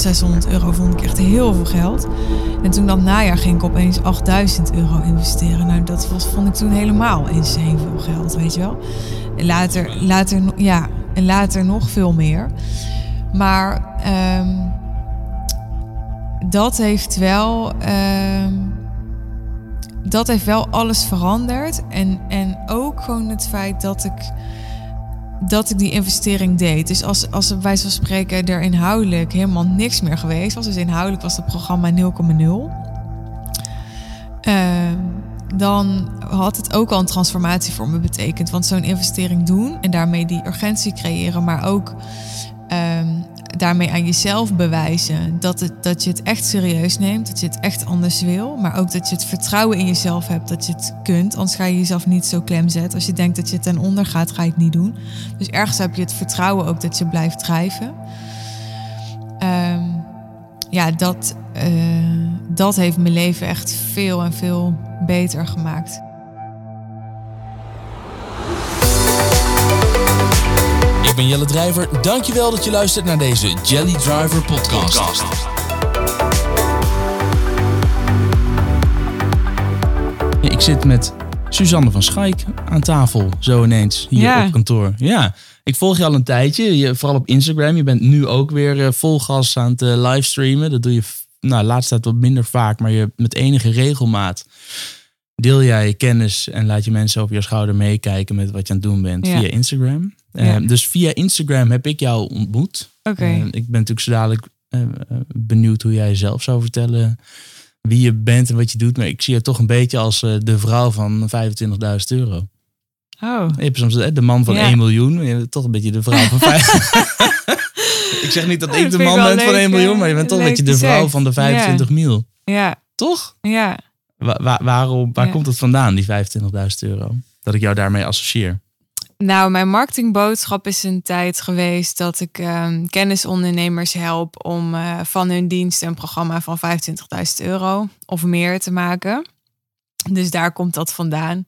600 euro vond ik echt heel veel geld. En toen dat najaar ging ik opeens 8000 euro investeren. Nou, dat was, vond ik toen helemaal insane veel geld, weet je wel. En later, later, ja, en later nog veel meer. Maar ehm, dat heeft wel. ehm, dat heeft wel alles veranderd. En, en ook gewoon het feit dat ik, dat ik die investering deed. Dus als, als wijze van spreken er inhoudelijk helemaal niks meer geweest was. Dus inhoudelijk was het programma 0,0. Ehm, dan had het ook al een transformatie voor me betekend. Want zo'n investering doen en daarmee die urgentie creëren, maar ook ehm, daarmee aan jezelf bewijzen dat, het, dat je het echt serieus neemt, dat je het echt anders wil, maar ook dat je het vertrouwen in jezelf hebt dat je het kunt. Anders ga je jezelf niet zo klem zetten. Als je denkt dat je ten onder gaat, ga je het niet doen. Dus ergens heb je het vertrouwen ook dat je blijft drijven. Ehm, ja, dat, eh, dat heeft mijn leven echt veel en veel beter gemaakt. Ik ben Jelle Drijver. Dankjewel dat je luistert naar deze Jelly Driver podcast. Ik zit met Suzanne van Schaik aan tafel, zo ineens hier Ja. op kantoor. Ja, ik volg je al een tijdje, je, vooral op Instagram. Je bent nu ook weer eh, vol gas aan het eh, livestreamen. Dat doe je nou, de laatste tijd wat minder vaak, maar je met enige regelmaat deel jij je kennis en laat je mensen over je schouder meekijken met wat je aan het doen bent Ja. via Instagram. Eh, Ja. dus via Instagram heb ik jou ontmoet. Oké. Eh, ik ben natuurlijk zo dadelijk eh, eh, benieuwd hoe jij zelf zou vertellen wie je bent en wat je doet. Maar ik zie je toch een beetje als eh, de vrouw van 25.000 euro. Oh. Je hebt soms eh, de man van Ja. 1 miljoen. Je bent toch een beetje de vrouw van 5. ik zeg niet dat Ja, ik dat de man ben van leuk, 1 miljoen, maar je bent toch een beetje de vrouw van de 25 mil. Ja, Toch? ja. Wa- wa- waarom, waar Ja. komt het vandaan, die 25.000 euro? Dat ik jou daarmee associeer. Nou, mijn marketingboodschap is een tijd geweest dat ik ehm, kennisondernemers help om eh, van hun dienst een programma van 25.000 euro of meer te maken. Dus daar komt dat vandaan.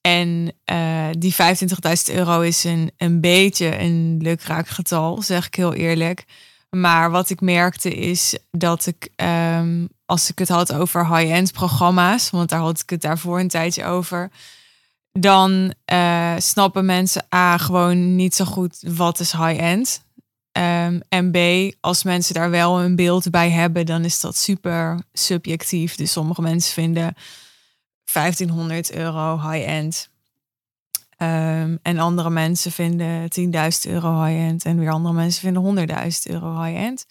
En eh, die 25.000 euro is een, een beetje een lukraak getal, zeg ik heel eerlijk. Maar wat ik merkte is dat ik, ehm, als ik het had over high-end programma's, want daar had ik het daarvoor een tijdje over, dan eh, snappen mensen A gewoon niet zo goed wat is high-end. Ehm, en B, als mensen daar wel een beeld bij hebben, dan is dat super subjectief. Dus sommige mensen vinden 1500 euro high-end. Ehm, en andere mensen vinden 10.000 euro high-end. En weer andere mensen vinden 100.000 euro high-end.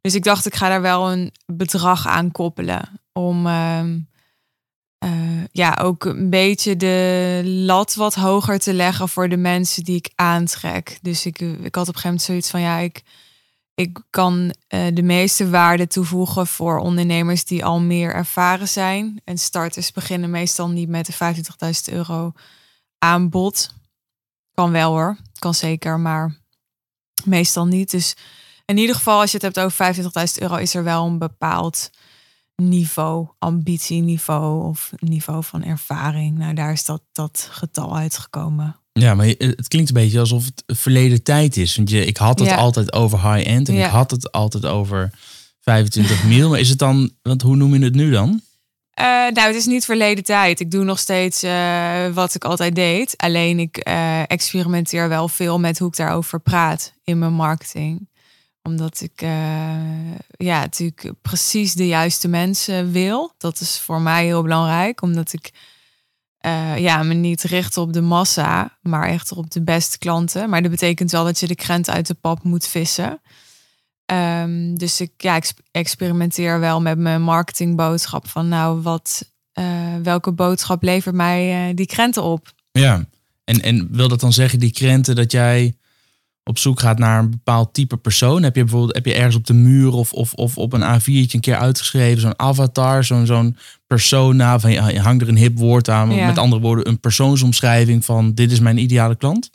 Dus ik dacht, ik ga daar wel een bedrag aan koppelen. Om ehm, eh, ja, ook een beetje de lat wat hoger te leggen voor de mensen die ik aantrek. Dus ik, ik had op een gegeven moment zoiets van, ja, ik, ik kan eh, de meeste waarde toevoegen voor ondernemers die al meer ervaren zijn. En starters beginnen meestal niet met de 25.000 euro aanbod. Kan wel hoor, kan zeker, maar meestal niet. Dus in ieder geval, als je het hebt over 25.000 euro, is er wel een bepaald niveau, ambitieniveau of niveau van ervaring. Nou, daar is dat, dat getal uitgekomen. Ja, maar het klinkt een beetje alsof het verleden tijd is. Want je, ik had het Ja. altijd over high-end en Ja. ik had het altijd over 25 mil. Maar is het dan, want hoe noem je het nu dan? Eh, nou, het is niet verleden tijd. Ik doe nog steeds eh, wat ik altijd deed. Alleen ik eh, experimenteer wel veel met hoe ik daarover praat in mijn marketing. Omdat ik eh, ja, natuurlijk precies de juiste mensen wil. Dat is voor mij heel belangrijk. Omdat ik eh, ja, me niet richt op de massa, maar echt op de beste klanten. Maar dat betekent wel dat je de krent uit de pap moet vissen. Ehm, dus ik, ja, experimenteer wel met mijn marketingboodschap. Van nou, wat, eh, welke boodschap levert mij die krenten op? Ja. En, en wil dat dan zeggen, die krenten, dat jij op zoek gaat naar een bepaald type persoon? Heb je bijvoorbeeld heb je ergens op de muur of, of, of op een A4'tje een keer uitgeschreven, zo'n avatar, zo'n zo'n persona, van, je hangt er een hip woord aan, Ja. met andere woorden, een persoonsomschrijving van dit is mijn ideale klant?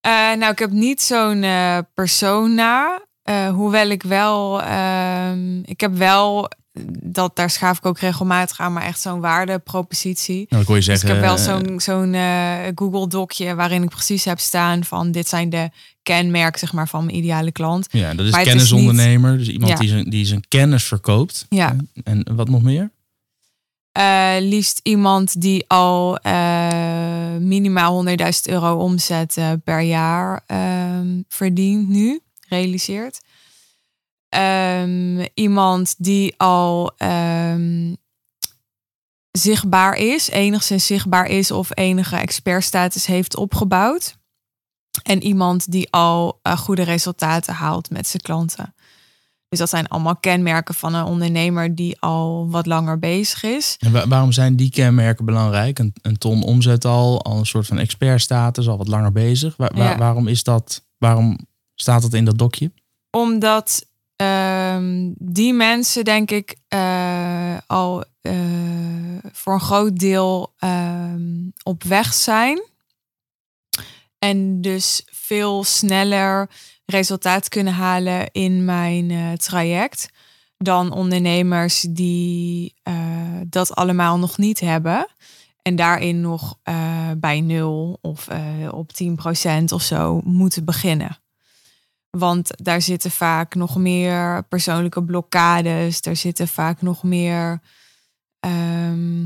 Eh, nou, ik heb niet zo'n eh, persona. eh, hoewel ik wel, ehm, ik heb wel dat, daar schaaf ik ook regelmatig aan, maar echt zo'n waardepropositie. Nou, kon je zeggen, dus ik heb wel eh, zo'n zo'n eh, Google docje waarin ik precies heb staan van dit zijn de kenmerken zeg maar, van mijn ideale klant. Ja, dat is Maar het is kennisondernemer. Dus iemand Ja. die, zijn, die zijn kennis verkoopt. Ja, En wat nog meer? Eh, liefst iemand die al minimaal 100.000 euro omzet per jaar ehm, verdient nu, realiseert. Ehm, iemand die al ehm, zichtbaar is, enigszins zichtbaar is of enige expertstatus heeft opgebouwd. En iemand die al eh, goede resultaten haalt met zijn klanten. Dus dat zijn allemaal kenmerken van een ondernemer die al wat langer bezig is. En wa- waarom zijn die kenmerken belangrijk? Een, een ton omzet al, al een soort van expertstatus, al wat langer bezig. Wa- wa- Ja. Waarom is dat? Waarom staat dat in dat dokje? Omdat ehm, die mensen, denk ik, eh, al eh, voor een groot deel ehm, op weg zijn. En dus veel sneller resultaat kunnen halen in mijn eh, traject dan ondernemers die dat allemaal nog niet hebben. En daarin nog bij nul of op 10% of zo moeten beginnen. Want daar zitten vaak nog meer persoonlijke blokkades. Daar zitten vaak nog meer. ehm,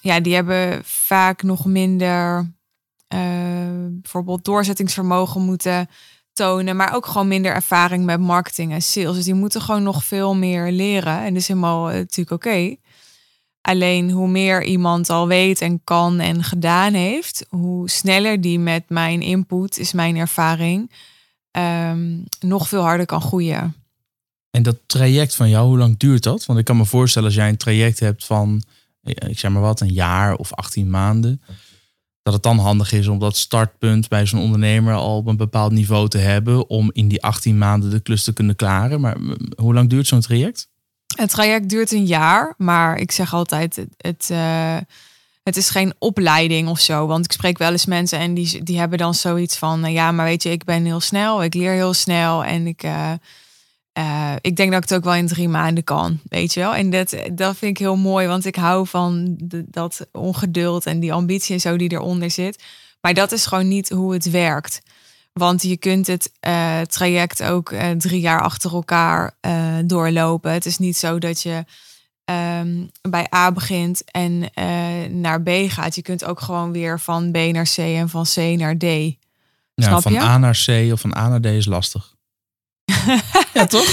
ja, die hebben vaak nog minder. eh, bijvoorbeeld doorzettingsvermogen moeten tonen. Maar ook gewoon minder ervaring met marketing en sales. Dus die moeten gewoon nog veel meer leren. En dat is helemaal eh, natuurlijk oké. Alleen hoe meer iemand al weet en kan en gedaan heeft, hoe sneller die met mijn input, is mijn ervaring, ehm, nog veel harder kan groeien. En dat traject van jou, hoe lang duurt dat? Want ik kan me voorstellen als jij een traject hebt van, eh, ik zeg maar wat, een jaar of 18 maanden. Dat het dan handig is om dat startpunt bij zo'n ondernemer al op een bepaald niveau te hebben. Om in die 18 maanden de klus te kunnen klaren. Maar hoe lang duurt zo'n traject? Het traject duurt een jaar, maar ik zeg altijd, het, het, eh, het is geen opleiding of zo. Want ik spreek wel eens mensen en die, die hebben dan zoiets van, eh, ja, maar weet je, ik ben heel snel, ik leer heel snel en ik, eh, eh, ik denk dat ik het ook wel in drie maanden kan, weet je wel. En dat, dat vind ik heel mooi, want ik hou van dat ongeduld en die ambitie en zo die eronder zit. Maar dat is gewoon niet hoe het werkt. Want je kunt het eh, traject ook drie jaar achter elkaar doorlopen. Het is niet zo dat je ehm, bij A begint en eh, naar B gaat. Je kunt ook gewoon weer van B naar C en van C naar D. Ja, Snap van je? A naar C of van A naar D is lastig. ja, toch?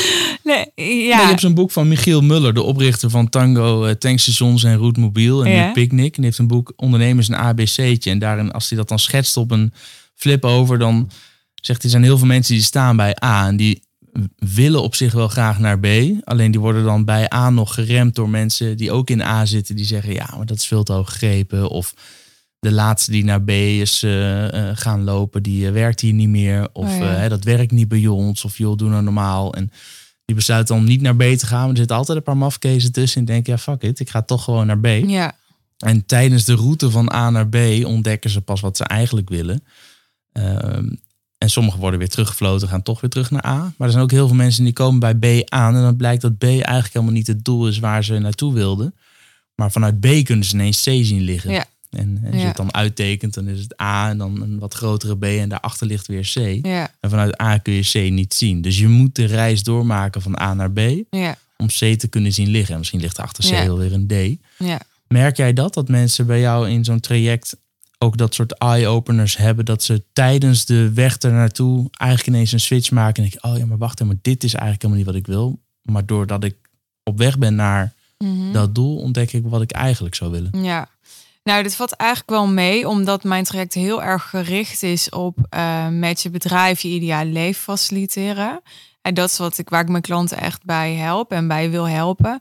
Nee, Nee, ja. je hebt zo'n boek van Michiel Muller, de oprichter van Tango, eh, Tankstations en Route Mobiel en Ja. nu Picnic. En die heeft een boek Ondernemers een ABC'tje. En daarin, als hij dat dan schetst op een flip over, dan zegt hij, zijn heel veel mensen die staan bij A en die willen op zich wel graag naar B. Alleen die worden dan bij A nog geremd door mensen die ook in A zitten. Die zeggen, ja, maar dat is veel te hoog gegrepen. Of de laatste die naar B is eh, eh, gaan lopen, die eh, werkt hier niet meer. Of Oh ja. hè, dat werkt niet bij ons. Of joh, doe nou normaal. En die besluiten dan niet naar B te gaan. Maar er zitten altijd een paar mafkezen tussen. En denken, ja, fuck it, ik ga toch gewoon naar B. ja, En tijdens de route van A naar B ontdekken ze pas wat ze eigenlijk willen. Ehm, en sommigen worden weer teruggefloten, gaan toch weer terug naar A. Maar er zijn ook heel veel mensen die komen bij B aan. En dan blijkt dat B eigenlijk helemaal niet het doel is waar ze naartoe wilden. Maar vanuit B kunnen ze ineens C zien liggen. Ja. En als je het dan uittekent, dan is het A en dan een wat grotere B. En daarachter ligt weer C. ja, En vanuit A kun je C niet zien. Dus je moet de reis doormaken van A naar B om C te kunnen zien liggen. En misschien ligt er achter C Ja. alweer een D. ja. Merk jij dat? Dat mensen bij jou in zo'n traject ook dat soort eye-openers hebben? Dat ze tijdens de weg er naartoe eigenlijk ineens een switch maken. En denken, oh ja, maar wacht even, maar dit is eigenlijk helemaal niet wat ik wil. Maar doordat ik op weg ben naar Mhm. dat doel, ontdek ik wat ik eigenlijk zou willen. Ja, nou, dit valt eigenlijk wel mee, omdat mijn traject heel erg gericht is op eh, met je bedrijf je ideale leven faciliteren. En dat is wat ik, waar ik mijn klanten echt bij help en bij wil helpen.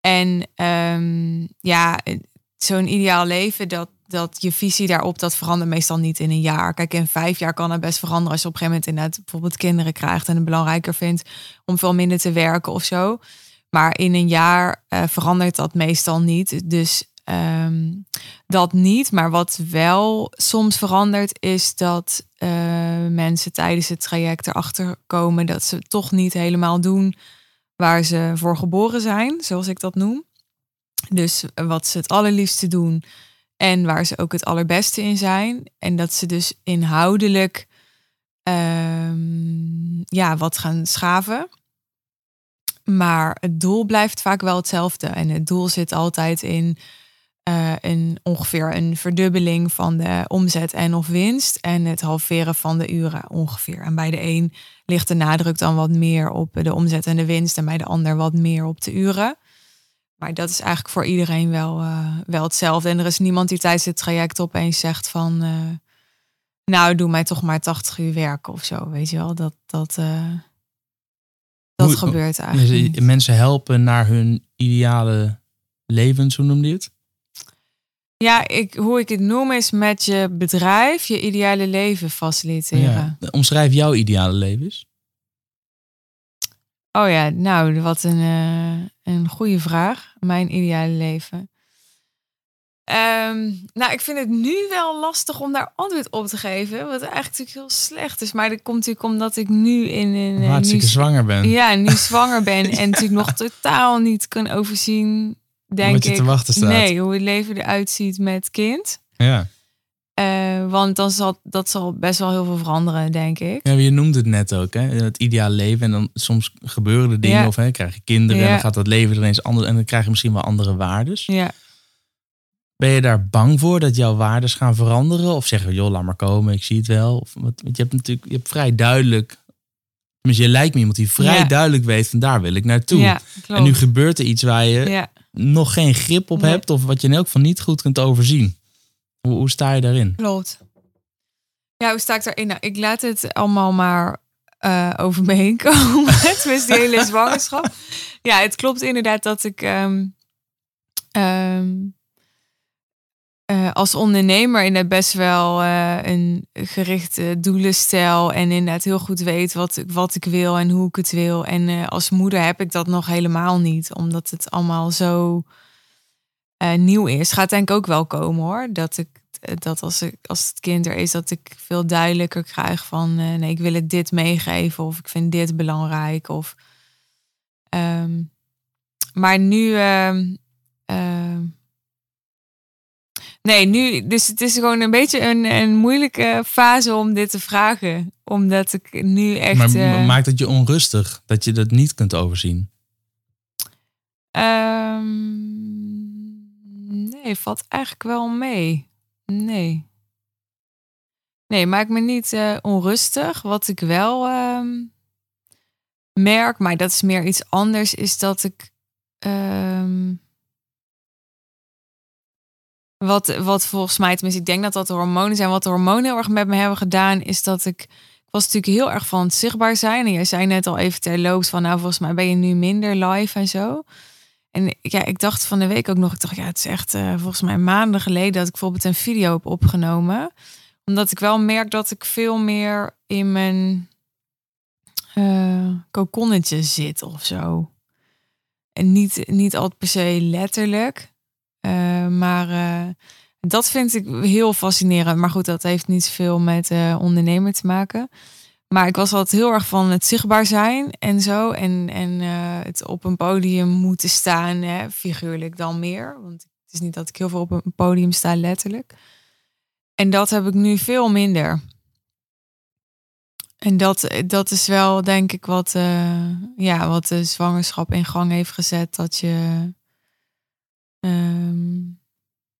En ehm, ja, zo'n ideaal leven, dat, dat je visie daarop, dat verandert meestal niet in een jaar. Kijk, in vijf jaar kan het best veranderen als je op een gegeven moment inderdaad bijvoorbeeld kinderen krijgt en het belangrijker vindt om veel minder te werken of zo. Maar in een jaar eh, verandert dat meestal niet. Dus ehm, dat niet. Maar wat wel soms verandert, is dat eh, mensen tijdens het traject erachter komen dat ze toch niet helemaal doen waar ze voor geboren zijn, zoals ik dat noem. Dus wat ze het allerliefste doen en waar ze ook het allerbeste in zijn. En dat ze dus inhoudelijk ehm, ja, wat gaan schaven. Maar het doel blijft vaak wel hetzelfde. En het doel zit altijd in uh, een, ongeveer een verdubbeling van de omzet en of winst. En het halveren van de uren ongeveer. En bij de een ligt de nadruk dan wat meer op de omzet en de winst. En bij de ander wat meer op de uren. Maar dat is eigenlijk voor iedereen wel, uh, wel hetzelfde. En er is niemand die tijdens het traject opeens zegt van... Uh, nou, doe mij toch maar 80 uur werken of zo. Weet je wel, dat... dat dat gebeurt eigenlijk. Mensen helpen naar hun ideale levens, hoe noemde je het? Ja, ik, hoe ik het noem is met je bedrijf je ideale leven faciliteren. Ja. Omschrijf jouw ideale levens. Oh ja, nou, wat een, uh, een goede vraag. Mijn ideale leven. Um, nou, ik vind het nu wel lastig om daar antwoord op te geven. Wat eigenlijk natuurlijk heel slecht is. Maar dat komt natuurlijk omdat ik nu in een. Hartstikke nu, zwanger ben. Ja, nu zwanger ben. en natuurlijk nog totaal niet kan overzien. Denk ik. te wachten staat. Nee, hoe het leven eruit ziet met kind. Ja. Uh, want dan zal, dat zal best wel heel veel veranderen, denk ik. Ja, je noemde het net ook, hè? het ideale leven. En dan soms gebeuren er dingen, of hè, krijg je kinderen... en dan gaat dat leven er eens anders... en dan krijg je misschien wel andere waardes. Ja. Ben je daar bang voor dat jouw waardes gaan veranderen? Of zeggen, joh, laat maar komen, ik zie het wel. Of, want je hebt natuurlijk je hebt vrij duidelijk... Tenminste, je lijkt me iemand die vrij duidelijk weet van daar wil ik naartoe. Ja, en nu gebeurt er iets waar je nog geen grip op hebt... of wat je in elk geval niet goed kunt overzien. Hoe, hoe sta je daarin? Klopt. Ja, hoe sta ik daarin? Nou, ik laat het allemaal maar uh, over me heen komen. Tenminste, die hele zwangerschap. Ja, het klopt inderdaad dat ik... Um, um, uh, als ondernemer inderdaad best wel uh, een gerichte doelenstijl en inderdaad heel goed weet wat, wat ik wil en hoe ik het wil. En als moeder heb ik dat nog helemaal niet, omdat het allemaal zo nieuw is. Gaat denk ik ook wel komen hoor, dat ik dat als, ik, als het kind er is, dat ik veel duidelijker krijg van nee, ik wil het dit meegeven of ik vind dit belangrijk. Of, um, maar nu ehm, Nee, nu, dus het is gewoon een beetje een, een moeilijke fase om dit te vragen. Omdat ik nu echt. Maar uh, maakt het je onrustig dat je dat niet kunt overzien? Um, nee, valt eigenlijk wel mee. Nee. Nee, maakt me niet uh, onrustig. Wat ik wel um, merk, maar dat is meer iets anders, is dat ik. Um, wat, wat volgens mij, tenminste, ik denk dat dat de hormonen zijn. Wat de hormonen heel erg met me hebben gedaan, is dat ik. Ik was natuurlijk heel erg van het zichtbaar zijn. En jij zei net al even terloops van, nou, volgens mij ben je nu minder live en zo. En ja, ik dacht van de week ook nog, ik dacht, ja, het is echt uh, volgens mij maanden geleden dat ik bijvoorbeeld een video heb opgenomen. Omdat ik wel merk dat ik veel meer in mijn uh, kokonnetje zit of zo. En niet, niet altijd per se letterlijk. Uh, maar dat vind ik heel fascinerend. Maar goed, dat heeft niet zoveel met ondernemer te maken. Maar ik was altijd heel erg van het zichtbaar zijn en zo. En, en het op een podium moeten staan, hè, figuurlijk dan meer. Want het is niet dat ik heel veel op een podium sta, letterlijk. En dat heb ik nu veel minder. En dat, dat is wel, denk ik, wat, ja, wat de zwangerschap in gang heeft gezet. Dat je Um,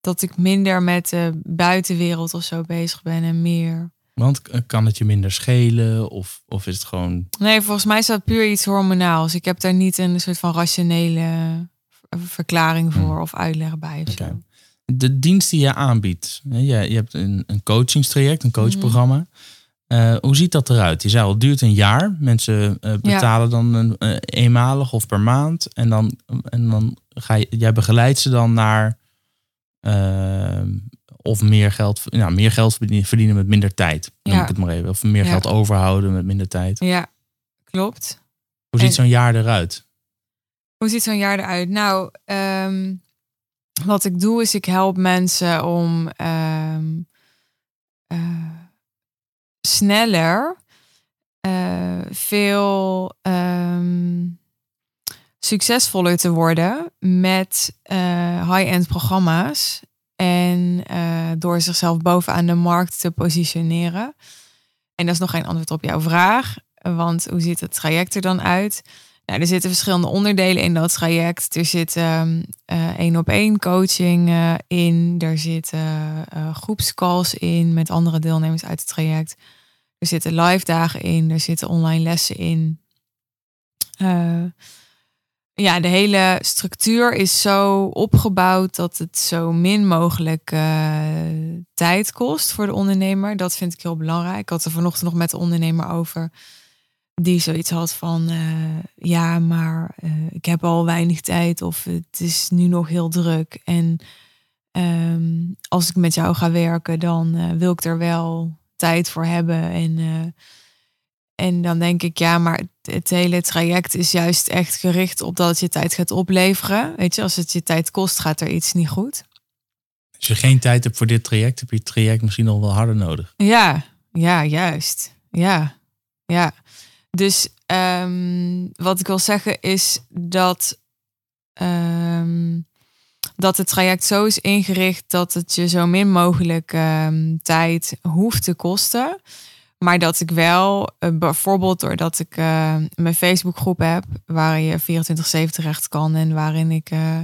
dat ik minder met de buitenwereld of zo bezig ben en meer. Want kan het je minder schelen of, of is het gewoon. Nee, volgens mij is dat puur iets hormonaals. Ik heb daar niet een soort van rationele verklaring voor hmm. of uitleg bij. Of okay. De dienst die je aanbiedt. Je, je hebt een, een coachingstraject, een coachprogramma. Uh, hoe ziet dat eruit? Je zei al, het duurt een jaar. Mensen uh, betalen ja. dan een, uh, eenmalig of per maand. En dan, en dan ga je, jij begeleidt ze dan naar of meer geld, nou, meer geld verdienen met minder tijd. Noem ja. ik het maar even. Of meer ja. geld overhouden met minder tijd. Ja, klopt. Hoe ziet zo'n jaar eruit? Hoe ziet zo'n jaar eruit? Nou, um, wat ik doe is ik help mensen om um, sneller uh, veel um, succesvoller te worden met uh, high-end programma's. En uh, door zichzelf bovenaan de markt te positioneren. En dat is nog geen antwoord op jouw vraag. Want hoe ziet het traject er dan uit? Nou, er zitten verschillende onderdelen in dat traject. Er zit één op één coaching uh, in. Er zitten uh, groepscalls in met andere deelnemers uit het traject. Er zitten live dagen in. Er zitten online lessen in. Ja, de hele structuur is zo opgebouwd dat het zo min mogelijk tijd kost voor de ondernemer. Dat vind ik heel belangrijk. Ik had er vanochtend nog met de ondernemer over die zoiets had van uh, ja, maar uh, ik heb al weinig tijd of het is nu nog heel druk. En um, als ik met jou ga werken, dan wil ik er wel tijd voor hebben. En, en dan denk ik, ja, maar het, hele traject is juist echt gericht op dat het je tijd gaat opleveren. Weet je, als het je tijd kost, gaat er iets niet goed. Als je geen tijd hebt voor dit traject, heb je het traject misschien nog wel harder nodig. Ja, ja, juist. Ja, ja. Dus um, wat ik wil zeggen is dat, um, dat het traject zo is ingericht dat het je zo min mogelijk um, tijd hoeft te kosten. Maar dat ik wel, uh, bijvoorbeeld doordat ik uh, mijn Facebookgroep heb, waar je 24-7 terecht kan en waarin ik uh,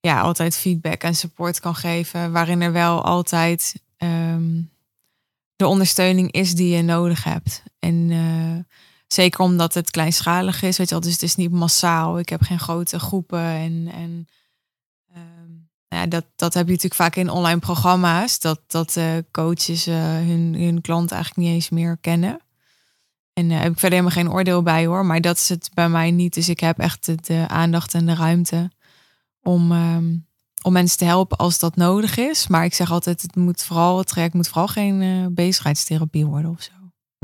ja, altijd feedback en support kan geven, waarin er wel altijd de ondersteuning is die je nodig hebt. En Zeker omdat het kleinschalig is, weet je wel. Dus het is niet massaal. Ik heb geen grote groepen. En, en um, ja, dat, dat heb je natuurlijk vaak in online programma's. Dat, dat uh, coaches uh, hun, hun klant eigenlijk niet eens meer kennen. En uh, heb ik verder helemaal geen oordeel bij hoor. Maar dat is het bij mij niet. Dus ik heb echt de aandacht en de ruimte om, um, om mensen te helpen als dat nodig is. Maar ik zeg altijd, het moet vooral, het traject moet vooral geen bezigheidstherapie worden of zo.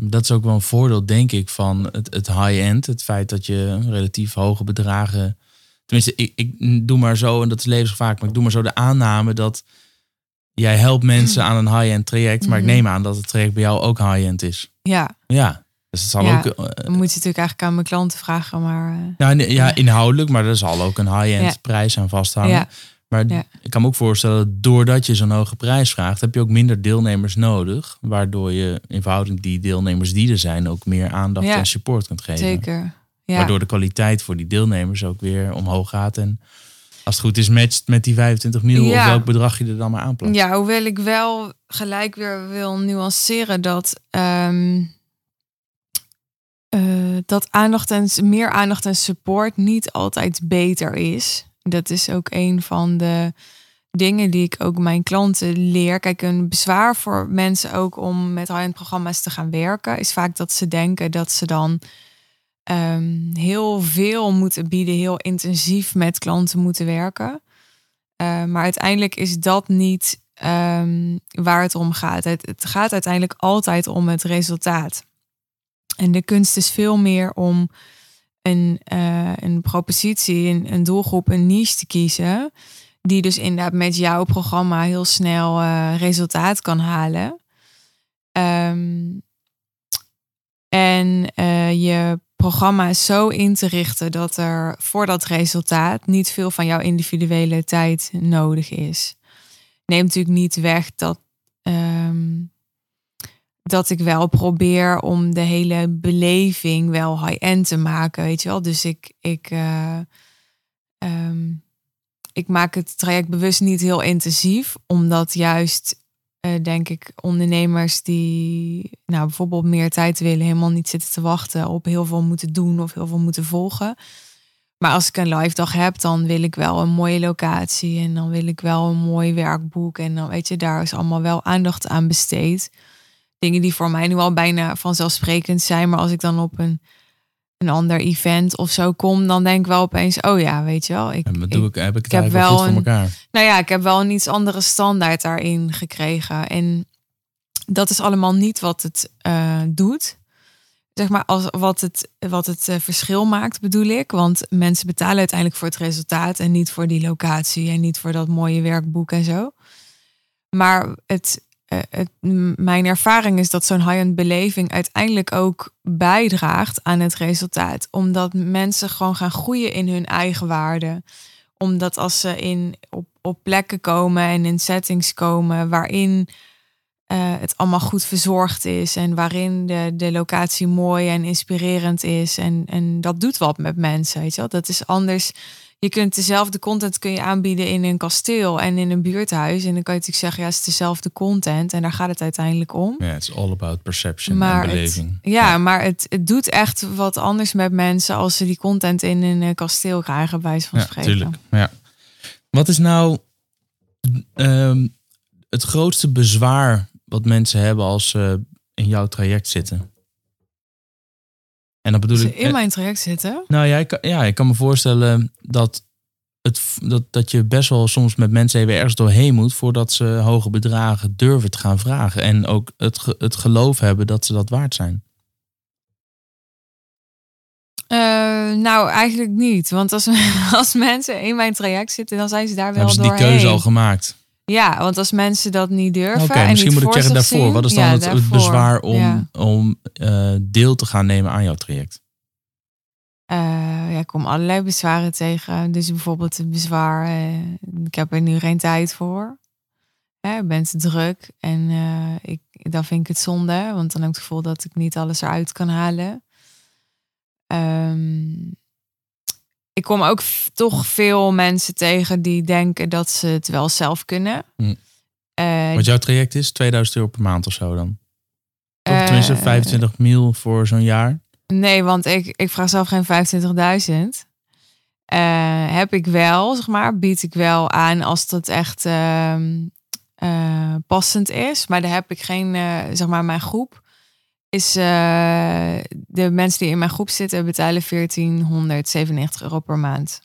Dat is ook wel een voordeel, denk ik, van het, het high-end. Het feit dat je relatief hoge bedragen. Tenminste, ik, ik doe maar zo, en dat is levensvaak, maar ik doe maar zo de aanname dat jij helpt mensen aan een high-end traject. Maar ik mhm. neem aan dat het traject bij jou ook high-end is. Ja. Ja. Dus het zal ja, ook. Uh, moet je natuurlijk eigenlijk aan mijn klanten vragen, maar. Uh, ja, ja, inhoudelijk, maar er zal ook een high-end prijs aan vasthangen. Maar ik kan me ook voorstellen, doordat je zo'n hoge prijs vraagt, heb je ook minder deelnemers nodig. Waardoor je eenvoudig die deelnemers die er zijn ook meer aandacht en support kunt geven. Zeker. Ja. Waardoor de kwaliteit voor die deelnemers ook weer omhoog gaat. En als het goed is, matcht met die 25 miljoen of welk bedrag je er dan maar aanplakt. Ja, hoewel ik wel gelijk weer wil nuanceren dat. Um, uh, dat aandacht en meer aandacht en support niet altijd beter is. Dat is ook een van de dingen die ik ook mijn klanten leer. Kijk, een bezwaar voor mensen ook om met high-end programma's te gaan werken, is vaak dat ze denken dat ze dan um, heel veel moeten bieden, heel intensief met klanten moeten werken. Uh, maar uiteindelijk is dat niet um, waar het om gaat. Het, gaat uiteindelijk altijd om het resultaat. En de kunst is veel meer om een, uh, een propositie, een, een doelgroep, een niche te kiezen. Die dus inderdaad met jouw programma heel snel uh, resultaat kan halen. Um, en uh, je programma zo in te richten dat er voor dat resultaat niet veel van jouw individuele tijd nodig is. Neemt natuurlijk niet weg dat um, dat ik wel probeer om de hele beleving wel high-end te maken, weet je wel. Dus ik, ik, uh, um, ik maak het traject bewust niet heel intensief, omdat juist, denk ik, ondernemers die nou, bijvoorbeeld meer tijd willen, helemaal niet zitten te wachten op heel veel moeten doen of heel veel moeten volgen. Maar als ik een live dag heb, dan wil ik wel een mooie locatie en dan wil ik wel een mooi werkboek. En dan weet je, daar is allemaal wel aandacht aan besteed dingen die voor mij nu al bijna vanzelfsprekend zijn. Maar als ik dan op een, een ander event of zo kom, dan denk ik wel opeens, oh ja, weet je wel. Ik, en doe ik, heb ik ik heb wel een, voor elkaar? Nou ja, ik heb wel een iets andere standaard daarin gekregen. En dat is allemaal niet wat het uh, doet. Zeg maar, als, wat het, wat het uh, verschil maakt, bedoel ik. Want mensen betalen uiteindelijk voor het resultaat en niet voor die locatie en niet voor dat mooie werkboek en zo. Maar het, eh, mijn ervaring is dat zo'n high-end beleving uiteindelijk ook bijdraagt aan het resultaat. Omdat mensen gewoon gaan groeien in hun eigen waarde. Omdat als ze in, op, op plekken komen en in settings komen waarin eh, het allemaal goed verzorgd is. En waarin de, de locatie mooi en inspirerend is. En, en dat doet wat met mensen. Weet je wel? Dat is anders. Je kunt dezelfde content kun je aanbieden in een kasteel en in een buurthuis. En dan kan je natuurlijk zeggen, ja, het is dezelfde content. En daar gaat het uiteindelijk om. Ja, it's all about perception en het- beleving. Ja, maar het, het doet echt wat anders met mensen als ze die content in een eh, kasteel krijgen, bij van Ja, spreken. tuurlijk. Ja. Wat is nou ehm, het grootste bezwaar wat mensen hebben als ze in jouw traject zitten? En dat bedoel ik. in mijn traject zitten. Nou ja ik, kan, ja, ik kan me voorstellen dat, het, dat, dat je best wel soms met mensen even ergens doorheen moet voordat ze hoge bedragen durven te gaan vragen. En ook het, het geloof hebben dat ze dat waard zijn. Eh, nou, eigenlijk niet. Want als, als mensen in mijn traject zitten, dan zijn ze daar wel hebben ze die doorheen. keuze al gemaakt? Ja, want als mensen dat niet durven. Oké, en misschien moet ik zeggen daarvoor. zien- Wat is dan Ja, het, daarvoor. bezwaar om, Ja. om eh, deel te gaan nemen aan jouw traject? Eh, ja, ik kom allerlei bezwaren tegen. Dus bijvoorbeeld het bezwaar, eh, ik heb er nu geen tijd voor. Hè, ik ben te druk en ik, dan vind ik het zonde, want dan heb ik het gevoel dat ik niet alles eruit kan halen. Ehm, ik kom ook toch veel mensen tegen die denken dat ze het wel zelf kunnen. Hm. Eh, Wat jouw traject is? 2000 euro per maand of zo dan? Of eh, tenminste 25 mil voor zo'n jaar? Nee, want ik, ik vraag zelf geen 25.000. Eh, heb ik wel, zeg maar, bied ik wel aan als dat echt ehm, eh, passend is. Maar daar heb ik geen, zeg maar, mijn groep is eh, de mensen die in mijn groep zitten betalen 1497 euro per maand.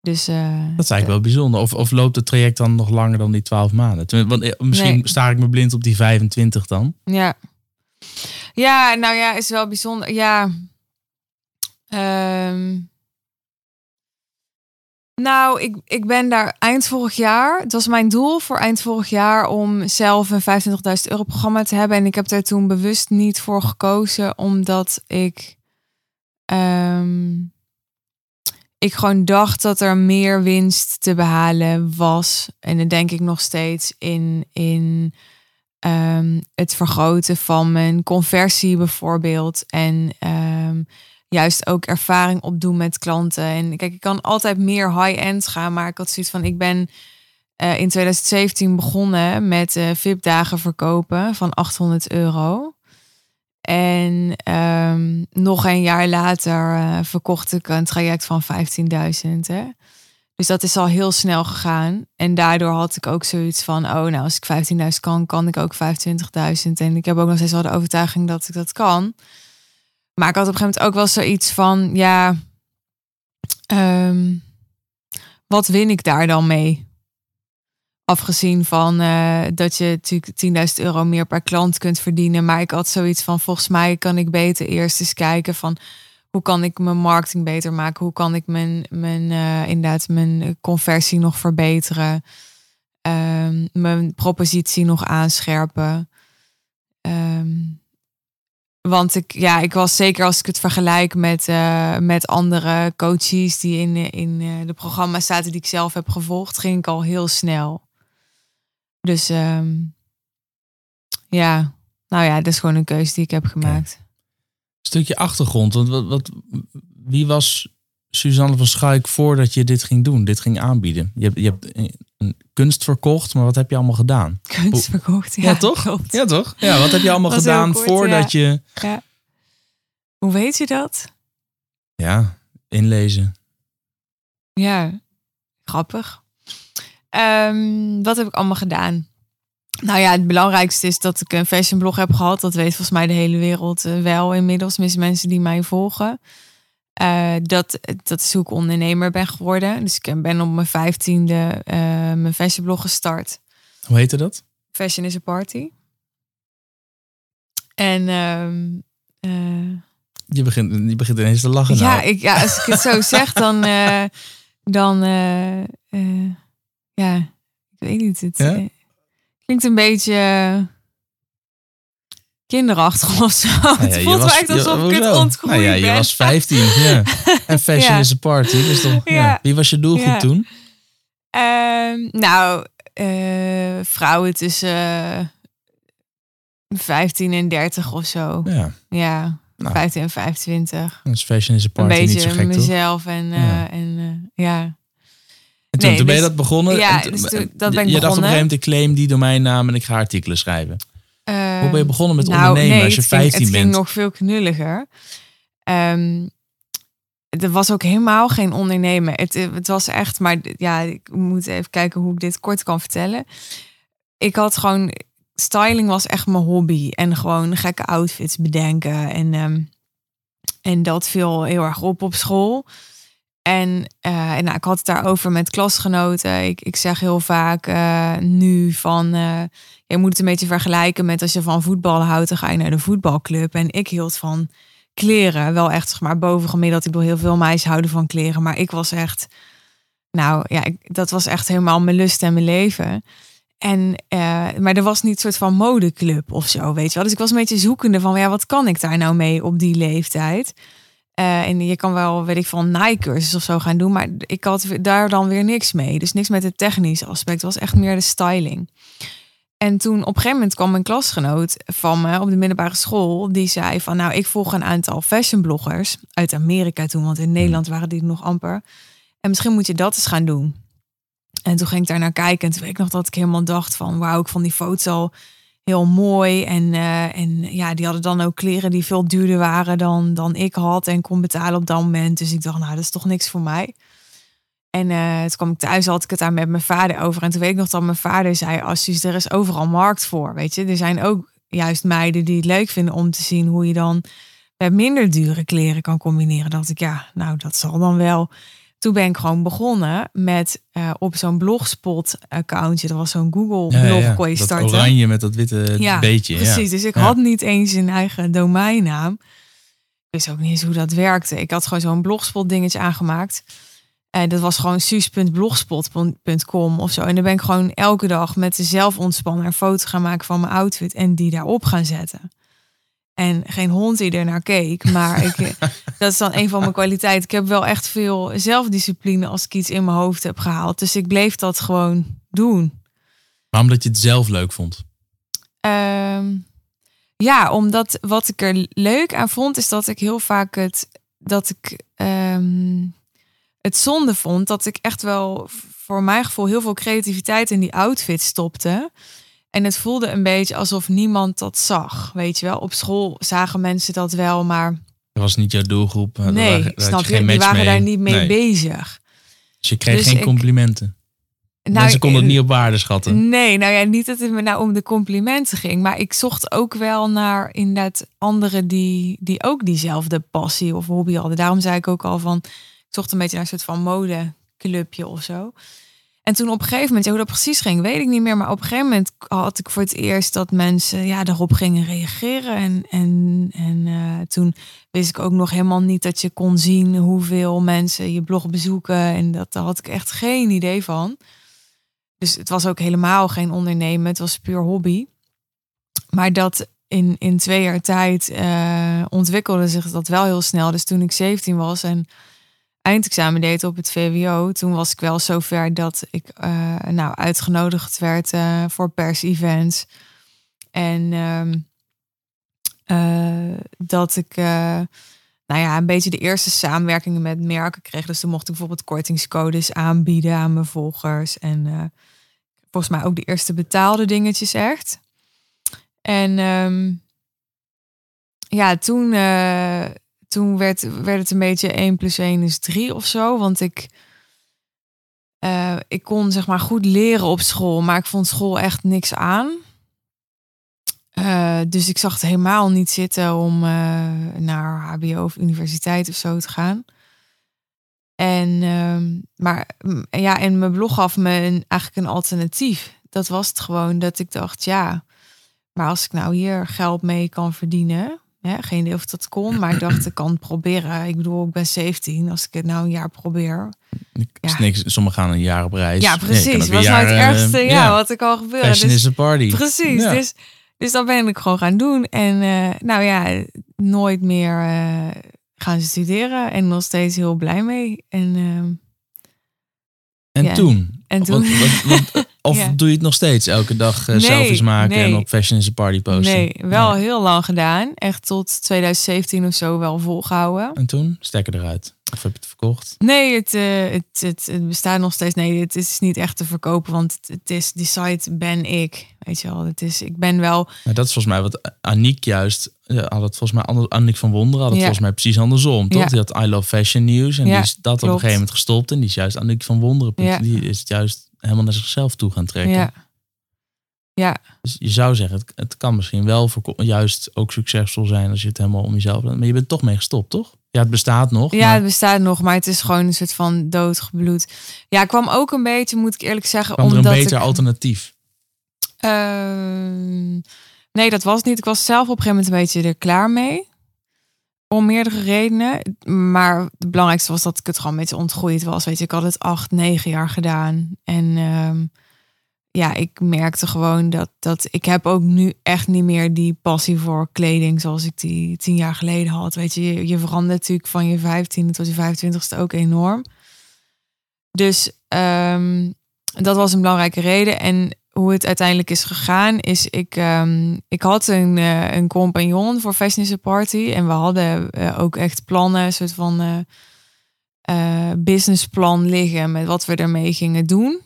Dus eh, Dat is eigenlijk wel bijzonder. Of, of loopt het traject dan nog langer dan die 12 maanden? Tenmin- Want eh, misschien Nee. sta ik me blind op die 25 dan. Ja. Ja, nou ja, is wel bijzonder. Ja. Ehm. Nou, ik, ik ben daar eind vorig jaar. Het was mijn doel voor eind vorig jaar om zelf een 25.000 euro programma te hebben. En ik heb daar toen bewust niet voor gekozen, omdat ik. ehm, ik gewoon dacht dat er meer winst te behalen was. En dat denk ik nog steeds in, in ehm, het vergroten van mijn conversie bijvoorbeeld. En ehm, juist ook ervaring opdoen met klanten. En kijk, ik kan altijd meer high-end gaan, maar ik had zoiets van, ik ben eh, in 2017 begonnen met eh VIP-dagen verkopen van 800 euro. En ehm, nog een jaar later eh, verkocht ik een traject van 15.000. hè. Dus dat is al heel snel gegaan. En daardoor had ik ook zoiets van: oh, nou, als ik 15.000 kan, kan ik ook 25.000. En ik heb ook nog steeds wel de overtuiging dat ik dat kan. Maar ik had op een gegeven moment ook wel zoiets van: ja, ehm, wat win ik daar dan mee? Afgezien van eh, dat je natuurlijk 10.000 euro meer per klant kunt verdienen. Maar ik had zoiets van: volgens mij kan ik beter eerst eens kijken van hoe kan ik mijn marketing beter maken? Hoe kan ik mijn, mijn, eh, inderdaad mijn conversie nog verbeteren? Ehm, mijn propositie nog aanscherpen. Ehm, want ik, ja, ik was zeker als ik het vergelijk met, eh, met andere coaches die in, in eh, de programma's zaten die ik zelf heb gevolgd, ging ik al heel snel. Dus ehm, ja, nou ja, dat is gewoon een keuze die ik heb gemaakt. stukje achtergrond. Want wat, wat, wie was Suzanne van Schuik voordat je dit ging doen, dit ging aanbieden? Je hebt, je hebt kunst verkocht, maar wat heb je allemaal gedaan? Kunst verkocht. Ja, Ja, toch? klopt. Ja, toch? Ja, wat heb je allemaal gedaan kort, voordat je... Ja. Hoe weet je dat? Ja, inlezen. Ja, grappig. Ehm, wat heb ik allemaal gedaan? Nou ja, het belangrijkste is dat ik een fashionblog heb gehad. Dat weet volgens mij de hele wereld eh, wel inmiddels. Tenminste, mensen die mij volgen. Eh, dat, dat is hoe ik ondernemer ben geworden. Dus ik ben op mijn vijftiende eh mijn fashionblog gestart. Hoe heette dat? Fashion is a party. En eh, Je begint, je begint ineens te lachen. ja, nou. ik, ja, als ik het zo zeg, dan, dan ja, ik weet niet. Het, Ja? Klinkt een beetje kinderachtig of zo. Nou het voelt was- lijkt alsof ik het ontgroeid Nou ja, je ben. was 15. ja. En fashion is a party. Dus toch. Wie was je doelgroep toen? Ehm, nou, eh, vrouwen tussen eh, 15 en 30 of zo. Ja, Ja, Nou. 15 en 25. dus fashion is a Een party. Niet zo beetje gek, toch? mezelf en, eh, Ja. en eh, ja. En toen, Nee, toen ben je dus- dat begonnen. ja, en toen- dus toen- en dat ben ik je dacht op een begonnen. gegeven moment, ik claim die domeinnaam en ik ga artikelen schrijven. Hoe ben je begonnen met Ehm, nou, ondernemen nee, als je het ging- 15 het bent? ging nog veel knulliger. Ehm er was ook helemaal geen ondernemen. Het, het was echt, maar ja, ik moet even kijken hoe ik dit kort kan vertellen. Ik had gewoon, styling was echt mijn hobby. En gewoon gekke outfits bedenken. En, ehm, en dat viel heel erg op op school. En, eh, en nou, ik had het daarover met klasgenoten. Ik, ik zeg heel vaak eh, nu van... eh, je moet het een beetje vergelijken met als je van voetbal houdt, dan ga je naar de voetbalclub. En ik hield van kleren, wel echt zeg maar bovengemiddeld. Ik bedoel, heel veel meisjes houden van kleren, maar ik was echt, nou ja, ik, dat was echt helemaal mijn lust en mijn leven. En, eh, maar er was niet een soort van modeclub of zo, weet je wel. Dus ik was een beetje zoekende van, ja, wat kan ik daar nou mee op die leeftijd? Eh, en je kan wel, weet ik van Nike-cursus of zo gaan doen, maar ik had daar dan weer niks mee. Dus niks met het technische aspect, het was echt meer de styling. En toen op een gegeven moment kwam een klasgenoot van me op de middelbare school. Die zei van nou, ik volg een aantal fashionbloggers uit Amerika toen. Want in Nederland waren die nog amper. En misschien moet je dat eens gaan doen. En toen ging ik daar naar kijken. En toen weet ik nog dat ik helemaal dacht van wauw, ik vond die foto's al heel mooi. En, eh, en ja, die hadden dan ook kleren die veel duurder waren dan, dan ik had. En kon betalen op dat moment. Dus ik dacht nou, dat is toch niks voor mij. En eh, toen kwam ik thuis, had ik het daar met mijn vader over. En toen weet ik nog dat mijn vader zei, Assus, er is overal markt voor, weet je. Er zijn ook juist meiden die het leuk vinden om te zien hoe je dan met minder dure kleren kan combineren. Dat ik, ja, nou, dat zal dan wel. Toen ben ik gewoon begonnen met eh, op zo'n blogspot-accountje. Dat was zo'n Google-blog, kon je dat starten. oranje met dat witte Ja, beetje. Precies, dus ik Ja. had niet eens een eigen domeinnaam. Ik wist ook niet eens hoe dat werkte. Ik had gewoon zo'n blogspot dingetje aangemaakt. En dat was gewoon suus.blogspot.com of zo. En dan ben ik gewoon elke dag met de zelfontspanner een foto gaan maken van mijn outfit en die daarop gaan zetten. En geen hond die er naar keek. Maar ik, dat is dan een van mijn kwaliteiten. Ik heb wel echt veel zelfdiscipline als ik iets in mijn hoofd heb gehaald. Dus ik bleef dat gewoon doen. Maar omdat je het zelf leuk vond. Ehm, ja, omdat wat ik er leuk aan vond, is dat ik heel vaak het dat ik ehm, het zonde vond dat ik echt wel voor mijn gevoel heel veel creativiteit in die outfit stopte. En het voelde een beetje alsof niemand dat zag. Weet je wel, op school zagen mensen dat wel, maar Dat was niet jouw doelgroep. Daar nee, daar had snap je die waren mee. daar niet mee Nee. bezig. Dus je kreeg Dus geen ik- complimenten. Nou, Mensen konden het niet op waarde schatten. Nee, nou ja, niet dat het me nou om de complimenten ging. Maar ik zocht ook wel naar inderdaad anderen die, die ook diezelfde passie of hobby hadden. Daarom zei ik ook al van, ik zocht een beetje naar een soort van modeclubje of zo. En toen op een gegeven moment, hoe dat precies ging, weet ik niet meer. Maar op een gegeven moment had ik voor het eerst dat mensen ja, daarop gingen reageren. En, en, en eh, toen wist ik ook nog helemaal niet dat je kon zien hoeveel mensen je blog bezoeken. En dat, had ik echt geen idee van. Dus het was ook helemaal geen ondernemen. Het was puur hobby. Maar dat in, in twee jaar tijd eh, ontwikkelde zich dat wel heel snel. Dus toen ik 17 was en eindexamen deed op het VWO, toen was ik wel zover dat ik eh, nou, uitgenodigd werd eh, voor pers-events. En ehm, eh, dat ik nou ja, een beetje de eerste samenwerkingen met merken kreeg. Dus toen mocht ik bijvoorbeeld kortingscodes aanbieden aan mijn volgers. En volgens mij ook de eerste betaalde dingetjes echt. En ehm, ja, toen, toen werd, werd het een beetje 1 plus 1 is 3 of zo. Want ik, eh, ik kon zeg maar goed leren op school, maar ik vond school echt niks aan. Eh, dus ik zag het helemaal niet zitten om eh, naar HBO of universiteit of zo te gaan. En, ehm, maar mm, ja, en mijn blog gaf me een, eigenlijk een alternatief. Dat was het gewoon dat ik dacht, ja, maar als ik nou hier geld mee kan verdienen, Ja, geen idee of dat kon, maar ik dacht, ik kan het proberen. Ik bedoel, ik ben 17. Als ik het nou een jaar probeer. Ja. niks, sommigen gaan een jaar op reis. Ja, precies. was nou het ergste ja, wat ik al. Fashion Dus, is a party. precies. Ja. Dus, dus dat ben ik gewoon gaan doen. En eh, nou ja, nooit meer eh, gaan studeren. En nog steeds heel blij mee. En, ehm, En toen? en toen... of Ja. doe je het nog steeds? Elke dag eh, Nee, selfies maken en op Fashion is a party posten? Nee, wel Nee. heel lang gedaan. Echt tot 2017 of zo wel volgehouden. En toen? Stekker eruit. Of heb je het verkocht? Nee, het, eh, het, het, het bestaat nog steeds. Nee, het is niet echt te verkopen, want het, het is die site ben ik. Weet je wel, het is, ik ben wel. Maar dat is volgens mij wat Aniek juist ja, had het volgens mij ander- Aniek van Wonderen had het Ja. volgens mij precies andersom, toch? Ja. Die had I Love Fashion News en Ja, die is dat op een gegeven moment gestopt en die is juist Aniek van Wonderen. Ja. Die is het juist helemaal naar zichzelf toe gaan trekken. Ja, ja, Dus je zou zeggen, het, het kan misschien wel juist ook succesvol zijn als je het helemaal om jezelf bent. Maar je bent toch mee gestopt, toch? Ja, het bestaat nog. ja, maar het bestaat nog, maar het is gewoon een soort van doodgebloed. Ja, kwam ook een beetje, moet ik eerlijk zeggen, kwam er een omdat beter ik, alternatief? Ehm, nee, dat was niet. Ik was zelf op een gegeven moment een beetje er klaar mee. Om meerdere redenen. Maar het belangrijkste was dat ik het gewoon beetje ontgroeid was. Weet je, ik had het acht, negen jaar gedaan. En ehm, ja, ik merkte gewoon dat, dat ik heb ook nu echt niet meer die passie voor kleding zoals ik die tien jaar geleden had. Weet je, je, je verandert natuurlijk van je 15e tot je 25ste ook enorm. Dus ehm, dat was een belangrijke reden. En hoe het uiteindelijk is gegaan, is ik, ehm, ik had een, eh, een compagnon voor Fashion is a Party. En we hadden eh, ook echt plannen, een soort van eh, businessplan liggen met wat we ermee gingen doen.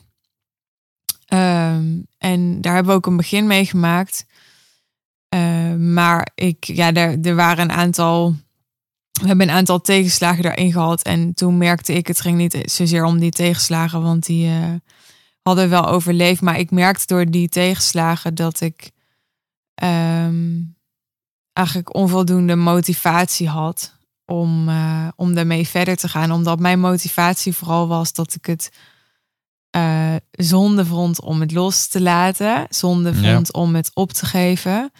Ehm, en daar hebben we ook een begin mee gemaakt. Eh, maar ik, ja, er, er waren een aantal. We hebben een aantal tegenslagen daarin gehad. En toen merkte ik, het ging niet zozeer om die tegenslagen, want die hadden wel overleefd. Maar ik merkte door die tegenslagen dat ik ehm, eigenlijk onvoldoende motivatie had om, eh, om daarmee verder te gaan. Omdat mijn motivatie vooral was dat ik het eh, zonde vond om het los te laten. Zonde Ja. vond om het op te geven.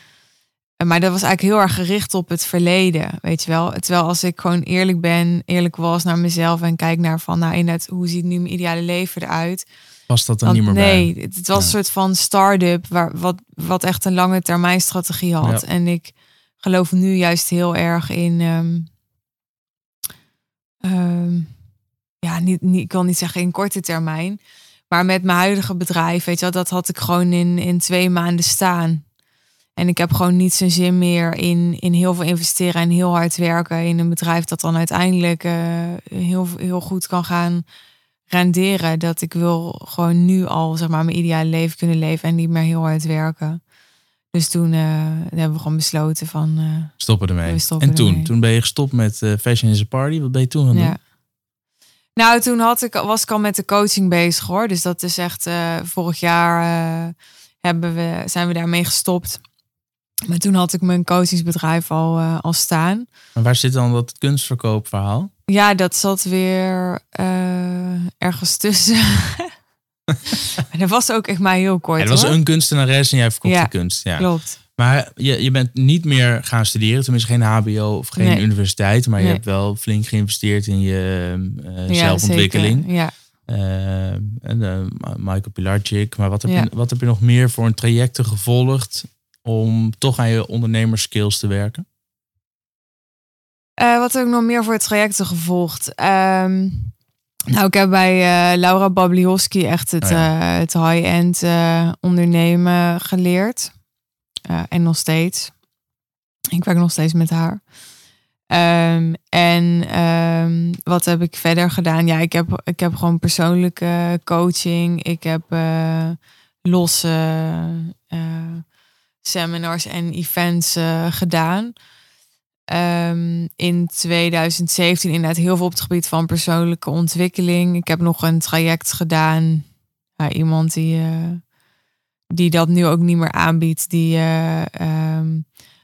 Maar dat was eigenlijk heel erg gericht op het verleden, weet je wel. Terwijl als ik gewoon eerlijk ben, eerlijk was naar mezelf en kijk naar van, nou inderdaad, hoe ziet nu mijn ideale leven eruit? Past dat er Want niet meer nee, bij? het, het was Ja. een soort van start-up waar, wat, wat echt een lange termijn strategie had. Ja. En ik geloof nu juist heel erg in. ehm, ehm, ja, niet, niet, ik wil niet zeggen in korte termijn. Maar met mijn huidige bedrijf, weet je wel, dat had ik gewoon in, in twee maanden staan. En ik heb gewoon niet zo'n zin meer in, in heel veel investeren en heel hard werken in een bedrijf dat dan uiteindelijk eh, heel, heel goed kan gaan renderen. Dat ik wil gewoon nu al zeg maar, mijn ideale leven kunnen leven en niet meer heel hard werken. Dus toen eh, hebben we gewoon besloten van eh, Stoppen ermee. Stoppen en toen? ermee. Toen ben je gestopt met eh, Fashion is a Party. Wat ben je toen gaan doen? ja. Nou, toen had ik, was ik al met de coaching bezig hoor. Dus dat is echt vorig jaar hebben we, zijn we daarmee gestopt. Maar toen had ik mijn coachingsbedrijf al, eh, al staan. Waar zit dan dat kunstverkoopverhaal? Ja, dat zat weer eh, ergens tussen. maar dat was ook echt maar heel kort. Ja, er was hoor. een kunstenares en jij verkocht Ja, die kunst. Ja. Klopt. Maar je, je bent niet meer gaan studeren, tenminste geen HBO of geen Nee. universiteit, maar je Nee. hebt wel flink geïnvesteerd in je Ja, zelfontwikkeling. zeker. Ja. En Michael Pilarczyk. Maar wat heb, Ja. je, wat heb je nog meer voor een trajecten gevolgd om toch aan je ondernemerskills te werken? Eh, wat heb ik nog meer voor het trajecten gevolgd? Ehm, nou, ik heb bij eh, Laura Babliowski echt het, Oh ja. eh, het high-end ondernemen geleerd. En nog steeds. Ik werk nog steeds met haar. Ehm, en ehm, wat heb ik verder gedaan? Ja, ik heb, ik heb gewoon persoonlijke coaching. Ik heb losse seminars en events eh, gedaan. Ehm, in 2017 inderdaad heel veel op het gebied van persoonlijke ontwikkeling. Ik heb nog een traject gedaan. Ja, iemand die, eh, die dat nu ook niet meer aanbiedt. Die eh, ehm,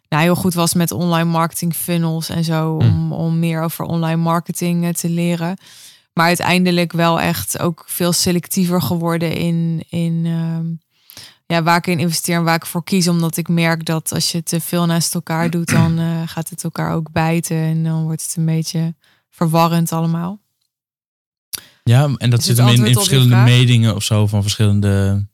nou, heel goed was met online marketing funnels en zo. Hm. Om, om meer over online marketing te leren. Maar uiteindelijk wel echt ook veel selectiever geworden in, in ehm, ja, waar ik in investeer en waar ik voor kies. Omdat ik merk dat als je te veel naast elkaar doet, dan eh, gaat het elkaar ook bijten. En dan wordt het een beetje verwarrend allemaal. Ja, en dat zit hem in, verschillende vraag? metingen of zo van verschillende.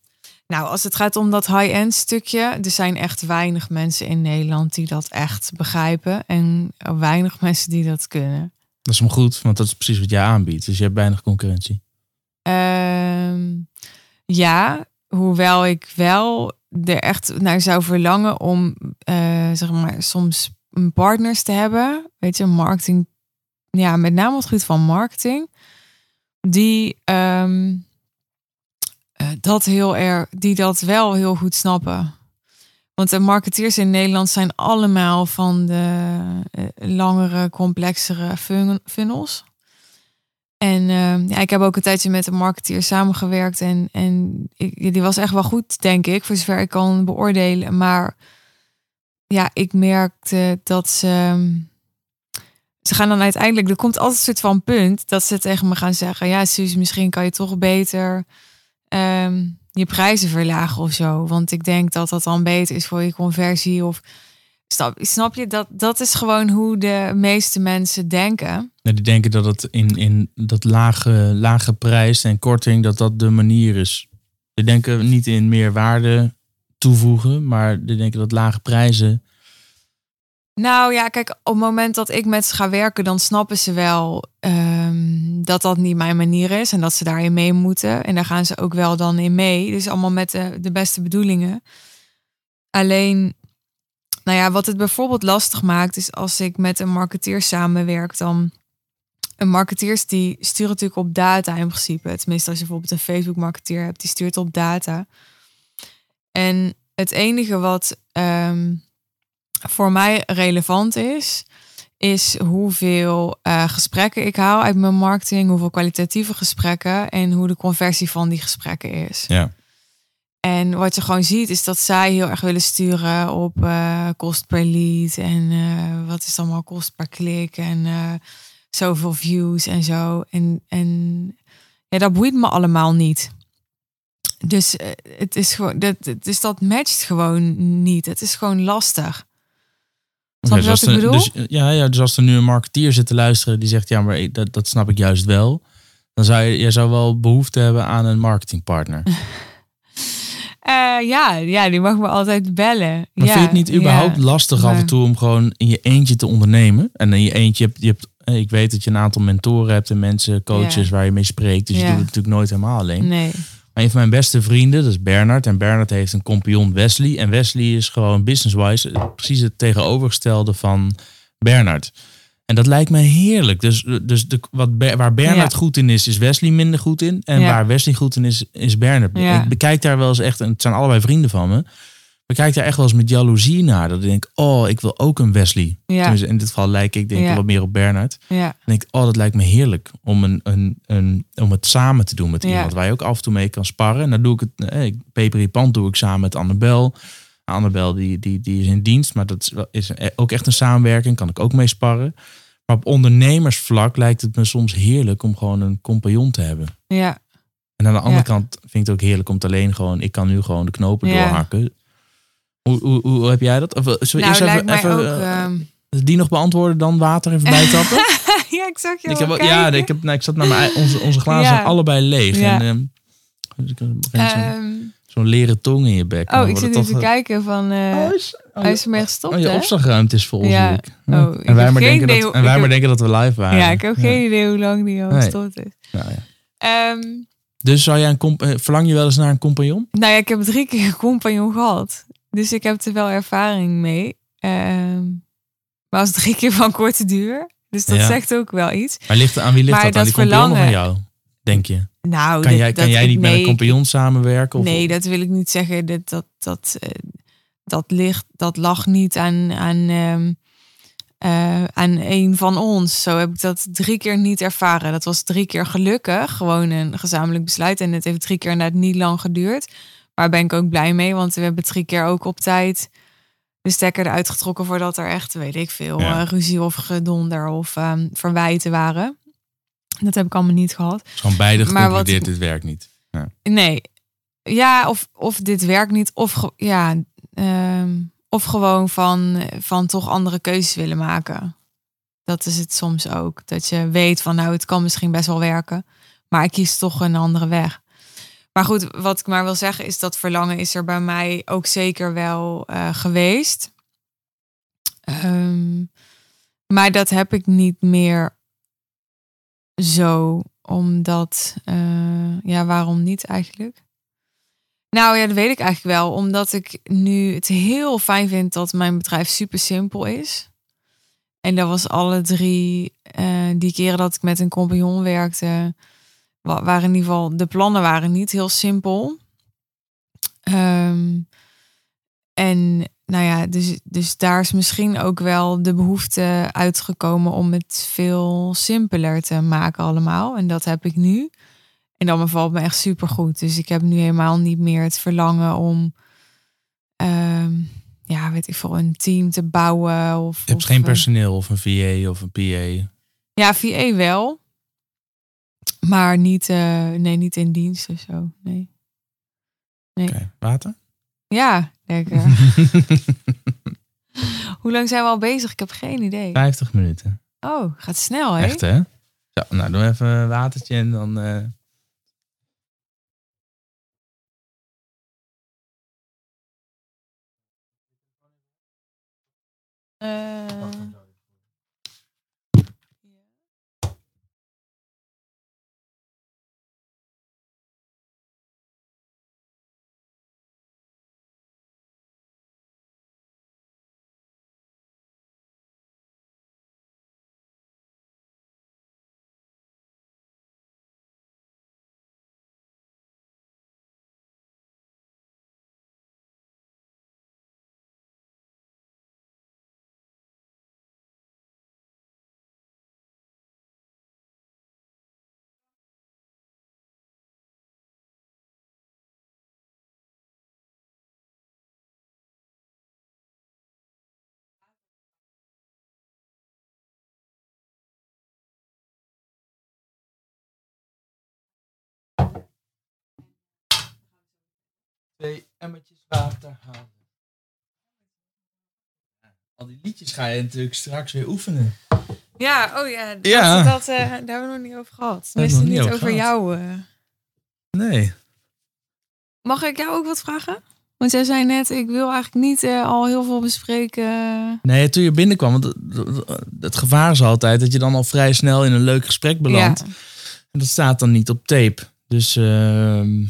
Nou, als het gaat om dat high-end stukje, er zijn echt weinig mensen in Nederland die dat echt begrijpen. En weinig mensen die dat kunnen. Dat is hem goed, want dat is precies wat jij aanbiedt. Dus je hebt weinig concurrentie. Ehm, ja, hoewel ik wel er echt naar zou verlangen om, eh, zeg maar, soms partners te hebben. Weet je, marketing. Ja, met name het gebied van marketing. Die ehm, eh, dat heel erg, die dat wel heel goed snappen. Want de marketeers in Nederland zijn allemaal van de eh, langere, complexere fun- funnels. En eh, ja, ik heb ook een tijdje met een marketeer samengewerkt. En, en ik, die was echt wel goed, denk ik, voor zover ik kan beoordelen. Maar ja, ik merkte dat ze. Ze gaan dan uiteindelijk, er komt altijd een soort van punt dat ze tegen me gaan zeggen: Ja, Suus, misschien kan je toch beter ehm, je prijzen verlagen of zo. Want ik denk dat dat dan beter is voor je conversie. Of snap, snap je dat? Dat is gewoon hoe de meeste mensen denken. Ja, die denken dat het in, in dat lage, lage prijs en korting, dat dat de manier is. Die denken niet in meer waarde toevoegen, maar die denken dat lage prijzen. Nou ja, kijk, op het moment dat ik met ze ga werken, dan snappen ze wel ehm, dat dat niet mijn manier is en dat ze daarin mee moeten. En daar gaan ze ook wel dan in mee. Dus allemaal met de, de beste bedoelingen. Alleen, nou ja, wat het bijvoorbeeld lastig maakt, is als ik met een marketeer samenwerk, dan. Een marketeers die sturen natuurlijk op data in principe. Tenminste, als je bijvoorbeeld een Facebook marketeer hebt, die stuurt op data. En het enige wat ehm, voor mij relevant is, is hoeveel eh, gesprekken ik haal uit mijn marketing, hoeveel kwalitatieve gesprekken en hoe de conversie van die gesprekken is. Ja. En wat je gewoon ziet, is dat zij heel erg willen sturen op eh, kost per lead en eh, wat is allemaal kost per klik en zoveel views en zo. En, en ja, dat boeit me allemaal niet. Dus eh, het is gewoon, dat, het is dat matcht gewoon niet. Het is gewoon lastig. Snap je wat dus ik bedoel? Dus, ja, ja, dus als er nu een marketeer zit te luisteren die zegt, ja, maar ik- dat, dat snap ik juist wel. Dan zou je, jij zou wel behoefte hebben aan een marketingpartner. Eh, ja, ja, die mag me altijd bellen. Maar ja, vind je het niet überhaupt ja. lastig af en toe om gewoon in je eentje te ondernemen? En in je eentje hebt, je hebt eh, ik weet dat je een aantal mentoren hebt en mensen, coaches Ja. waar je mee spreekt. Dus je doet het natuurlijk nooit helemaal alleen. Nee. Maar een van mijn beste vrienden, dat is Bernard. En Bernard heeft een compagnon Wesley. En Wesley is gewoon business-wise eh, precies het tegenovergestelde van Bernard. En dat lijkt me heerlijk. Dus, dus de, wat, waar Bernard Ja. goed in is, is Wesley minder goed in. En waar Wesley goed in is, is Bernard. Ik bekijk daar wel eens echt, en het zijn allebei vrienden van me. Ik bekijk daar echt wel eens met jaloezie naar. Dat ik denk, oh, ik wil ook een Wesley. Ja. In dit geval lijk ik denk ik Ja. wat meer op Bernard. Ja. Denk oh, dat lijkt me heerlijk om, een, een, een, om het samen te doen met Ja. iemand waar je ook af en toe mee kan sparren. En dan doe ik het, eh, ik- Peper Pand doe ik samen met Annabel. Annabel die, die, die is in dienst, maar dat is, is ook echt een samenwerking, kan ik ook mee sparren. Maar op ondernemersvlak lijkt het me soms heerlijk om gewoon een compagnon te hebben. Ja. En aan de andere Ja. kant vind ik het ook heerlijk om het alleen gewoon, ik kan nu gewoon de knopen Ja. doorhakken. Hoe, hoe, hoe heb jij dat? Of, eh, zullen we Nou, eerst even, ook... eh, ehm, die nog beantwoorden, dan water even bijtappen? ja, ik zag je Ik heb, ja, ik, heb, nou, ik zat naar mijn, onze, onze glazen Ja. allebei leeg. Ja. En, ehm, dus zo'n Ehm, zo'n leren tong in je bek. Oh, ik zit even te kijken van... eh, eh, oh, is, oh, hij is ermee gestopt, oh, je opslagruimte is vol, Ja. Oh, ik en wij maar, denken dat, en wij maar denken dat we live waren. Ja, ik heb geen idee hoe lang die al Nee. gestopt is. Nou, ja. Dus zou jij een eh, verlang je wel eens naar een compagnon? nou ja, ik heb drie keer een compagnon gehad. Dus ik heb er wel ervaring mee. Ehm, maar als drie keer van korte duur. Dus dat Ja. zegt ook wel iets. Maar ligt, aan wie ligt Maar dat? Aan dat die compagnon verlangen- jou? Denk je? Nou, Kan dat- jij, kan jij niet met een compagnon samenwerken? Of, Nee, dat wil ik niet zeggen. Dat, dat, dat, eh, dat, ligt, dat lag niet aan, aan, ehm, eh, aan een van ons. Zo heb ik dat drie keer niet ervaren. Dat was drie keer gelukkig. Gewoon een gezamenlijk besluit. En het heeft drie keer inderdaad niet lang geduurd. Maar daar ben ik ook blij mee. Want we hebben drie keer ook op tijd de stekker eruit getrokken... voordat er echt, weet ik veel, Ja. eh, ruzie of gedonder of ehm, verwijten waren. Dat heb ik allemaal niet gehad. Het is gewoon beide wat- geconcludeerd, dit werkt niet. Nee. ja, of, of dit werkt niet, of ja, ehm, of gewoon van, van toch andere keuzes willen maken. Dat is het soms ook. Dat je weet van nou, het kan misschien best wel werken, maar ik kies toch een andere weg. Maar goed, wat ik maar wil zeggen is dat verlangen is er bij mij ook zeker wel eh, geweest. Ehm, maar dat heb ik niet meer zo, omdat, eh, ja, waarom niet eigenlijk? Nou ja, dat weet ik eigenlijk wel. Omdat ik nu het heel fijn vind dat mijn bedrijf super simpel is. En dat was alle drie eh, die keren dat ik met een compagnon werkte. Wa- Waren in ieder geval, de plannen waren niet heel simpel. Ehm, en nou ja, dus, dus daar is misschien ook wel de behoefte uitgekomen om het veel simpeler te maken allemaal. En dat heb ik nu. En dat bevalt me echt super goed. Dus ik heb nu helemaal niet meer het verlangen om, ehm, ja, weet ik veel, een team te bouwen. Of, Je hebt of, geen personeel of een VA of een PA. Ja, VA wel. Maar niet, eh, nee, niet in dienst of zo. Nee. Oké, water? Ja, lekker. Hoe lang zijn we al bezig? Ik heb geen idee. 50 minuten. Oh, gaat snel, hè? Echt hè? Zo, nou doe even een watertje en dan... Eh, Twee emmertjes water halen. Al die liedjes ga je natuurlijk straks weer oefenen. Ja, oh ja. Dat, Ja. Dat, eh, daar hebben we nog niet over gehad. Tenminste, niet over, jou. eh. Nee. Mag ik jou ook wat vragen? Want jij zei net, ik wil eigenlijk niet eh, al heel veel bespreken. Nee, toen je binnenkwam, want het, gevaar is altijd dat je dan al vrij snel in een leuk gesprek belandt. Ja. En dat staat dan niet op tape. Dus ehm,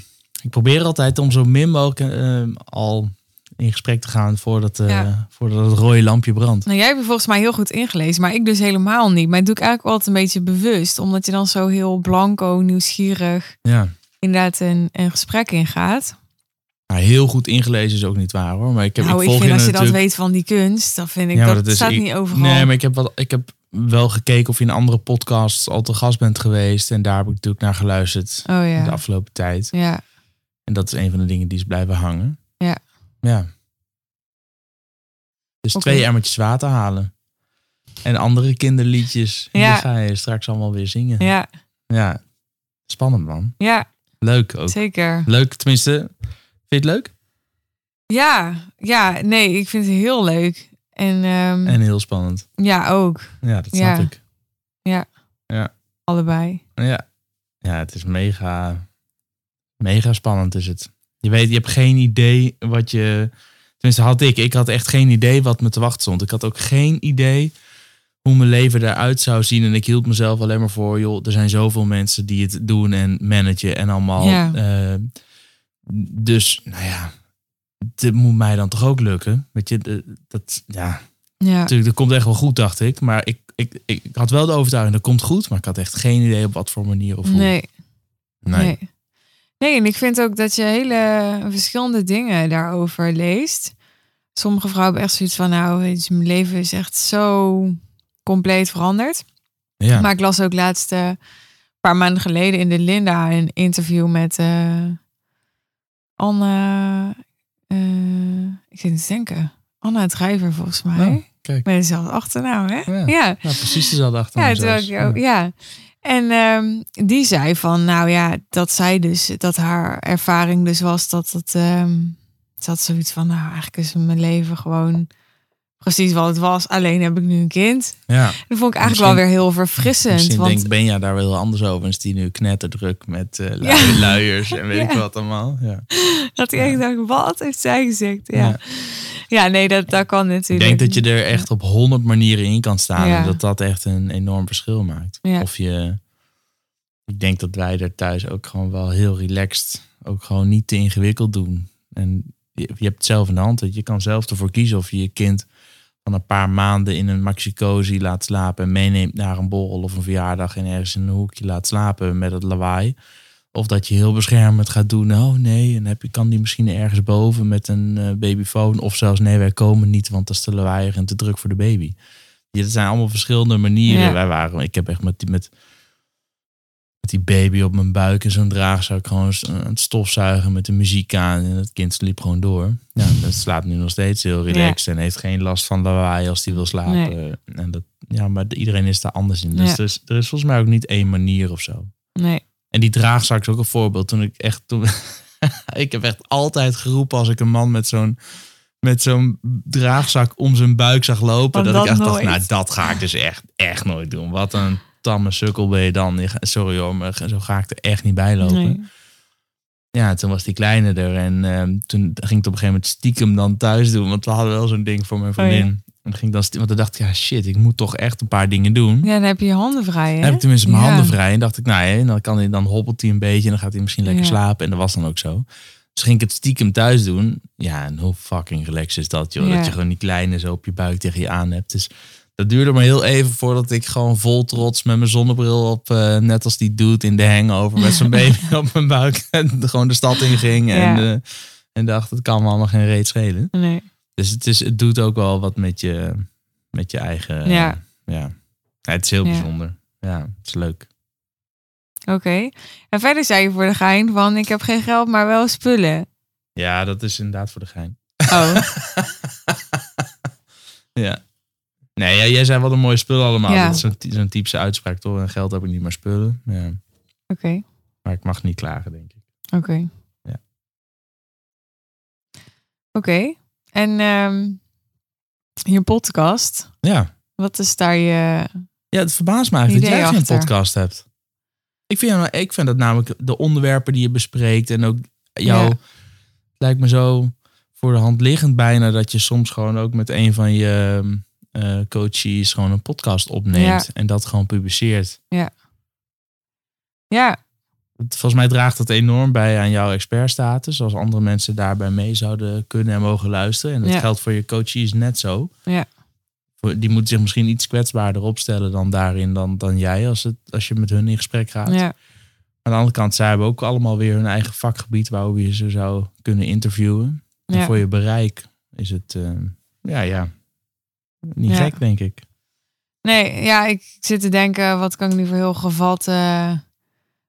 ik probeer altijd om zo min mogelijk ehm, al in gesprek te gaan voordat, eh, Ja. voordat het rode lampje brandt. Nou, jij hebt je volgens mij heel goed ingelezen, maar ik dus helemaal niet. Maar dat doe ik eigenlijk altijd een beetje bewust, omdat je dan zo heel blanco, nieuwsgierig Ja. inderdaad een, een gesprek ingaat. Nou, heel goed ingelezen is ook niet waar hoor. Maar ik heb nou, ik vind als je dat weet van die kunst, dan vind ik Ja, dat, dat is- staat ik- niet overal. Nee, maar ik heb, wel, ik heb wel gekeken of je in andere podcasts al te gast bent geweest. En daar heb ik natuurlijk naar geluisterd Oh de afgelopen tijd. Ja. En dat is een van de dingen die is blijven hangen. Ja. Ja. Dus twee emmertjes water halen. En andere kinderliedjes. Ja. Die ga je straks allemaal weer zingen. Ja, Ja. Spannend man. ja, Leuk ook. zeker. Leuk, tenminste. Vind je het leuk? Ja, ja, nee, ik vind het heel leuk. En, ehm, En heel spannend. ja, ook. Ja, dat snap Ja. ik. Allebei. Ja. ja, het is mega, mega spannend is het. Je weet, je hebt geen idee wat je... Tenminste had ik. Ik had echt geen idee wat me te wachten stond. Ik had ook geen idee hoe mijn leven eruit zou zien. En ik hield mezelf alleen maar voor, joh, er zijn zoveel mensen die het doen en managen en allemaal. Ja. eh, dus, nou ja, dit moet mij dan toch ook lukken. Weet je, dat, ja, Ja. natuurlijk, dat komt echt wel goed, dacht ik. Maar ik, ik, ik, ik had wel de overtuiging, dat komt goed. Maar ik had echt geen idee op wat voor manier of hoe. Nee, Nee. nee. Nee, en ik vind ook dat je hele verschillende dingen daarover leest. Sommige vrouwen hebben echt zoiets van, nou, weet je, mijn leven is echt zo compleet veranderd. Ja. Maar ik las ook laatst, eh, een paar maanden geleden in de Linda een interview met eh, Anne. eh, ik zit te denken. Anna Drijver volgens mij. Oh, kijk. Met dezelfde achternaam, hè? Ja. ja. Nou, precies dezelfde achternaam Ja, ook, ja. En ehm, die zei van, nou ja, dat zij dus, dat haar ervaring dus was dat het, ehm ze had zoiets van, nou eigenlijk is mijn leven gewoon precies wat het was. Alleen heb ik nu een kind. Ja. Dat vond ik eigenlijk wel weer heel verfrissend. Misschien want denkt Benja daar wel heel anders over. En is die nu knetterdruk met eh lui- luiers en weet ik wat allemaal. Ja. dat ik echt dacht, wat heeft zij gezegd? Ja, ja. Nee, dat, dat kan Ik natuurlijk. denk dat je er echt op honderd manieren in kan staan. En dat dat echt een enorm verschil maakt. Of je... Ik denk dat wij er thuis ook gewoon wel heel relaxed... ook gewoon niet te ingewikkeld doen. En je, je hebt het zelf in de hand. dat Je kan zelf ervoor kiezen of je je kind... van een paar maanden in een maxi-cozy laat slapen... en meeneemt naar een borrel of een verjaardag... en ergens in een hoekje laat slapen met het lawaai. Of dat je heel beschermend gaat doen. Oh nee, en heb je, kan die misschien ergens boven met een eh, babyfoon. Of zelfs nee, wij komen niet, want dat is te lawaaiig en te druk voor de baby. Ja, dat zijn allemaal verschillende manieren. Ja. Wij waren, ik heb echt met met, met die baby op mijn buik en zo'n draagzak gewoon aan het stofzuigen met de muziek aan. En het kind sliep gewoon door. Ja, dat slaapt nu nog steeds heel relaxed en heeft geen last van lawaai als die wil slapen. En dat, ja, maar iedereen is daar anders in. Dus Ja. er, is, er is volgens mij ook niet één manier of zo. Nee, En die draagzak is ook een voorbeeld. Toen ik echt toen, ik heb echt altijd geroepen als ik een man met zo'n met zo'n draagzak om zijn buik zag lopen. Dat, ik echt dacht, nou dat ga ik dus echt, echt nooit doen. Wat een tamme sukkel ben je dan. Sorry hoor, maar zo ga ik er echt niet bij lopen. nee. Ja, toen was die kleine er. En ehm, toen ging ik het op een gegeven moment stiekem dan thuis doen. Want we hadden wel zo'n ding voor mijn Oh, ja. vriendin. En ging dan want dan dacht ik, ja shit, ik moet toch echt een paar dingen doen. Ja, dan heb je je handen vrij, hè? Dan heb ik tenminste mijn Ja. handen vrij. En dacht ik, nou ja, dan, kan hij, dan hobbelt hij een beetje. En dan gaat hij misschien lekker Ja. slapen. En dat was dan ook zo. Dus ging ik het stiekem thuis doen. Ja, en hoe fucking relaxed is dat, joh. Dat je gewoon die kleine zo op je buik tegen je aan hebt. Dus dat duurde maar heel even voordat ik gewoon vol trots met mijn zonnebril op, eh, net als die dude in de hangover met zijn baby op mijn buik, en gewoon de stad in ging. En, eh, en dacht, het kan me allemaal geen reet schelen. Nee. Dus het, is, het doet ook wel wat met je, met je eigen. Ja. ja. Ja, Het is heel Ja. bijzonder. Ja, het is leuk. Oké. En verder zei je voor de gein van, ik heb geen geld, maar wel spullen. Ja, dat is inderdaad voor de gein. Oh, Ja. Nee, ja, jij zei wel een mooie spullen allemaal. Ja. Dat is zo'n typische uitspraak, toch? En geld heb ik niet, maar spullen. Ja. oké. Maar ik mag niet klagen, denk ik. Oké. Ja. Oké. En ehm, je podcast, Ja. wat is daar je... Ja, het verbaast me eigenlijk dat jij geen achter. podcast hebt. Ik vind, ik vind dat namelijk de onderwerpen die je bespreekt en ook jou... Ja. Lijkt me zo voor de hand liggend bijna dat je soms gewoon ook met een van je eh coaches gewoon een podcast opneemt en dat gewoon publiceert. Ja, Het- Volgens mij draagt dat enorm bij aan jouw expertstatus. Als andere mensen daarbij mee zouden kunnen en mogen luisteren. En dat Ja. geldt voor je coaches net zo. Ja. Die moeten zich misschien iets kwetsbaarder opstellen dan daarin dan, dan jij als, het, als je met hun in gesprek gaat. ja, Aan de andere kant, zij hebben ook allemaal weer hun eigen vakgebied waarover je ze zou kunnen interviewen. En ja. voor je bereik is het, eh, ja, ja, niet gek, denk ik. Nee, ja, ik zit te denken, wat kan ik nu voor heel gevat eh,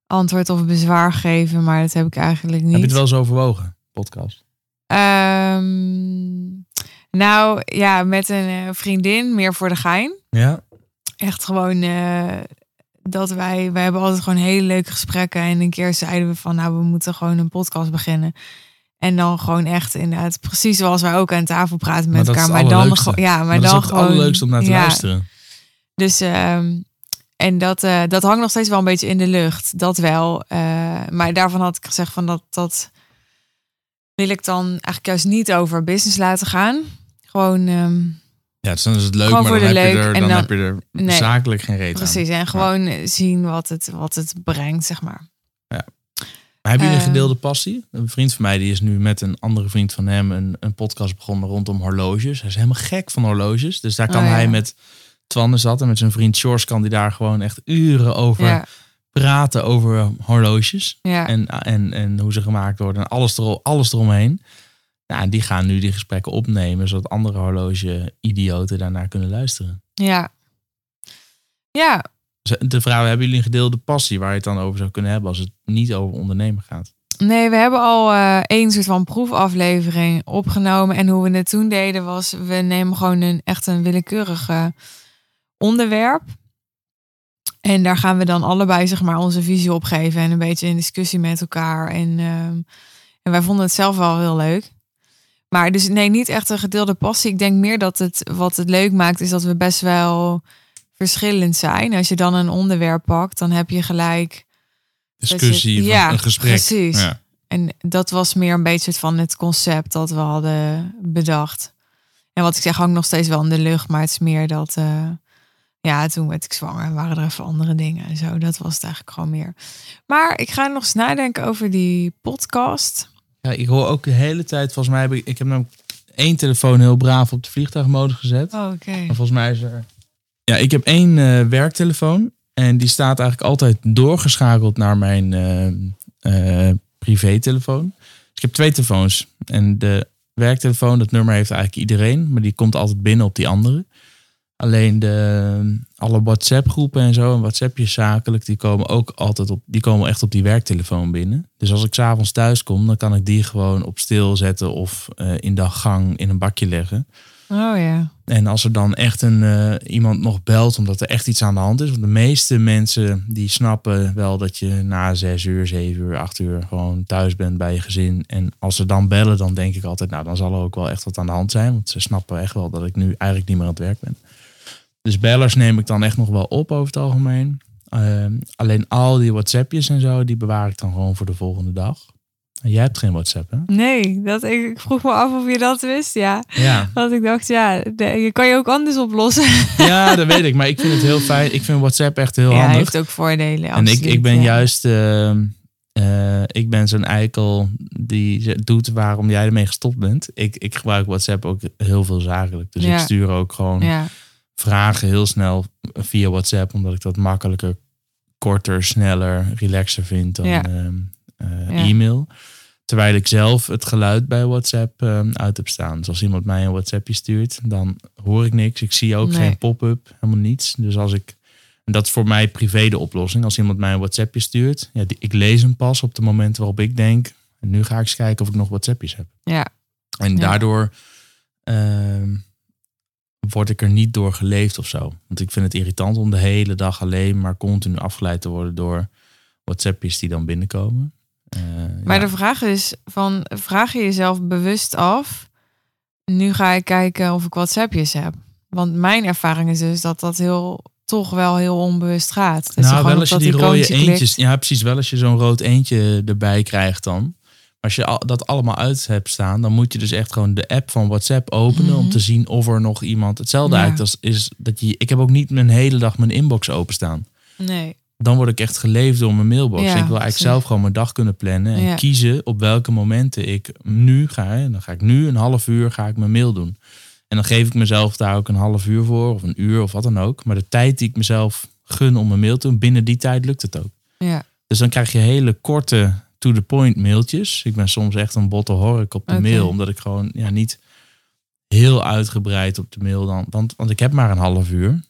antwoord of bezwaar geven, maar dat heb ik eigenlijk niet. Heb je het wel eens overwogen, podcast? Ehm, nou, ja, met een eh, vriendin, meer voor de gein. Ja. Echt gewoon eh, dat wij, wij hebben altijd gewoon hele leuke gesprekken. En een keer zeiden we van, nou, we moeten gewoon een podcast beginnen. En dan gewoon echt inderdaad, precies zoals wij ook aan tafel praten met dat is elkaar. Maar dan, ja, maar, Maar, dat dan is ook het gewoon. allerleukste om naar te ja, luisteren. Dus, ehm, en dat, eh, dat hangt nog steeds wel een beetje in de lucht. Dat wel. Eh, maar daarvan had ik gezegd van dat, dat wil ik dan eigenlijk juist niet over business laten gaan. Gewoon, ehm, Ja, dus dan is het leuk, maar dan, heb, je er, dan, dan- heb je er zakelijk geen reet precies. aan. En gewoon zien wat het, wat het brengt, zeg maar. Maar hebben jullie een Eh, gedeelde passie? Een vriend van mij die is nu met een andere vriend van hem een, een podcast begonnen rondom horloges. Hij is helemaal gek van horloges. Dus daar kan Oh, ja. hij met Twanne zat en met zijn vriend Sjors kan die daar gewoon echt uren over Ja, praten over horloges. ja, En, en, en hoe ze gemaakt worden en alles, ero, alles eromheen. Nou, en die gaan nu die gesprekken opnemen, zodat andere horloge-idioten daarnaar kunnen luisteren. ja. Ja, De vraag, hebben jullie een gedeelde passie waar je het dan over zou kunnen hebben als het niet over ondernemen gaat? nee, we hebben al eh één soort van proefaflevering opgenomen. En hoe we het toen deden was, we nemen gewoon een echt een willekeurig onderwerp. En daar gaan we dan allebei zeg maar onze visie op geven en een beetje in discussie met elkaar. En, ehm, en wij vonden het zelf wel heel leuk. Maar dus nee, niet echt een gedeelde passie. Ik denk meer dat het wat het leuk maakt, is dat we best wel verschillend zijn. Als je dan een onderwerp pakt, dan heb je gelijk Discussie, je- ja, een gesprek. precies. Ja. En dat was meer een beetje van het concept dat we hadden bedacht. En wat ik zeg, hangt nog steeds wel in de lucht, maar het is meer dat. eh, ja, toen werd ik zwanger en waren er even andere dingen en zo. Dat was het eigenlijk gewoon meer. Maar ik ga nog eens nadenken over die podcast. Ja, ik hoor ook de hele tijd, volgens mij heb ik, ik heb namelijk één telefoon heel braaf op de vliegtuigmodus gezet. Oh, Oké. En volgens mij is er... Ja, ik heb één eh, werktelefoon. En die staat eigenlijk altijd doorgeschakeld naar mijn eh eh privételefoon. Dus ik heb twee telefoons. En de werktelefoon, dat nummer heeft eigenlijk iedereen. Maar die komt altijd binnen op die andere. Alleen de, alle WhatsApp groepen en zo en WhatsAppjes zakelijk, die komen ook altijd op, die komen echt op die werktelefoon binnen. Dus als ik s'avonds thuis kom, dan kan ik die gewoon op stil zetten of in de gang in een bakje leggen. Oh ja. En als er dan echt een, eh, iemand nog belt omdat er echt iets aan de hand is. Want de meeste mensen die snappen wel dat je na zes uur, zeven uur, acht uur gewoon thuis bent bij je gezin. En als ze dan bellen, dan denk ik altijd, nou dan zal er ook wel echt wat aan de hand zijn. Want ze snappen echt wel dat ik nu eigenlijk niet meer aan het werk ben. Dus bellers neem ik dan echt nog wel op over het algemeen. Ehm, alleen al die WhatsAppjes en zo, die bewaar ik dan gewoon voor de volgende dag. Jij hebt geen WhatsApp, hè? Nee, dat, ik, ik vroeg me af of je dat wist. Ja. Ja. Want ik dacht, ja, de- je kan je ook anders oplossen. Ja, dat weet ik. Maar ik vind het heel fijn. Ik vind WhatsApp echt heel ja, handig. heeft ook voordelen. En ik, ik ben ja. juist, eh, eh, ik ben zo'n eikel die doet waarom jij ermee gestopt bent. Ik, ik gebruik WhatsApp ook heel veel zakelijk. Dus Ja. ik stuur ook gewoon Ja, vragen heel snel via WhatsApp, omdat ik dat makkelijker, korter, sneller, relaxer vind dan Ja. ehm, eh, Ja. e-mail. Terwijl ik zelf het geluid bij WhatsApp ehm, uit heb staan. Dus als iemand mij een WhatsAppje stuurt, dan hoor ik niks. Ik zie ook Nee. geen pop-up, helemaal niets. Dus als ik, en dat is voor mij privé de oplossing. Als iemand mij een WhatsAppje stuurt, ja, die, ik lees hem pas op de momenten waarop ik denk, en nu ga ik eens kijken of ik nog WhatsAppjes heb. ja, En Ja. daardoor ehm, word ik er niet door geleefd of zo. Want ik vind het irritant om de hele dag alleen maar continu afgeleid te worden door WhatsAppjes die dan binnenkomen. Eh, Maar ja. de vraag is: van, vraag je jezelf bewust af? Nu ga ik kijken of ik WhatsAppjes heb. Want mijn ervaring is dus dat dat heel, toch wel heel onbewust gaat. Je nou, wel als je die rode klikt. eentjes... Ja, precies. Wel als je zo'n rood eentje erbij krijgt dan. Als je dat allemaal uit hebt staan, dan moet je dus echt gewoon de app van WhatsApp openen om Mhm. te zien of er nog iemand. Hetzelfde Ja. eigenlijk als is dat je. Ik heb ook niet mijn hele dag mijn inbox openstaan. Nee, dan word ik echt geleefd door mijn mailbox. Ja, ik wil eigenlijk precies. zelf gewoon mijn dag kunnen plannen en Ja. kiezen op welke momenten ik nu ga. Hè. Dan ga ik nu een half uur ga ik mijn mail doen. En dan geef ik mezelf daar ook een half uur voor of een uur of wat dan ook. Maar de tijd die ik mezelf gun om mijn mail te doen, binnen die tijd lukt het ook. ja, Dus dan krijg je hele korte to-the-point mailtjes. Ik ben soms echt een botte hork op de mail, omdat ik gewoon ja, niet heel uitgebreid op de mail dan. Want, want ik heb maar een half uur.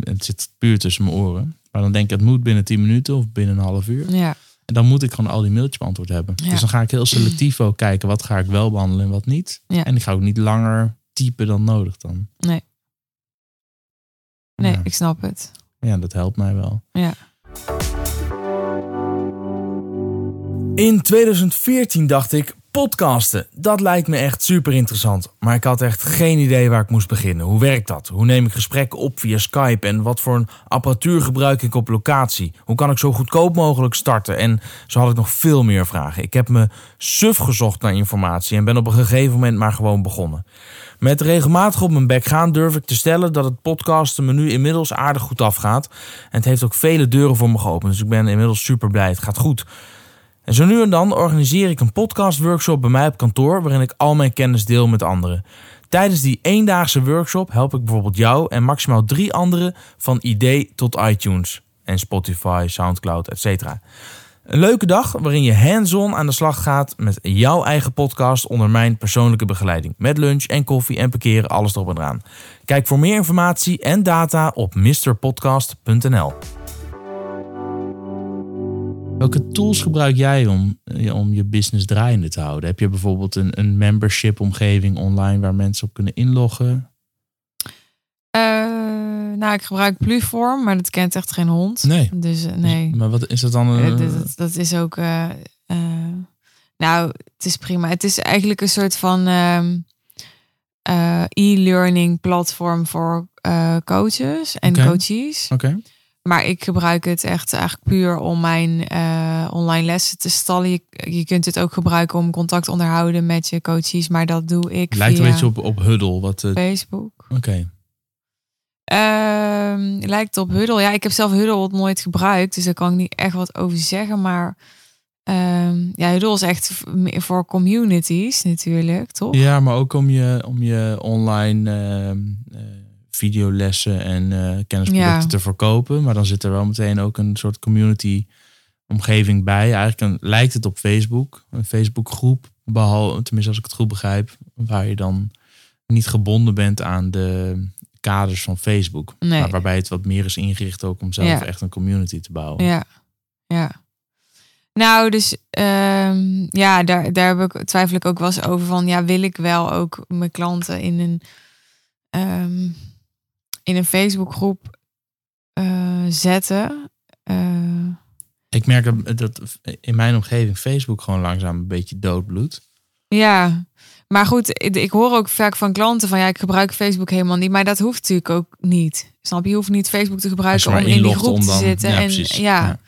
Het zit puur tussen mijn oren. Maar dan denk ik, het moet binnen 10 minuten of binnen een half uur. ja, En dan moet ik gewoon al die mailtjes beantwoord hebben. Ja. Dus dan ga ik heel selectief ook kijken wat ga ik wel behandelen en wat niet. Ja. En ik ga ook niet langer typen dan nodig dan. nee, nee, Ja. ik snap het. Ja, dat helpt mij wel. Ja. In 2014 dacht ik, podcasten, dat lijkt me echt super interessant. Maar ik had echt geen idee waar ik moest beginnen. Hoe werkt dat? Hoe neem ik gesprekken op via Skype? En wat voor een apparatuur gebruik ik op locatie? Hoe kan ik zo goedkoop mogelijk starten? En zo had ik nog veel meer vragen. Ik heb me suf gezocht naar informatie en ben op een gegeven moment maar gewoon begonnen. Met regelmatig op mijn bek gaan durf ik te stellen dat het podcasten me nu inmiddels aardig goed afgaat. En het heeft ook vele deuren voor me geopend. Dus ik ben inmiddels super blij. Het gaat goed. En zo nu en dan organiseer ik een podcastworkshop bij mij op kantoor waarin ik al mijn kennis deel met anderen. Tijdens die eendaagse workshop help ik bijvoorbeeld jou en maximaal drie anderen van idee tot iTunes en Spotify, Soundcloud, etc. Een leuke dag waarin je hands-on aan de slag gaat met jouw eigen podcast onder mijn persoonlijke begeleiding. Met lunch en koffie en parkeren, alles erop en eraan. Kijk voor meer informatie en data op mrpodcast.nl. Welke tools gebruik jij om, eh, om je business draaiende te houden? Heb je bijvoorbeeld een, een membership omgeving online waar mensen op kunnen inloggen? Eh, nou, ik gebruik Pluform, maar dat kent echt geen hond. Nee. Dus eh, nee. Maar wat is dat dan? Dat, dat, dat is ook. nou, het is prima. Het is eigenlijk een soort van ehm, eh, e-learning platform voor coaches en coaches. Oké. Maar ik gebruik het echt eigenlijk puur om mijn eh, online lessen te stallen. Je, je kunt het ook gebruiken om contact te onderhouden met je coaches, maar dat doe ik lijkt een beetje op, op Huddle. Wat, eh, Facebook. Oké. Ehm, lijkt op Huddle. Ja, ik heb zelf Huddle nooit gebruikt, dus daar kan ik niet echt wat over zeggen. Maar ehm, ja, Huddle is echt voor communities natuurlijk, toch? Ja, maar ook om je, om je online ehm, eh, videolessen en eh, kennisproducten Ja. te verkopen. Maar dan zit er wel meteen ook een soort community omgeving bij. Eigenlijk een, lijkt het op Facebook. Een Facebook groep. Behalve, tenminste als ik het goed begrijp. Waar je dan niet gebonden bent aan de kaders van Facebook. Nee. Maar waarbij het wat meer is ingericht ook om zelf Ja. echt een community te bouwen. Ja, ja. Nou, dus ehm, ja, daar, daar heb ik, twijfel ik ook wel eens over van, ja, wil ik wel ook mijn klanten in een, ehm, in een Facebookgroep eh, zetten? Eh, Ik merk dat- dat in mijn omgeving Facebook gewoon langzaam een beetje doodbloedt. ja, maar goed, ik, ik hoor ook vaak van klanten van, ja, ik gebruik Facebook helemaal niet, maar dat hoeft natuurlijk ook niet. Snap je? Je hoeft niet Facebook te gebruiken om in die groep om te zitten. ja, en Ja.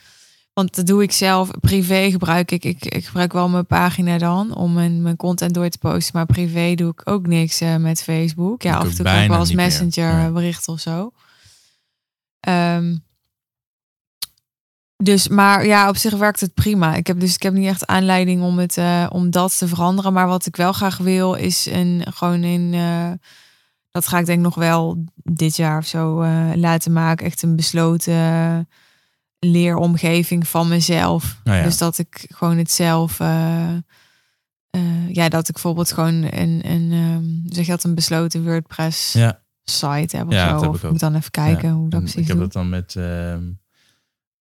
Want dat doe ik zelf. Privé gebruik ik. Ik, ik gebruik wel mijn pagina dan om mijn, mijn content door te posten. Maar privé doe ik ook niks eh, met Facebook. Ja, af en toe kan ik wel als meer. messenger Ja. bericht of zo. Ehm, dus, maar ja, op zich werkt het prima. Ik heb dus ik heb niet echt aanleiding om het eh, om dat te veranderen. Maar wat ik wel graag wil, is een gewoon in. eh, dat ga ik denk nog wel dit jaar of zo eh, laten maken. Echt een besloten leeromgeving van mezelf. Nou ja. Dus dat ik gewoon het zelf. eh, eh, ja, dat ik bijvoorbeeld gewoon een, een ehm, zeg dat, een besloten WordPress Ja. site heb of Ja, zo. heb Of ik moet dan even kijken Ja. hoe dat En precies Ik heb doe. dat dan met ehm,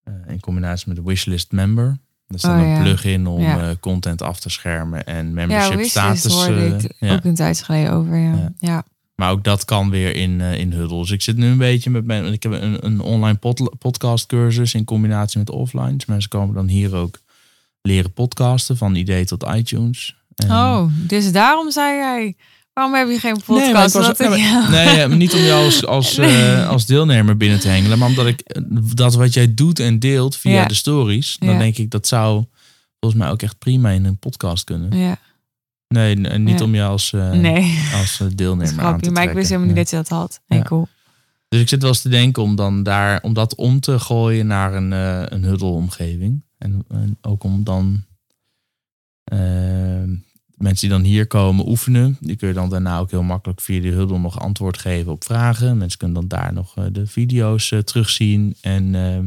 eh, in combinatie met de wishlist member. Dat is dan Oh, een ja. plugin om Ja. content af te schermen en Ja, membership wishlist status. hoorde eh, ik ja. ook een tijd geleden over. Ja. Maar ook dat kan weer in, eh in Huddle. Dus ik zit nu een beetje met mijn. Ik heb een, een online pod, podcast cursus in combinatie met offline. Dus mensen komen dan hier ook leren podcasten van idee tot iTunes. En- Oh, dus daarom zei jij. Waarom heb je geen Nee, podcast? was- nee, maar- nee, maar niet om jou als, als, Nee. eh, als deelnemer binnen te hengelen. Maar omdat ik eh, dat wat jij doet en deelt via Ja. de stories. Dan Ja. denk ik dat zou volgens mij ook echt prima in een podcast kunnen. Ja, Nee, niet Ja. om jou als, eh, nee, als eh, deelnemer aan te grapje. Maar ik wist helemaal niet dat je dat had. Ja. cool. Dus ik zit wel eens te denken om dan daar om dat om te gooien naar een, eh een huddle-omgeving. En, en ook om dan mensen die dan hier komen oefenen, die kun je dan daarna ook heel makkelijk via die huddle nog antwoord geven op vragen. Mensen kunnen dan daar nog de video's terugzien. En ehm,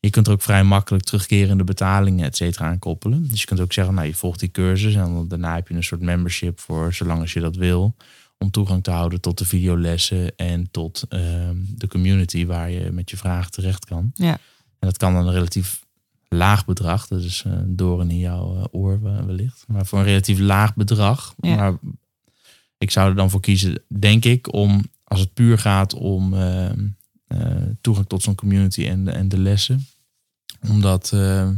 je kunt er ook vrij makkelijk terugkerende betalingen, et cetera, aan koppelen. Dus je kunt ook zeggen, nou, je volgt die cursus en dan, daarna heb je een soort membership voor zolang als je dat wil om toegang te houden tot de videolessen en tot ehm, de community waar je met je vragen terecht kan. Ja. En dat kan dan een relatief laag bedrag, dat is eh, een doorn in jouw eh, oor eh, wellicht, maar voor een relatief laag bedrag. Ja. Maar ik zou er dan voor kiezen, denk ik, om als het puur gaat om ehm, eh, toegang tot zo'n community en, en de lessen, omdat eh,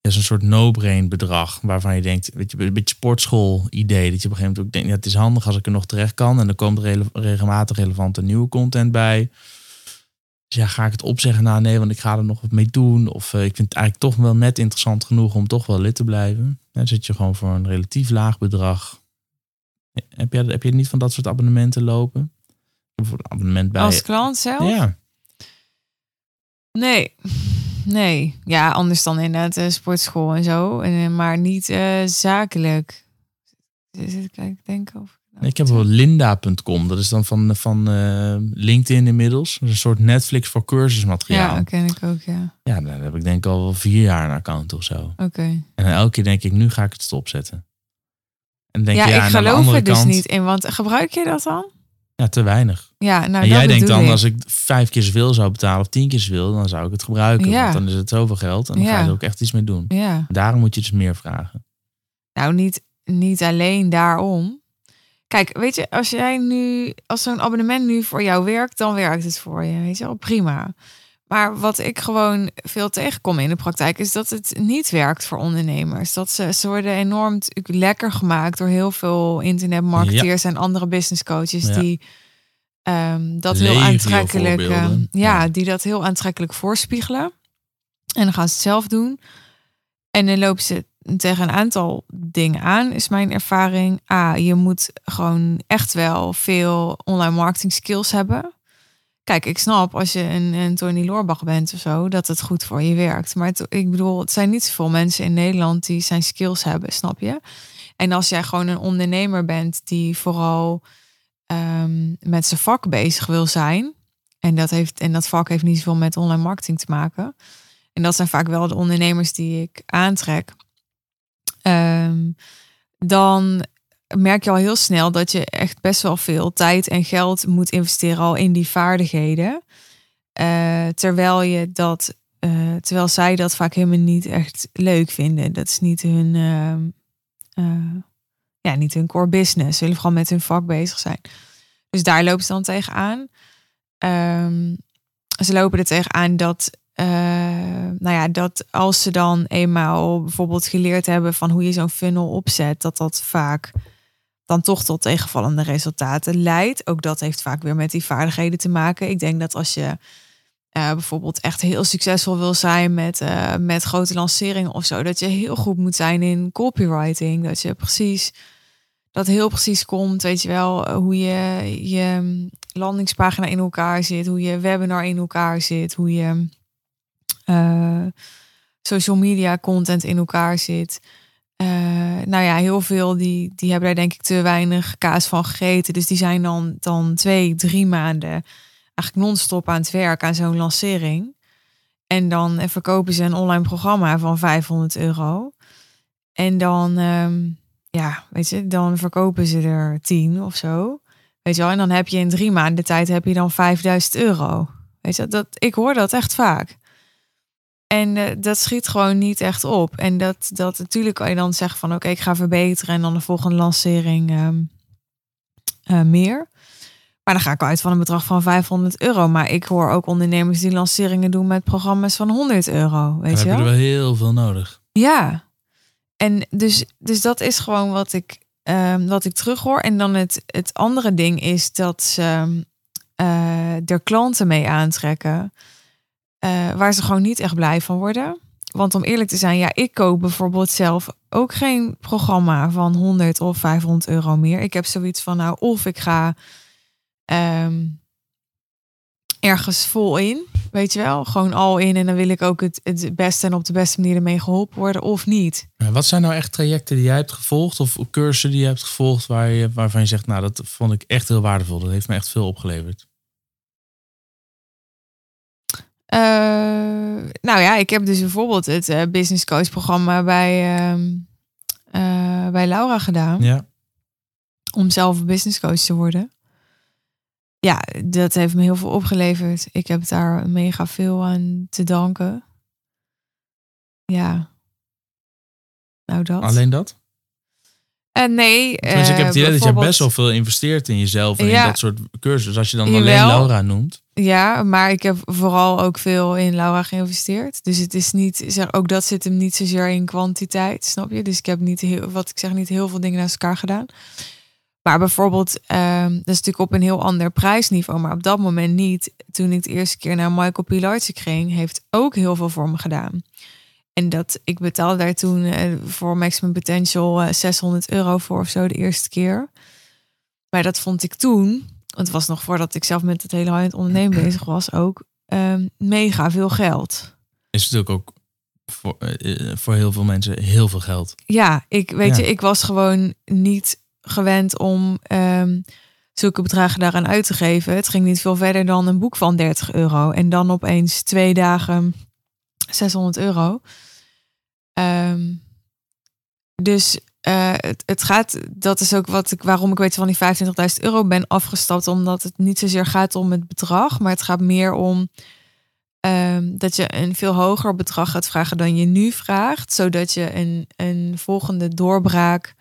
ja, zo'n soort no-brain bedrag waarvan je denkt, weet je, een beetje sportschool idee. Dat je op een gegeven moment denkt, het is handig als ik er nog terecht kan. En komt er rele- regelmatig relevante nieuwe content bij. Dus ja, ga ik het opzeggen? Nou nee, want ik ga er nog wat mee doen. Of eh, ik vind het eigenlijk toch wel net interessant genoeg om toch wel lid te blijven. Dan zit je gewoon voor een relatief laag bedrag. Heb je, heb je niet van dat soort abonnementen lopen? Of een abonnement bij... Als klant zelf? ja, Nee. Nee. Ja, anders dan inderdaad uh, sportschool en zo. En, eh, maar niet eh, zakelijk. Zit ik kijken, denken of... ik heb wel linda.com. Dat is dan van, van eh, LinkedIn inmiddels. Een soort Netflix voor cursusmateriaal. Ja, dat ken ik ook, ja. Ja, daar heb ik denk ik al wel vier jaar een account of zo. Oké. En elke keer denk ik, nu ga ik het stopzetten. En denk Ja, ja, ik de geloof er dus kant, niet in. Want gebruik je dat dan? Ja, te weinig. Ja, nou, en jij denkt dan, ik. als ik vijf keer zoveel zou betalen of tien keer zoveel, dan zou ik het gebruiken. Ja. Want dan is het zoveel geld en dan ga je er ook echt iets mee doen. Ja. Daarom moet je dus meer vragen. Nou, niet, niet alleen daarom. Kijk, weet je, als jij nu, als zo'n abonnement nu voor jou werkt, dan werkt het voor je. Weet je wel, prima. Maar wat ik gewoon veel tegenkom in de praktijk, is dat het niet werkt voor ondernemers. Dat ze, ze worden enorm lekker gemaakt door heel veel internetmarketeers en andere business coaches die ehm, dat heel aantrekkelijk, ehm, ja, Ja. die dat heel aantrekkelijk voorspiegelen. En dan gaan ze het zelf doen. En dan lopen ze tegen een aantal dingen aan, is mijn ervaring. A, je moet gewoon echt wel veel online marketing skills hebben. Kijk, ik snap als je een, een Tony Loorbach bent of zo, dat het goed voor je werkt. Maar het, ik bedoel, het zijn niet zoveel mensen in Nederland die zijn skills hebben, snap je? En als jij gewoon een ondernemer bent die vooral ehm, met zijn vak bezig wil zijn, en dat, heeft, en dat vak heeft niet zoveel met online marketing te maken. En dat zijn vaak wel de ondernemers die ik aantrek. Ehm, dan merk je al heel snel dat je echt best wel veel tijd en geld moet investeren al in die vaardigheden. Eh, terwijl je dat, eh, terwijl zij dat vaak helemaal niet echt leuk vinden. Dat is niet hun, ehm, eh, ja, niet hun core business. Ze willen vooral met hun vak bezig zijn. Dus daar lopen ze dan tegenaan. Ehm ze lopen er tegenaan dat, eh, nou ja, dat als ze dan eenmaal bijvoorbeeld geleerd hebben van hoe je zo'n funnel opzet, dat dat vaak dan toch tot tegenvallende resultaten leidt. Ook dat heeft vaak weer met die vaardigheden te maken. Ik denk dat als je eh, bijvoorbeeld echt heel succesvol wil zijn met, eh, met grote lanceringen of zo, dat je heel goed moet zijn in copywriting. Dat je precies, dat heel precies komt, weet je wel, eh, hoe je je landingspagina in elkaar zit, hoe je webinar in elkaar zit, hoe je social media content in elkaar zit. Nou ja, heel veel die, die hebben daar denk ik te weinig kaas van gegeten. Dus die zijn dan, dan twee, drie maanden eigenlijk non-stop aan het werk aan zo'n lancering. En dan eh, verkopen ze een online programma van 500 euro. En dan, ehm, ja, weet je, dan verkopen ze er 10 of zo. Weet je wel, en dan heb je in drie maanden tijd heb je dan 5000 euro. Weet je, dat, ik hoor dat echt vaak. En eh, dat schiet gewoon niet echt op. En dat, dat natuurlijk kan je dan zeggen van oké, ik ga verbeteren en dan de volgende lancering ehm, eh, meer. Maar dan ga ik uit van een bedrag van 500 euro. Maar ik hoor ook ondernemers die lanceringen doen met programma's van 100 euro. Weet je wel? wel heel veel nodig. Ja. En dus, dus dat is gewoon wat ik, ehm, wat ik terughoor. En dan het, het andere ding is dat ze eh er klanten mee aantrekken. eh, waar ze gewoon niet echt blij van worden. Want om eerlijk te zijn, ja, ik koop bijvoorbeeld zelf ook geen programma van 100 of 500 euro meer. Ik heb zoiets van, nou, of ik ga ehm, ergens vol in, weet je wel, gewoon al in en dan wil ik ook het, het beste en op de beste manier ermee geholpen worden of niet. Wat zijn nou echt trajecten die jij hebt gevolgd of cursussen die je hebt gevolgd waar je, waarvan je zegt, nou dat vond ik echt heel waardevol. Dat heeft me echt veel opgeleverd. Eh, nou ja, ik heb dus bijvoorbeeld het eh, business coach programma bij, ehm, eh, bij Laura gedaan. Ja. Om zelf business coach te worden. Ja, dat heeft me heel veel opgeleverd. Ik heb daar mega veel aan te danken. Ja. Nou dat. Alleen dat? En nee. Tenminste, ik heb het idee dat je best wel veel investeert in jezelf en Ja. in dat soort cursussen. Als je dan Jawel. alleen Laura noemt. Ja, maar ik heb vooral ook veel in Laura geïnvesteerd. Dus het is niet, zeg, ook dat zit hem niet zozeer in kwantiteit, snap je? Dus ik heb niet heel, wat ik zeg, niet heel veel dingen naast elkaar gedaan. Maar bijvoorbeeld, ehm, dat is natuurlijk op een heel ander prijsniveau, maar op dat moment niet. Toen ik de eerste keer naar Michael Pilarczyk ging, heeft ook heel veel voor me gedaan. En dat ik betaalde daar toen eh, voor Maximum Potential eh, 600 euro voor of zo de eerste keer. Maar dat vond ik toen, want het was nog voordat ik zelf met het hele high-end ondernemen bezig was, ook ehm, mega veel geld. Is natuurlijk ook voor, eh, voor heel veel mensen heel veel geld. Ja, ik weet Ja. je, ik was gewoon niet gewend om ehm, zulke bedragen daaraan uit te geven. Het ging niet veel verder dan een boek van 30 euro. En dan opeens twee dagen 600 euro. Ehm, dus eh, het, het gaat, dat is ook wat ik, waarom ik weet van die 25.000 euro ben afgestapt. Omdat het niet zozeer gaat om het bedrag, maar het gaat meer om ehm, dat je een veel hoger bedrag gaat vragen dan je nu vraagt. Zodat je een, een volgende doorbraak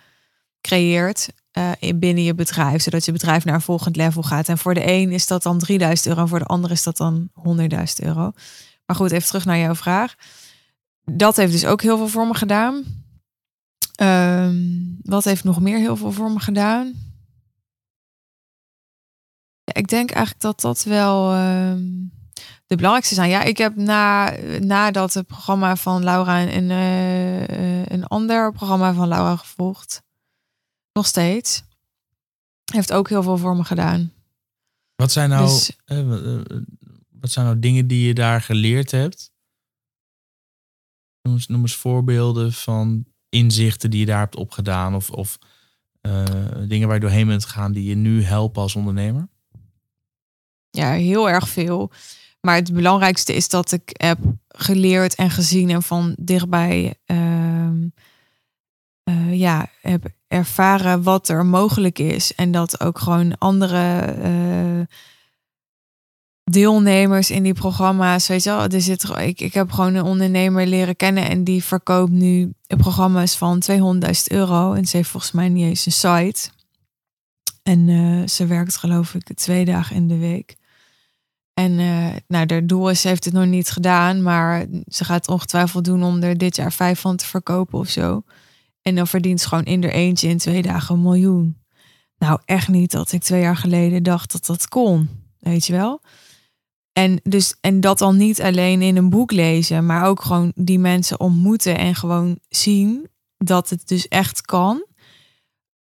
creëert. Eh, in binnen je bedrijf, zodat je bedrijf naar een volgend level gaat. En voor de een is dat dan 3000 euro, voor de ander is dat dan 100.000 euro. Maar goed, even terug naar jouw vraag. Dat heeft dus ook heel veel voor me gedaan. Ehm, wat heeft nog meer heel veel voor me gedaan? Ik denk eigenlijk dat dat wel ehm, de belangrijkste zijn. Ja, ik heb na, nadat het programma van Laura en uh, een ander programma van Laura gevolgd. Nog steeds. Heeft ook heel veel voor me gedaan. Wat zijn nou, Dus- eh, wat zijn nou dingen die je daar geleerd hebt? Noem eens, noem eens voorbeelden van inzichten die je daar hebt opgedaan. Of, of eh, dingen waar je doorheen bent gegaan die je nu helpen als ondernemer. Ja, heel erg veel. Maar het belangrijkste is dat ik heb geleerd en gezien en van dichtbij ehm, eh, ja, heb ervaren wat er mogelijk is. En dat ook gewoon andere eh, deelnemers in die programma's, weet je wel, er zit, ik, ik heb gewoon een ondernemer leren kennen en die verkoopt nu programma's van 200.000 euro. En ze heeft volgens mij niet eens een site. En eh, ze werkt geloof ik twee dagen in de week. En eh, nou, de doel is, ze heeft het nog niet gedaan, maar ze gaat ongetwijfeld doen om er dit jaar vijf van te verkopen of zo. En dan verdient ze gewoon in eentje in twee dagen een miljoen. Nou, echt niet dat ik twee jaar geleden dacht dat dat kon. Weet je wel? En, dus, en dat dan niet alleen in een boek lezen, maar ook gewoon die mensen ontmoeten en gewoon zien dat het dus echt kan.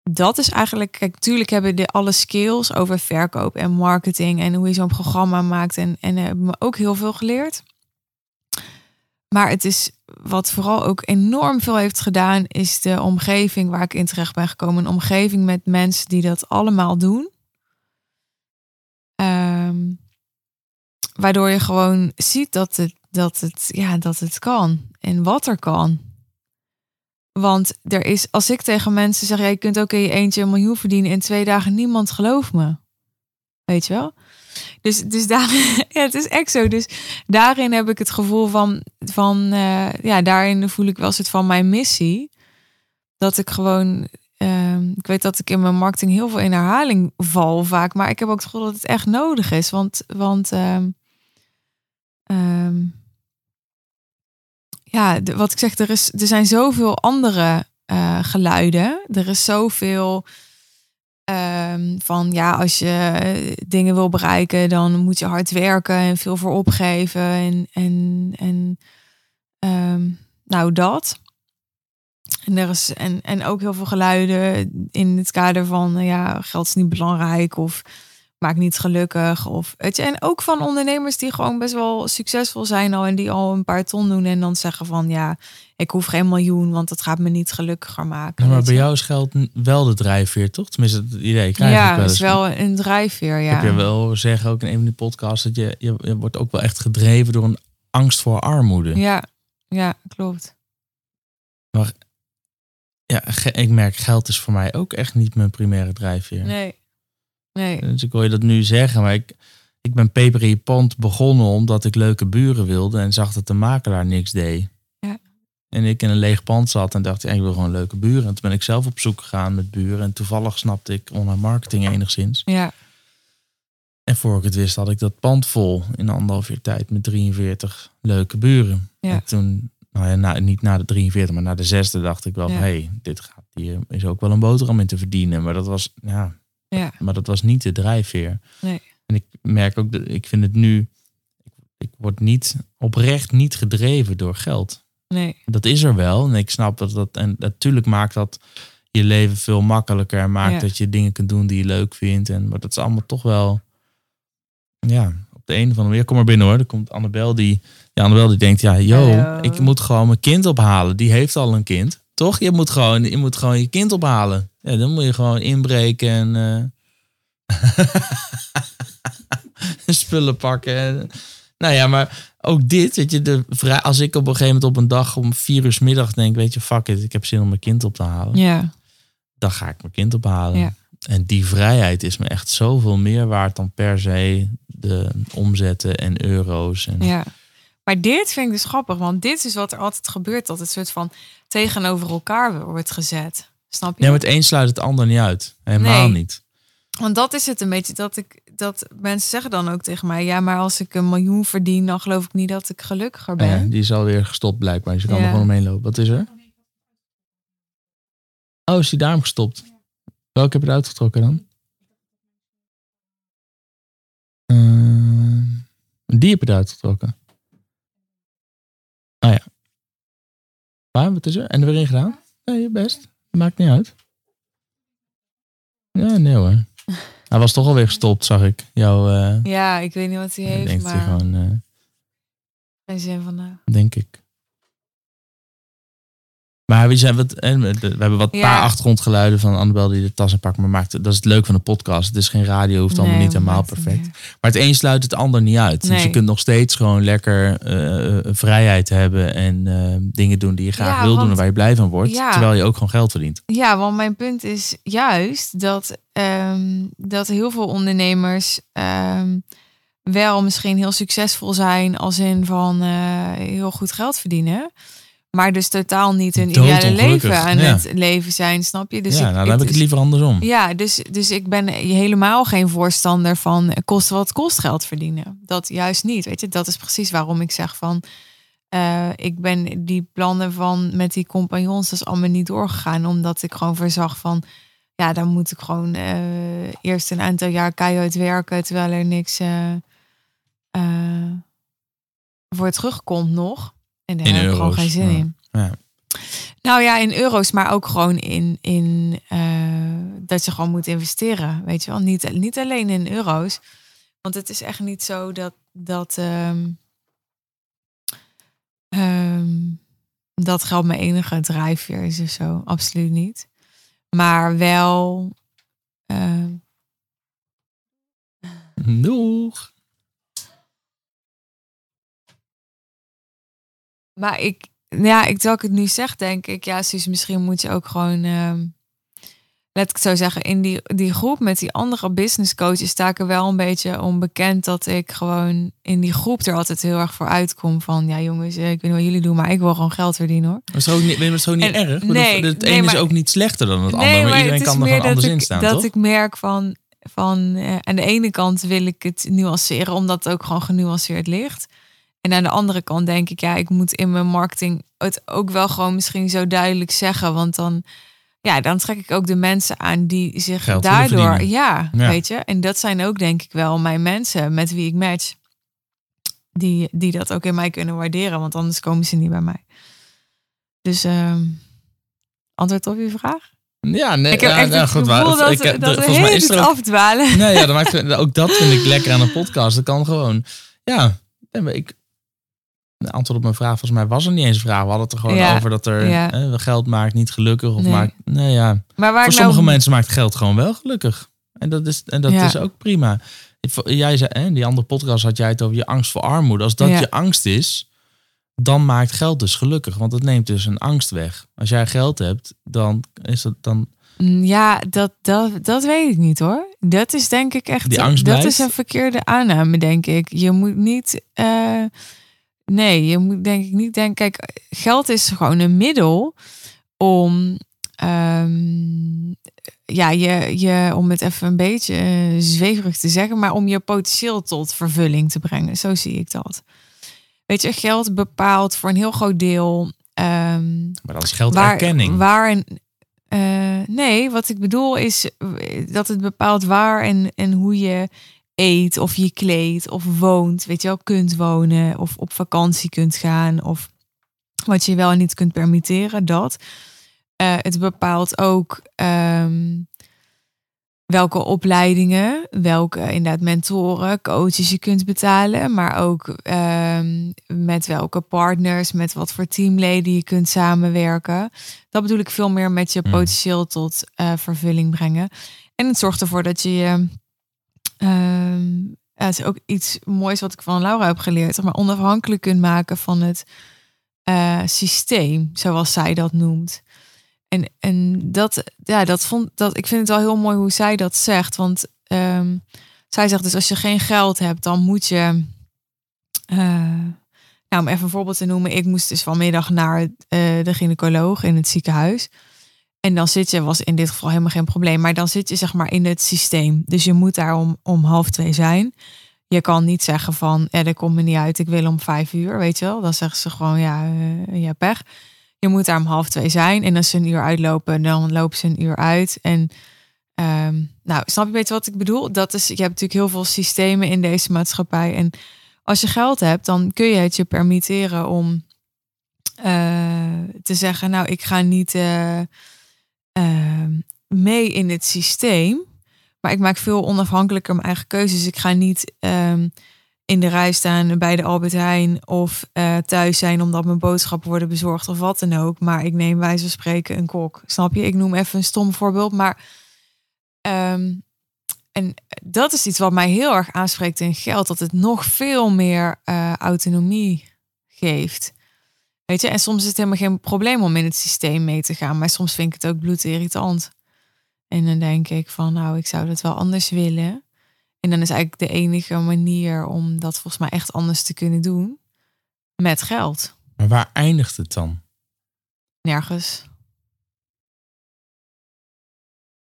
Dat is eigenlijk, kijk, natuurlijk hebben de alle skills over verkoop en marketing en hoe je zo'n programma maakt en, en hebben me ook heel veel geleerd. Maar het is wat vooral ook enorm veel heeft gedaan, is de omgeving waar ik in terecht ben gekomen. Een omgeving met mensen die dat allemaal doen. Ehm, waardoor je gewoon ziet dat het, dat, het, ja, dat het kan en wat er kan. Want er is, als ik tegen mensen zeg, ja, je kunt ook in je eentje een miljoen verdienen in twee dagen, niemand gelooft me. Weet je wel? Dus, dus daar, ja, het is echt zo. Dus daarin heb ik het gevoel van, van eh, ja, daarin voel ik wel het van mijn missie. Dat ik gewoon, ehm, ik weet dat ik in mijn marketing heel veel in herhaling val vaak, maar ik heb ook het gevoel dat het echt nodig is. Want, want ehm, ehm, ja, wat ik zeg, er, is, er zijn zoveel andere eh, geluiden. Er is zoveel ehm, van, ja, als je dingen wil bereiken, dan moet je hard werken en veel voor opgeven. En, en, en ehm, nou, dat. En, er is, en, en ook heel veel geluiden in het kader van, ja, geld is niet belangrijk of maakt niet gelukkig. Of, weet je, en ook van ondernemers die gewoon best wel succesvol zijn al en die al een paar ton doen en dan zeggen van, ja, ik hoef geen miljoen, want dat gaat me niet gelukkiger maken. maar bij jou is geld wel de drijfveer, toch? Tenminste, het idee krijg ik ja, wel dat eens. is wel een drijfveer, ja. Ik heb je wel zeggen, ook in een van die podcasts, dat je, je, je wordt ook wel echt gedreven door een angst voor armoede. Ja, ja, klopt. Ja, ge- ik merk, geld is voor mij ook echt niet mijn primaire drijfveer. Nee. Nee. Dus ik hoor je dat nu zeggen, maar ik, ik ben peper in je pand begonnen omdat ik leuke buren wilde en zag dat de makelaar niks deed. Ja. En ik in een leeg pand zat en dacht, ja, ik wil gewoon leuke buren. En toen ben ik zelf op zoek gegaan met buren en toevallig snapte ik online marketing enigszins. Ja, En voor ik het wist had ik dat pand vol in anderhalf jaar tijd met 43 leuke buren. Ja. En toen, nou ja, na, niet na de 43, maar na de zesde dacht ik wel, Ja. hé, hey, dit gaat hier is ook wel een boterham in te verdienen. Maar dat was, ja, ja, maar dat was niet de drijfveer. Nee. En ik merk ook, dat ik vind het nu, ik, word niet oprecht niet gedreven door geld. nee. Dat is er wel. En ik snap dat dat, en natuurlijk maakt dat je leven veel makkelijker. En maakt Ja. dat je dingen kunt doen die je leuk vindt. En, maar dat is allemaal toch wel, ja, op de een of andere manier. Kom maar binnen hoor. Er komt Annabel die, ja, Annabel die denkt, ja, yo, ik moet gewoon mijn kind ophalen. Die heeft al een kind. Toch? Je moet gewoon je, moet gewoon je kind ophalen. Ja, dan moet je gewoon inbreken en eh, spullen pakken. En, nou ja, maar ook dit, weet je, de vrij, als ik op een gegeven moment op een dag om vier uur middag denk, weet je, fuck it, ik heb zin om mijn kind op te halen. Ja, Dan ga ik mijn kind ophalen. Ja. En die vrijheid is me echt zoveel meer waard dan per se de omzetten en euro's. En, ja. Maar dit vind ik dus grappig, want dit is wat er altijd gebeurt, dat het soort van tegenover elkaar wordt gezet. Snap je? Ja, maar het een sluit het ander niet uit. Helemaal Nee. niet. Want dat is het een beetje dat ik dat mensen zeggen dan ook tegen mij, ja, maar als ik een miljoen verdien, dan geloof ik niet dat ik gelukkiger Ja, ben. die is alweer gestopt blijkbaar. Dus je kan Ja. er gewoon omheen lopen. Wat is er? Oh, is die daarom gestopt? Welke heb je eruit getrokken dan? Eh, die heb je eruit getrokken. Ah ja. Waar, wat is er? En er weer in gedaan? Nee, best. Maakt niet uit. Ja, nee hoor. Hij was toch alweer gestopt, zag ik. Jouw, eh Ja, ik weet niet wat hij heeft, denk dat maar hij gewoon, eh, geen zin van. nou. denk ik. Maar we, zijn wat, en we hebben wat Ja. paar achtergrondgeluiden van Annabel die de tas in pakt. Maar maakt, dat is het leuk van de podcast. Het is geen radio, hoeft allemaal Nee, niet helemaal het perfect. Maar het een sluit het ander niet uit. Dus je kunt nog steeds gewoon lekker eh, eh, vrijheid hebben en eh, dingen doen die je graag Ja, wil doen en waar je blij van wordt. Ja. Terwijl je ook gewoon geld verdient. Ja, want mijn punt is juist dat, ehm, dat heel veel ondernemers ehm, wel misschien heel succesvol zijn als in van heel goed geld verdienen. Maar dus totaal niet hun ideale leven aan ja. het leven zijn, snap je? Dus ja, ik, nou, dan heb ik het liever andersom. Ja, dus, dus ik ben helemaal geen voorstander van kosten wat kost geld verdienen. Dat juist niet. Weet je, dat is precies waarom ik zeg van. eh, ik ben die plannen van met die compagnons, dat is allemaal niet doorgegaan. Omdat ik gewoon voorzag van. Ja, dan moet ik gewoon eh, eerst een aantal jaar keihard werken. Terwijl er niks eh, voor terugkomt nog. En daar In heb ik gewoon euro's, geen zin ja. in. Ja. Nou ja, in euro's, maar ook gewoon in, in eh, dat je gewoon moet investeren. Weet je wel, niet, niet alleen in euro's. Want het is echt niet zo dat, dat, ehm, ehm, dat geld mijn enige drijfveer is of zo. Absoluut niet. Maar wel. Doeg. Maar ik, ja, ik terwijl ik het nu zeg, denk ik, ja, Suus, misschien moet je ook gewoon, ehm, laat ik het zo zeggen, in die, die groep met die andere business coaches sta ik er wel een beetje onbekend dat ik gewoon in die groep er altijd heel erg voor uitkom van, ja jongens, eh, ik weet niet wat jullie doen, maar ik wil gewoon geld verdienen hoor. Toch ook niet, is toch niet En- erg? Bedoel, nee, het nee, een is maar- ook niet slechter dan het andere. Maar iedereen kan er gewoon anders in staan, dat toch? ik merk van, van eh, aan de ene kant wil ik het nuanceren, omdat het ook gewoon genuanceerd ligt. En aan de andere kant denk ik, ja, ik moet in mijn marketing het ook wel gewoon misschien zo duidelijk zeggen. Want dan, ja, dan trek ik ook de mensen aan die zich Geld daardoor, ja, Ja. weet je. En dat zijn ook denk ik wel mijn mensen met wie ik match. Die, die dat ook in mij kunnen waarderen, want anders komen ze niet bij mij. Dus ehm, antwoord op je vraag? Ja, nee, Ik heb ja, echt het goed, gevoel dat, ik, eh, dat we volgens mij heel is er ook afdwalen. Nee, ja, dat maakt, ook dat vind ik lekker aan een podcast. Dat kan gewoon. Ja, ik. De antwoord op mijn vraag, volgens mij was er niet eens een vraag. We hadden het er gewoon Ja, over dat er ja. eh, geld maakt niet gelukkig. Of Nee. maakt. Nee, ja. Maar waar Voor sommige nou, mensen maakt geld gewoon wel gelukkig. En dat is, en dat Ja. is ook prima. Jij zei, hè, in die andere podcast had jij het over je angst voor armoede. Als dat je angst is, dan maakt geld dus gelukkig. Want het neemt dus een angst weg. Als jij geld hebt, dan is dat dan. Mm, Ja, dat, dat, dat weet ik niet hoor. Dat is denk ik echt. Die angst dat blijft? is een verkeerde aanname, denk ik. Je moet niet. eh, nee, je moet denk ik niet denken. Kijk, geld is gewoon een middel om. ehm, ja, je, je, om het even een beetje eh, zweverig te zeggen, maar om je potentieel tot vervulling te brengen. Zo zie ik dat. Weet je, geld bepaalt voor een heel groot deel. ehm, Maar dat is gelderkenning. Waar en eh, nee, wat ik bedoel is eh, dat het bepaalt waar en, en hoe je eet of je kleedt of woont. Weet je wel, kunt wonen of op vakantie kunt gaan of wat je wel en niet kunt permitteren. Dat. Eh, het bepaalt ook ehm, welke opleidingen, welke inderdaad mentoren, coaches je kunt betalen, maar ook ehm, met welke partners, met wat voor teamleden je kunt samenwerken. Dat bedoel ik veel meer met je Hmm. potentieel tot eh, vervulling brengen. En het zorgt ervoor dat je je. Ja, het is ook iets moois wat ik van Laura heb geleerd, zeg maar onafhankelijk kunt maken van het eh, systeem, zoals zij dat noemt. En, en dat, ja, dat vond dat. Ik vind het wel heel mooi hoe zij dat zegt. Want ehm, zij zegt dus als je geen geld hebt, dan moet je. eh, nou, om even een voorbeeld te noemen. Ik moest dus vanmiddag naar eh, de gynaecoloog in het ziekenhuis. En dan zit je, was in dit geval helemaal geen probleem, maar dan zit je zeg maar in het systeem. Dus je moet daar om, om half twee zijn. Je kan niet zeggen van, eh, dat komt me niet uit, ik wil om vijf uur, weet je wel. Dan zeggen ze gewoon, ja, uh, ja, pech. Je moet daar om half twee zijn. En als ze een uur uitlopen, dan lopen ze een uur uit. En um, nou, snap je beter wat ik bedoel? Dat is, je hebt natuurlijk heel veel systemen in deze maatschappij. En als je geld hebt, dan kun je het je permitteren om uh, te zeggen, nou, ik ga niet uh, uh, mee in het systeem. Maar ik maak veel onafhankelijker mijn eigen keuzes. Ik ga niet um, in de rij staan bij de Albert Heijn of uh, thuis zijn omdat mijn boodschappen worden bezorgd of wat dan ook. Maar ik neem wijze van spreken een kok. Snap je? Ik noem even een stom voorbeeld. Maar um, en dat is iets wat mij heel erg aanspreekt in geld. Dat het nog veel meer uh, autonomie geeft. Weet je, en soms is het helemaal geen probleem om in het systeem mee te gaan. Maar soms vind ik het ook bloedirritant. En dan denk ik van, nou, ik zou dat wel anders willen. En dan is eigenlijk de enige manier om dat volgens mij echt anders te kunnen doen. Met geld. Maar waar eindigt het dan? Nergens.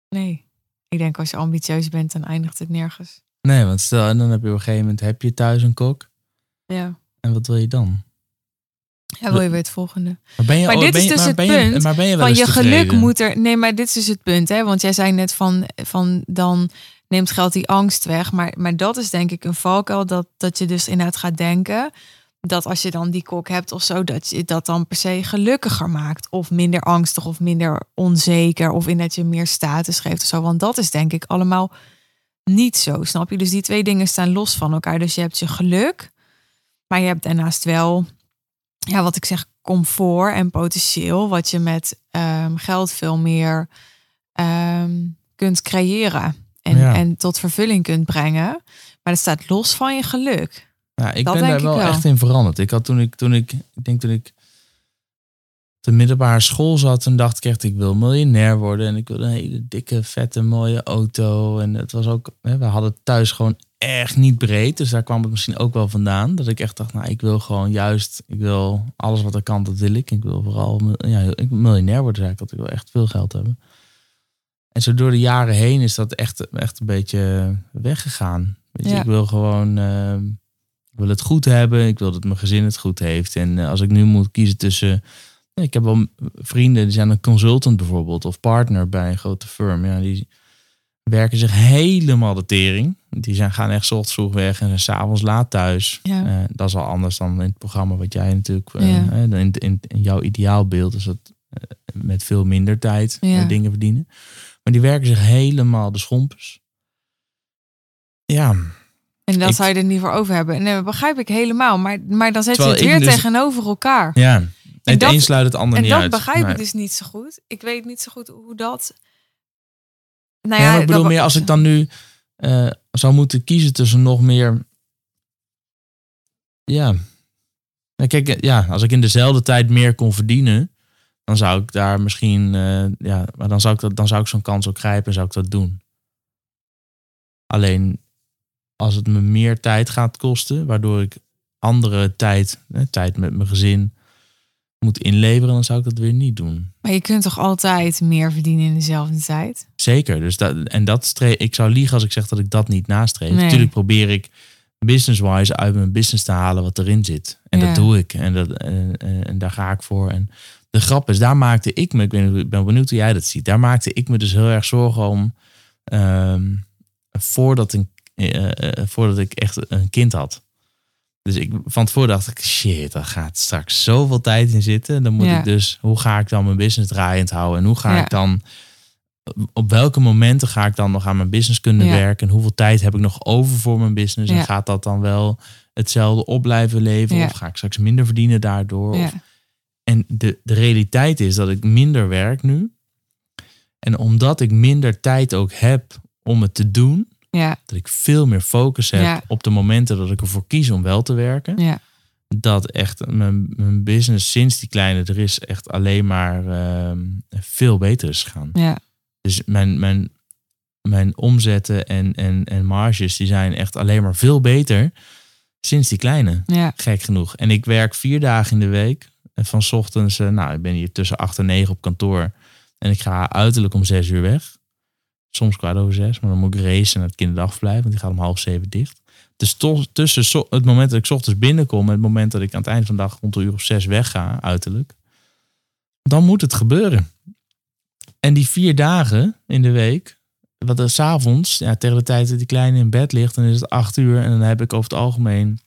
Nee. Ik denk als je ambitieus bent, dan eindigt het nergens. Nee, want stel, en dan heb je op een gegeven moment, heb je thuis een kok. Ja. En wat wil je dan? Ja, wil je weer het volgende. Maar, ben je, maar dit ben is dus het punt. Je, maar ben je wel van je geluk tevreden? moet er. Nee, maar dit is dus het punt, hè? Want jij zei net van, van dan neemt geld die angst weg. Maar, maar dat is denk ik een valkuil dat, dat je dus inderdaad gaat denken dat als je dan die kok hebt of zo, dat je dat dan per se gelukkiger maakt. Of minder angstig of minder onzeker. Of in dat je meer status geeft of zo. Want dat is denk ik allemaal niet zo, snap je? Dus die twee dingen staan los van elkaar. Dus je hebt je geluk, maar je hebt daarnaast wel, ja, wat ik zeg, comfort en potentieel, wat je met um, geld veel meer um, kunt creëren en, Ja. en tot vervulling kunt brengen. Maar dat staat los van je geluk. Ja, ik Dat ben daar ik wel, wel. echt in veranderd. Ik had toen ik, toen ik, ik denk toen ik de middelbare school zat, toen dacht ik echt, ik wil miljonair worden. En ik wilde een hele dikke, vette, mooie auto. En het was ook, we hadden thuis gewoon echt niet breed. Dus daar kwam het misschien ook wel vandaan. Dat ik echt dacht, nou, ik wil gewoon juist, ik wil alles wat er kan, dat wil ik. Ik wil vooral, ja, ik wil miljonair worden, zei ik. Dat ik wil echt veel geld hebben. En zo door de jaren heen is dat echt, echt een beetje weggegaan. Weet je, Ja. ik wil gewoon, ehm, ik wil het goed hebben. Ik wil dat mijn gezin het goed heeft. En eh, als ik nu moet kiezen tussen, ik heb wel vrienden die zijn een consultant bijvoorbeeld of partner bij een grote firm. Ja, die werken zich helemaal de tering. Die zijn, gaan echt ochtends vroeg weg en zijn s'avonds laat thuis. Ja. Eh, dat is al anders dan in het programma wat jij natuurlijk, eh, Ja. in, in, in jouw ideaalbeeld is dat eh, met veel minder tijd Ja. dingen verdienen. Maar die werken zich helemaal de schompers. Ja, En dat Ik- zou je er niet voor over hebben. Nee, dat begrijp ik helemaal. Maar, maar dan zet je het weer dus- tegenover elkaar. ja. Het dat- een sluit het ander En niet dat uit. begrijp Nee. ik dus niet zo goed. Ik weet niet zo goed hoe dat. Nou ja, maar ik bedoel dat- meer als ik dan nu eh, zou moeten kiezen tussen nog meer. Ja. Kijk, eh, ja, als ik in dezelfde tijd meer kon verdienen, dan zou ik daar misschien, eh, ja, maar dan zou ik dat, dan zou ik zo'n kans ook grijpen en zou ik dat doen. Alleen als het me meer tijd gaat kosten, waardoor ik andere tijd, eh, tijd met mijn gezin moet inleveren, dan zou ik dat weer niet doen. Maar je kunt toch altijd meer verdienen in dezelfde tijd? Zeker. Dus dat, en dat streef, ik zou liegen als ik zeg dat ik dat niet nastreef. Nee. Natuurlijk probeer ik business-wise uit mijn business te halen wat erin zit. En Ja. dat doe ik. En, dat, en, en, en daar ga ik voor. En de grap is, daar maakte ik me, ik ben, ik ben benieuwd hoe jij dat ziet. Daar maakte ik me dus heel erg zorgen om. ehm, voordat, een, eh, eh, voordat ik echt een kind had. Dus ik, van tevoren dacht ik, shit, daar gaat straks zoveel tijd in zitten. Dan moet Ja. ik dus, hoe ga ik dan mijn business draaiend houden? En hoe ga Ja. ik dan, op welke momenten ga ik dan nog aan mijn business kunnen Ja. werken? En hoeveel tijd heb ik nog over voor mijn business? En gaat dat dan wel hetzelfde op blijven leven? Of ga ik straks minder verdienen daardoor? Of, en de, de realiteit is dat ik minder werk nu. En omdat ik minder tijd ook heb om het te doen, Ja, dat ik veel meer focus heb Ja. op de momenten dat ik ervoor kies om wel te werken. ja, Dat echt mijn, mijn business sinds die kleine er is echt alleen maar ehm, veel beter is gegaan. ja, Dus mijn, mijn, mijn omzetten en, en, en marges die zijn echt alleen maar veel beter sinds die kleine. ja, Gek genoeg. En ik werk vier dagen in de week. En van 's ochtends, eh, nou, ik ben hier tussen acht en negen op kantoor. En ik ga uiterlijk om zes uur weg. Soms kwart over zes, maar dan moet ik racen naar het kinderdagverblijf, want die gaat om half zeven dicht. Dus tussen het moment dat ik ochtends binnenkom en het moment dat ik aan het eind van de dag rond de uur of zes wegga, uiterlijk, dan moet het gebeuren. En die vier dagen in de week, wat er s'avonds, ja, tegen de tijd dat die kleine in bed ligt, dan is het acht uur. En dan heb ik over het algemeen,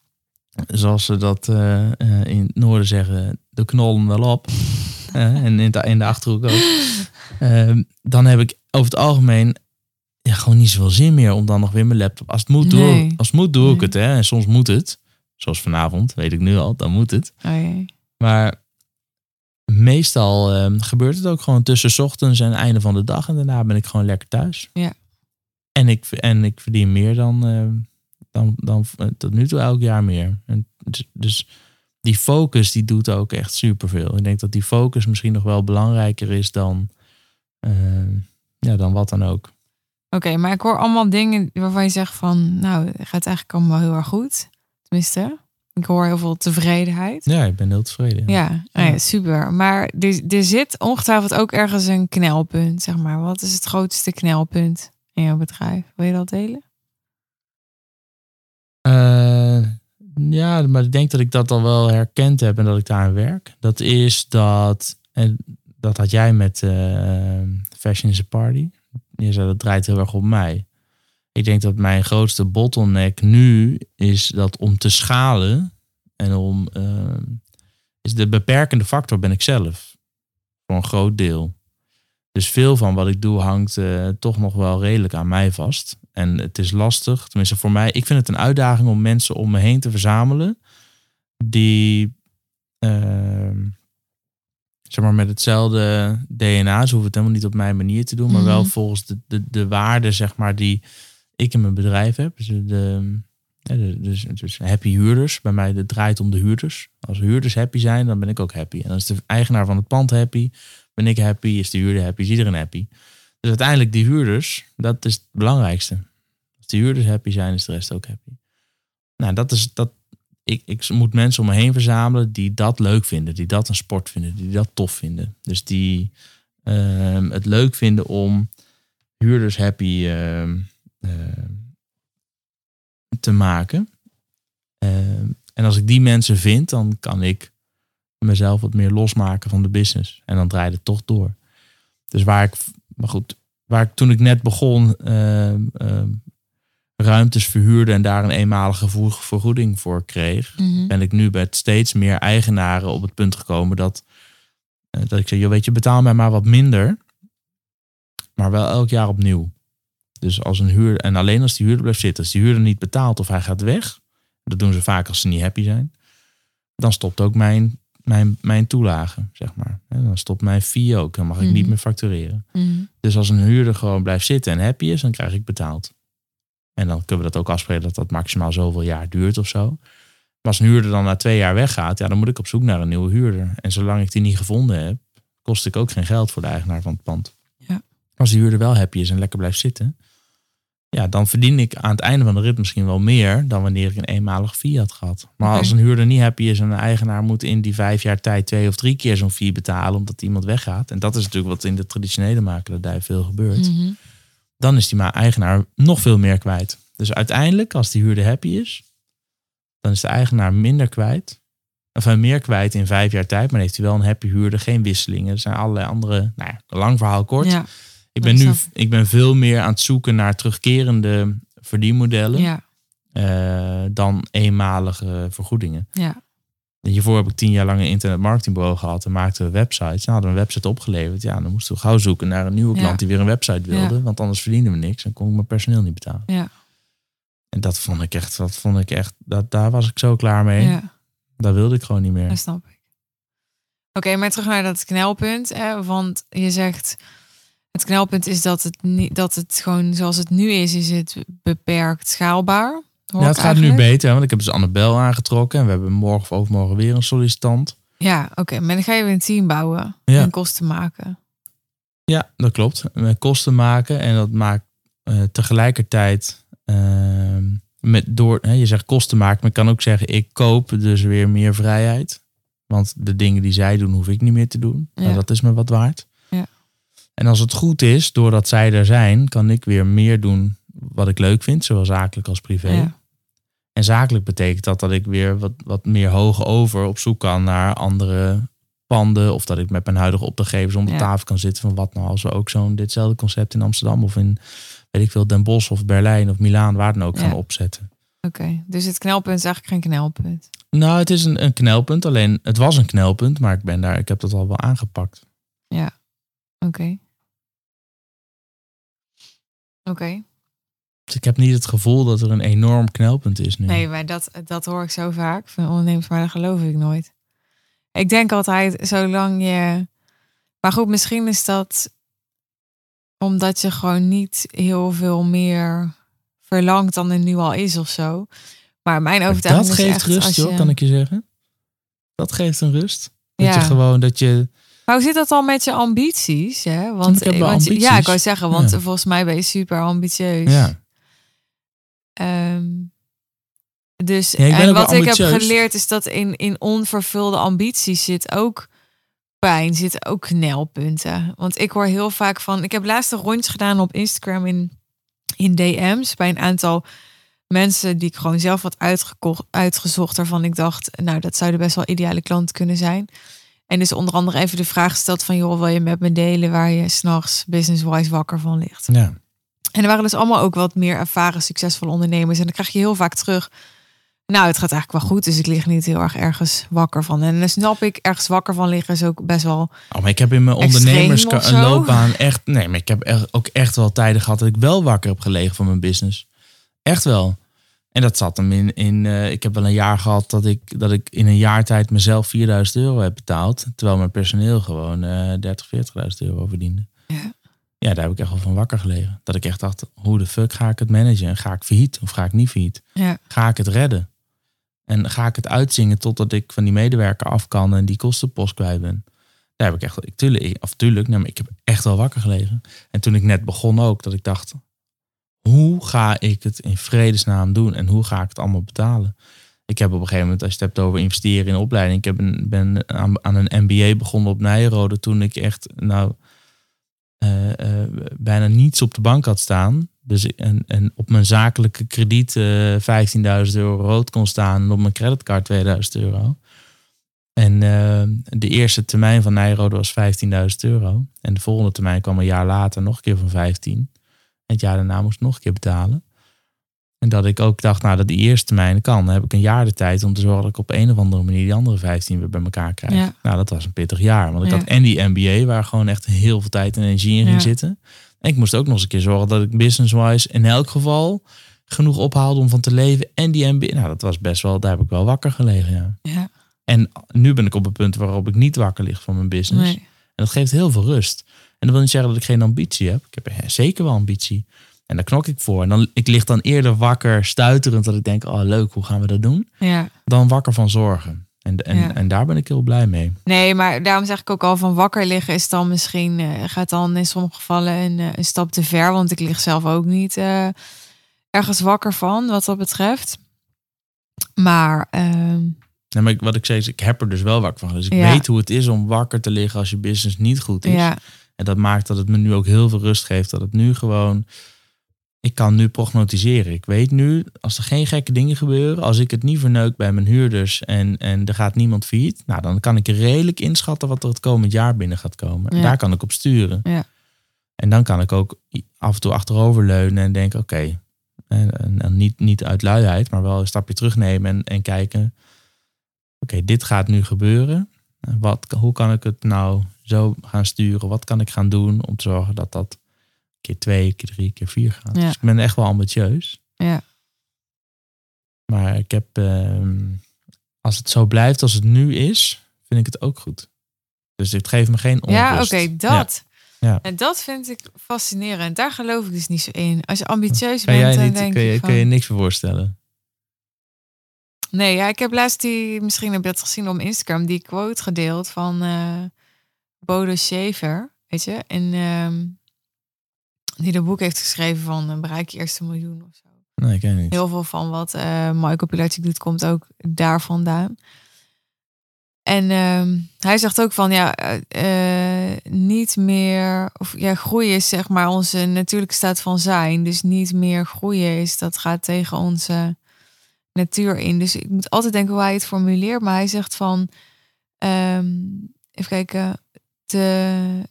zoals ze dat eh, eh, in noorden zeggen, de knollen wel op. Eh, en in de, in de achterhoek ook. Ehm, dan heb ik over het algemeen ja, gewoon niet zoveel zin meer om dan nog weer mijn laptop. Als het moet, doe, Nee. als het moet, doe ik het. Hè. En soms moet het. Zoals vanavond, weet ik nu al, dan moet het. Oh. Maar meestal ehm, gebeurt het ook gewoon tussen ochtends en einde van de dag. En daarna ben ik gewoon lekker thuis. Ja. En ik, en ik verdien meer dan, ehm, dan, dan eh, tot nu toe elk jaar meer. En dus, dus die focus die doet ook echt superveel. Ik denk dat die focus misschien nog wel belangrijker is dan, ehm, ja, dan wat dan ook. Oké, maar ik hoor allemaal dingen waarvan je zegt van, nou, het gaat eigenlijk allemaal heel erg goed. Tenminste, ik hoor heel veel tevredenheid. Ja, ik ben heel tevreden. Ja, nou ja, super. Maar er, er zit ongetwijfeld ook ergens een knelpunt, zeg maar. Wat is het grootste knelpunt in jouw bedrijf? Wil je dat delen? Eh, ja, maar ik denk dat ik dat al wel herkend heb en dat ik daaraan werk. Dat is dat, en dat had jij met eh, Fashion is a Party. Je zei dat draait heel erg op mij. Ik denk dat mijn grootste bottleneck nu is dat om te schalen en om eh, is de beperkende factor ben ik zelf. Voor een groot deel. Dus veel van wat ik doe hangt eh, toch nog wel redelijk aan mij vast. En het is lastig, tenminste voor mij. Ik vind het een uitdaging om mensen om me heen te verzamelen. Die, ehm, zeg maar, met hetzelfde DNA. Ze hoeven het helemaal niet op mijn manier te doen. Maar wel Mhm. volgens de, de, de waarden, zeg maar, die ik in mijn bedrijf heb. Dus, de, dus, dus happy huurders. Bij mij het draait om de huurders. Als huurders happy zijn, dan ben ik ook happy. En als de eigenaar van het pand happy, ben ik happy. Is de huurder happy, is iedereen happy. Dus uiteindelijk die huurders, dat is het belangrijkste. Als de huurders happy zijn, is de rest ook happy. Nou, dat is dat. Ik, ik moet mensen om me heen verzamelen die dat leuk vinden, die dat een sport vinden, die dat tof vinden. Dus die ehm, het leuk vinden om huurders happy ehm, ehm, te maken. En als ik die mensen vind, dan kan ik mezelf wat meer losmaken van de business. En dan draait het toch door. Dus waar ik, maar goed, waar ik toen ik net begon, ruimtes verhuurde en daar een eenmalige vergoeding voor kreeg, ben ik nu met steeds meer eigenaren op het punt gekomen dat, eh, dat ik zeg, joh, weet je, betaal mij maar wat minder, maar wel elk jaar opnieuw. Dus als een huur, en alleen als die huurder blijft zitten, als die huurder niet betaalt of hij gaat weg, dat doen ze vaak als ze niet happy zijn, dan stopt ook mijn, mijn, mijn toelage, zeg maar. En dan stopt mijn fee ook, dan mag ik niet Mhm. meer factureren. Mhm. Dus als een huurder gewoon blijft zitten en happy is, dan krijg ik betaald. En dan kunnen we dat ook afspreken dat dat maximaal zoveel jaar duurt of zo. Maar als een huurder dan na twee jaar weggaat, ja, dan moet ik op zoek naar een nieuwe huurder. En zolang ik die niet gevonden heb, kost ik ook geen geld voor de eigenaar van het pand. Ja. Als die huurder wel happy is en lekker blijft zitten, ja, dan verdien ik aan het einde van de rit misschien wel meer dan wanneer ik een eenmalig fee had gehad. Maar als een huurder niet happy is en een eigenaar moet in die vijf jaar tijd twee of drie keer zo'n fee betalen omdat iemand weggaat. En dat is natuurlijk wat in de traditionele makelaardij veel gebeurt Mhm. Dan is die eigenaar nog veel meer kwijt. Dus uiteindelijk, als die huurder happy is, dan is de eigenaar minder kwijt. Of hij meer kwijt in vijf jaar tijd, maar heeft hij wel een happy huurder, geen wisselingen. Er zijn allerlei andere, nou ja, lang verhaal kort. Ja, ik ben nu ik ben veel meer aan het zoeken naar terugkerende verdienmodellen ja, eh, dan eenmalige vergoedingen. ja. Hiervoor heb ik tien jaar lang een internetmarketingbureau gehad en maakten we websites. Nou, hadden we een website opgeleverd. Ja, dan moesten we gauw zoeken naar een nieuwe klant Ja. die weer een website wilde. Ja. Want anders verdienden we niks en kon ik mijn personeel niet betalen. Ja. En dat vond ik echt, dat vond ik echt, dat, daar was ik zo klaar mee. ja. Dat wilde ik gewoon niet meer. Dat snap ik. Oké, maar terug naar dat knelpunt. Hè, want je zegt, het knelpunt is dat het, niet, dat het gewoon zoals het nu is, is het beperkt schaalbaar. Ja, ik het gaat nu beter, want ik heb dus Annabel aangetrokken. En we hebben morgen of overmorgen weer een sollicitant. Ja, oké. maar dan ga je weer een team bouwen Ja. en kosten maken. Ja, dat klopt. Met kosten maken. En dat maakt eh, tegelijkertijd ehm, met door, hè, je zegt kosten maken, maar ik kan ook zeggen, ik koop dus weer meer vrijheid. Want de dingen die zij doen, hoef ik niet meer te doen. Ja. Nou, dat is me wat waard. Ja. En als het goed is, doordat zij er zijn, kan ik weer meer doen wat ik leuk vind, zowel zakelijk als privé. Ja. En zakelijk betekent dat dat ik weer wat, wat meer hoog over op zoek kan naar andere panden. Of dat ik met mijn huidige opdrachtgevers om de Ja. tafel kan zitten van wat nou als we ook zo'n ditzelfde concept in Amsterdam of in weet ik veel Den Bosch of Berlijn of Milaan waar dan ook Ja. gaan opzetten. Oké, dus het knelpunt is eigenlijk geen knelpunt. Nou, het is een, een knelpunt. Alleen het was een knelpunt, maar ik ben daar, ik heb dat al wel aangepakt. Oké. Oké. Dus ik heb niet het gevoel dat er een enorm knelpunt is nu. Nee, maar dat, dat hoor ik zo vaak van ondernemers, maar dat geloof ik nooit. Ik denk altijd, zolang je... Maar goed, misschien is dat omdat je gewoon niet heel veel meer verlangt dan er nu al is of zo. Maar mijn Maar overtuiging dat is geeft echt rust, je... kan ik je zeggen. Dat geeft een rust. Dat Ja. je gewoon, dat je... Maar hoe zit dat dan met je ambities? Hè? Want, ik heb wel want je- Ja, ik wou zeggen, want Ja. volgens mij ben je super ambitieus. Ja. Ehm, dus Ja, en wat ik heb geleerd is dat in, in onvervulde ambities zit ook pijn, zitten ook knelpunten. Want ik hoor heel vaak van, ik heb laatst een rondje gedaan op Instagram in, in DM's bij een aantal mensen die ik gewoon zelf had uitgekocht, uitgezocht, waarvan ik dacht, nou dat zouden best wel ideale klanten kunnen zijn. En dus onder andere even de vraag gesteld van, joh, wil je met me delen waar je s'nachts business-wise wakker van ligt? ja. En er waren dus allemaal ook wat meer ervaren, succesvolle ondernemers. En dan krijg je heel vaak terug. Nou, het gaat eigenlijk wel goed, dus ik lig niet heel erg ergens wakker van. En dan snap ik, ergens wakker van liggen is ook best wel. Oh, maar ik heb in mijn ondernemersloopbaan echt... Nee, maar ik heb echt, ook echt wel tijden gehad dat ik wel wakker heb gelegen van mijn business. Echt wel. En dat zat hem in... in eh, ik heb wel een jaar gehad dat ik, dat ik in een jaar tijd mezelf 4000 euro heb betaald. Terwijl mijn personeel gewoon eh 30, 40.000 euro verdiende. Ja. Ja, daar heb ik echt wel van wakker gelegen. Dat ik echt dacht, hoe de fuck ga ik het managen? En ga ik failliet of ga ik niet failliet? Ja, Ga ik het redden? En ga ik het uitzingen totdat ik van die medewerker af kan en die kostenpost kwijt ben? Daar heb ik echt, ik, tuurlijk, of tuurlijk, nee, maar ik heb echt wel wakker gelegen. En toen ik net begon ook, dat ik dacht, hoe ga ik het in vredesnaam doen? En hoe ga ik het allemaal betalen? Ik heb op een gegeven moment, als je het hebt over investeren in opleiding, ik heb een, ben aan, aan een MBA begonnen op Nijrode toen ik echt, nou, eh, eh, bijna niets op de bank had staan. Dus en, en op mijn zakelijke krediet eh 15.000 euro rood kon staan en op mijn creditcard 2000 euro. En de eerste termijn van Nijrode was 15.000 euro. En de volgende termijn kwam een jaar later nog een keer van 15. En het jaar daarna moest ik nog een keer betalen. En dat ik ook dacht, nou dat die eerste termijn kan. Dan heb ik een jaar de tijd om te zorgen dat ik op een of andere manier die andere 15 weer bij elkaar krijg. Ja. Nou, dat was een pittig jaar. Want ik Ja. had en die MBA, waar gewoon echt heel veel tijd en energie in ging Ja. zitten. En ik moest ook nog eens een keer zorgen dat ik business-wise in elk geval genoeg ophaalde om van te leven. En die MBA, nou dat was best wel, daar heb ik wel wakker gelegen, ja. ja. En nu ben ik op het punt waarop ik niet wakker lig van mijn business. Nee. En dat geeft heel veel rust. En dat wil niet zeggen dat ik geen ambitie heb. Ik heb zeker wel ambitie. En daar knok ik voor. En dan, ik lig dan eerder wakker, stuiterend, dat ik denk, oh leuk, hoe gaan we dat doen? Ja. Dan wakker van zorgen. En, en, Ja. en daar ben ik heel blij mee. Nee, maar daarom zeg ik ook al van wakker liggen is dan misschien, eh, gaat dan in sommige gevallen een, eh, een stap te ver. Want ik lig zelf ook niet eh, ergens wakker van, wat dat betreft. Maar ehm, Nee, maar ik- wat ik zei is, ik heb er dus wel wakker van. Dus ik Ja. weet hoe het is om wakker te liggen als je business niet goed is. ja, En dat maakt dat het me nu ook heel veel rust geeft. Dat het nu gewoon. Ik kan nu prognosticeren. Ik weet nu, als er geen gekke dingen gebeuren, als ik het niet verneuk bij mijn huurders en, en er gaat niemand failliet, nou dan kan ik redelijk inschatten wat er het komend jaar binnen gaat komen. En daar kan ik op sturen. Ja. En dan kan ik ook af en toe achteroverleunen en denken, oké, en niet, niet uit luiheid, maar wel een stapje terugnemen en, en kijken, oké, dit gaat nu gebeuren. Wat, hoe kan ik het nou zo gaan sturen? Wat kan ik gaan doen om te zorgen dat dat keer twee, keer drie, keer vier gaat? Ja. Dus ik ben echt wel ambitieus. Ja. Maar ik heb, ehm, als het zo blijft als het nu is, vind ik het ook goed. Dus het geeft me geen ja onrust. oké, dat. Ja. En dat vind ik fascinerend. Daar geloof ik dus niet zo in. Als je ambitieus Kan bent, dan niet, denk kun, je, ik kun je van- niks voor voorstellen? Nee, ja, ik heb laatst die, misschien heb je dat gezien op Instagram, die quote gedeeld van eh Bodo Shaver, weet je, en ehm, die de boek heeft geschreven van eh, bereik je eerste miljoen of zo. Nee, ik ken niet. Heel veel van wat eh Michael Pilatschik doet, komt ook daar vandaan. En ehm, hij zegt ook van ja, eh, niet meer, of ja, groeien is zeg maar onze natuurlijke staat van zijn. Dus niet meer groeien is, dat gaat tegen onze natuur in. Dus ik moet altijd denken hoe hij het formuleert. Maar hij zegt van, ehm, even kijken, te,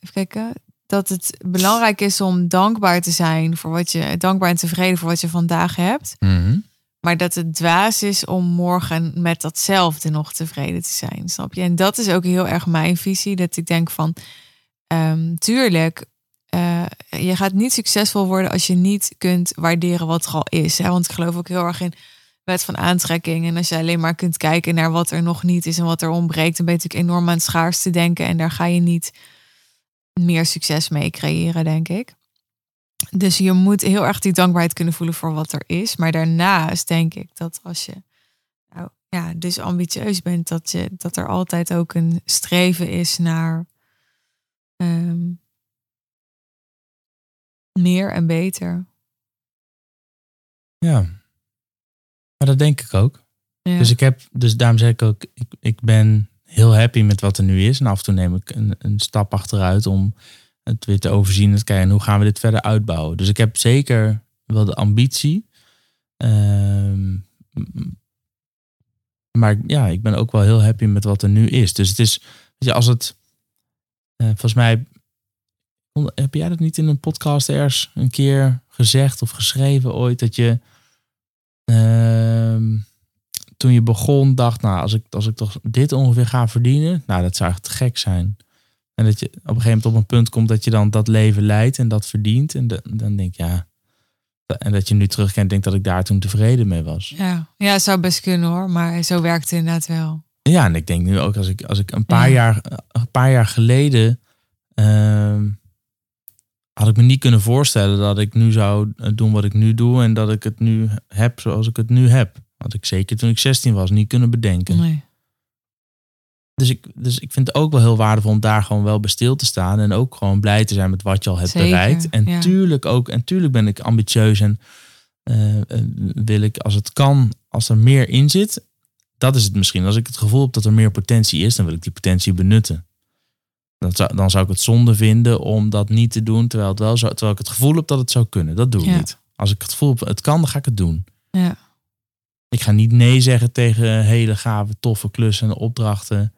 even kijken, dat het belangrijk is om dankbaar te zijn voor wat je, dankbaar en tevreden voor wat je vandaag hebt. Mhm. Maar dat het dwaas is om morgen met datzelfde nog tevreden te zijn. Snap je? En dat is ook heel erg mijn visie. Dat ik denk van, ehm, tuurlijk, eh, je gaat niet succesvol worden als je niet kunt waarderen wat er al is. Hè? Want ik geloof ook heel erg in wet van aantrekking. En als je alleen maar kunt kijken naar wat er nog niet is en wat er ontbreekt, dan ben je natuurlijk enorm aan het schaars te denken. En daar ga je niet meer succes mee creëren, denk ik. Dus je moet heel erg die dankbaarheid kunnen voelen voor wat er is. Maar daarnaast denk ik dat als je nou, ja, dus ambitieus bent, dat, je, dat er altijd ook een streven is naar ehm, meer en beter. Ja. Maar dat denk ik ook. Ja. Dus ik heb, dus daarom zeg ik ook, ik, ik ben heel happy met wat er nu is. En af en toe neem ik een, een stap achteruit om het weer te overzien. Het kijken, hoe gaan we dit verder uitbouwen? Dus ik heb zeker wel de ambitie. Ehm, maar ja, ik ben ook wel heel happy met wat er nu is. Dus het is, weet je, als het, eh, volgens mij, heb jij dat niet in een podcast ergens een keer gezegd of geschreven ooit, dat je ehm, toen je begon dacht, nou, als ik, als ik toch dit ongeveer ga verdienen, nou, dat zou echt gek zijn. En dat je op een gegeven moment op een punt komt dat je dan dat leven leidt en dat verdient. En de- dan denk je, ja. En dat je nu terugkent en denkt dat ik daar toen tevreden mee was. ja. ja, het zou best kunnen hoor. Maar zo werkt het inderdaad wel. Ja, en ik denk nu ook als ik, als ik een paar, Ja. jaar, een paar jaar geleden. ehm, had ik me niet kunnen voorstellen dat ik nu zou doen wat ik nu doe. En dat ik het nu heb zoals ik het nu heb. Had ik zeker toen ik 16 was niet kunnen bedenken. Nee. Dus ik, dus ik vind het ook wel heel waardevol om daar gewoon wel bij stil te staan. En ook gewoon blij te zijn met wat je al hebt Zeker, bereikt. En ja. tuurlijk ook, en tuurlijk ben ik ambitieus en eh, eh, wil ik als het kan, als er meer in zit. Dat is het misschien. Als ik het gevoel heb dat er meer potentie is, dan wil ik die potentie benutten. Dan zou, dan zou ik het zonde vinden om dat niet te doen, terwijl, het wel zou, terwijl ik het gevoel heb dat het zou kunnen. Dat doe ik Ja. niet. Als ik het gevoel heb, het kan, dan ga ik het doen. Ja. Ik ga niet nee zeggen tegen hele gave, toffe klussen en opdrachten.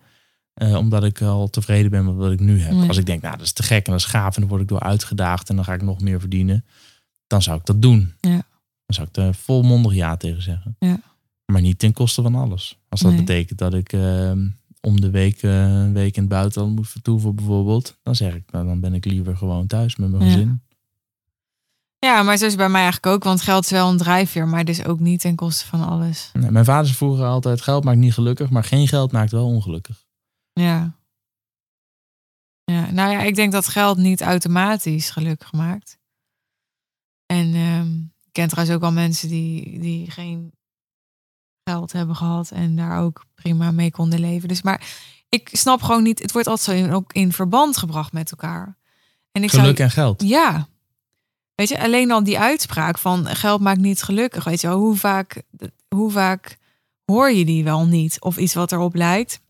eh, omdat ik al tevreden ben met wat ik nu heb. Nee. Als ik denk, nou, dat is te gek en dat is gaaf en dan word ik door uitgedaagd en dan ga ik nog meer verdienen. Dan zou ik dat doen. Ja. Dan zou ik er volmondig ja tegen zeggen. Ja. Maar niet ten koste van alles. Als dat Nee. betekent dat ik eh, om de week eh, een week in het buitenland moet vertoeven bijvoorbeeld. Dan zeg ik, nou, dan ben ik liever gewoon thuis met mijn Ja. gezin. Ja, maar zo is bij mij eigenlijk ook. Want geld is wel een drijfveer, maar dus ook niet ten koste van alles. Nee, mijn vader vroeger altijd, geld maakt niet gelukkig, maar geen geld maakt wel ongelukkig. Ja. Ja, nou ja, ik denk dat geld niet automatisch gelukkig maakt. En ehm, ik ken trouwens ook al mensen die, die geen geld hebben gehad en daar ook prima mee konden leven. Dus maar ik snap gewoon niet, het wordt altijd zo in, ook in verband gebracht met elkaar. En ik Geluk zou, en geld. ja. Weet je, alleen al die uitspraak van geld maakt niet gelukkig. Weet je wel, hoe vaak, hoe vaak hoor je die wel niet? Of iets wat erop lijkt.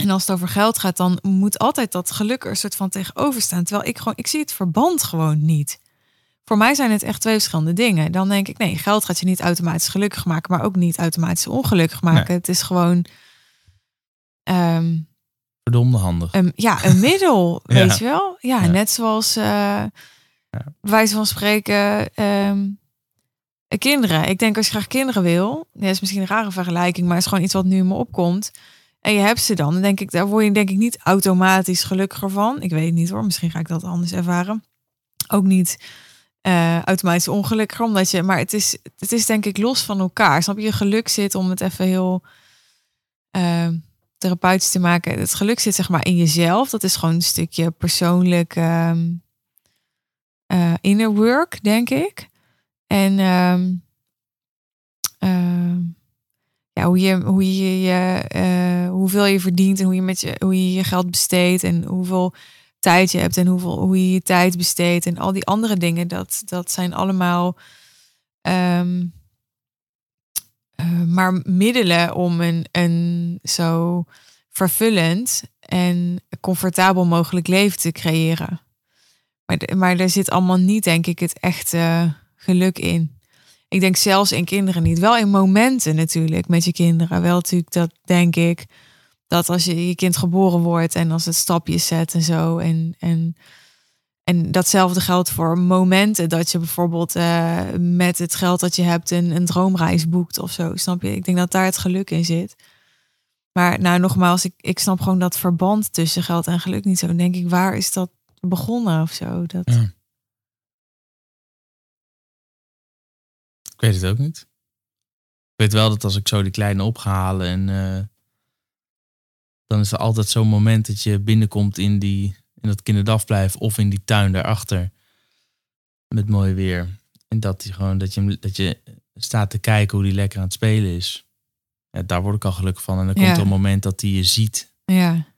En als het over geld gaat, dan moet altijd dat geluk er een soort van tegenover staan. Terwijl ik gewoon, ik zie het verband gewoon niet. Voor mij zijn het echt twee verschillende dingen. Dan denk ik, nee, geld gaat je niet automatisch gelukkig maken, maar ook niet automatisch ongelukkig maken. Nee. Het is gewoon ehm, Verdomde handig. ja, een middel, Ja. weet je wel? Ja, Ja. net zoals eh wijze van spreken ehm, kinderen. Ik denk als je graag kinderen wil, ja, is misschien een rare vergelijking, maar het is gewoon iets wat nu in me opkomt. En je hebt ze dan, dan denk ik, daar word je denk ik niet automatisch gelukkiger van. Ik weet het niet hoor, misschien ga ik dat anders ervaren. Ook niet eh, automatisch ongelukkiger, omdat je, maar het is, het is denk ik los van elkaar. Snap je? Je geluk zit om het even heel eh, therapeutisch te maken. Het geluk zit zeg maar in jezelf. Dat is gewoon een stukje persoonlijk ehm, eh, inner work, denk ik. En ehm, ehm, ja, hoe je, hoe je, eh, hoeveel je verdient en hoe je, met je, hoe je je geld besteedt en hoeveel tijd je hebt en hoeveel, hoe je je tijd besteedt en al die andere dingen, dat, dat zijn allemaal ehm, eh, maar middelen om een, een zo vervullend en comfortabel mogelijk leven te creëren. Maar, er zit allemaal niet, denk ik, het echte geluk in. Ik denk zelfs in kinderen niet. Wel in momenten natuurlijk met je kinderen. Wel natuurlijk dat denk ik dat als je je kind geboren wordt en als het stapjes zet en zo. En, en, en datzelfde geldt voor momenten dat je bijvoorbeeld eh, met het geld dat je hebt een, een droomreis boekt of zo. Snap je? Ik denk dat daar het geluk in zit. Maar nou, nogmaals, ik, ik snap gewoon dat verband tussen geld en geluk niet zo. Dan denk ik, waar is dat begonnen of zo? Dat, Ja. Ik weet het ook niet. Ik weet wel dat als ik zo die kleine op ga halen en eh, dan is er altijd zo'n moment dat je binnenkomt in, die, in dat kinderdagverblijf of in die tuin daarachter met mooi weer. En dat, die gewoon, dat, je, dat je staat te kijken hoe die lekker aan het spelen is. Ja, daar word ik al gelukkig van. En dan komt er een moment dat hij je ziet. ja.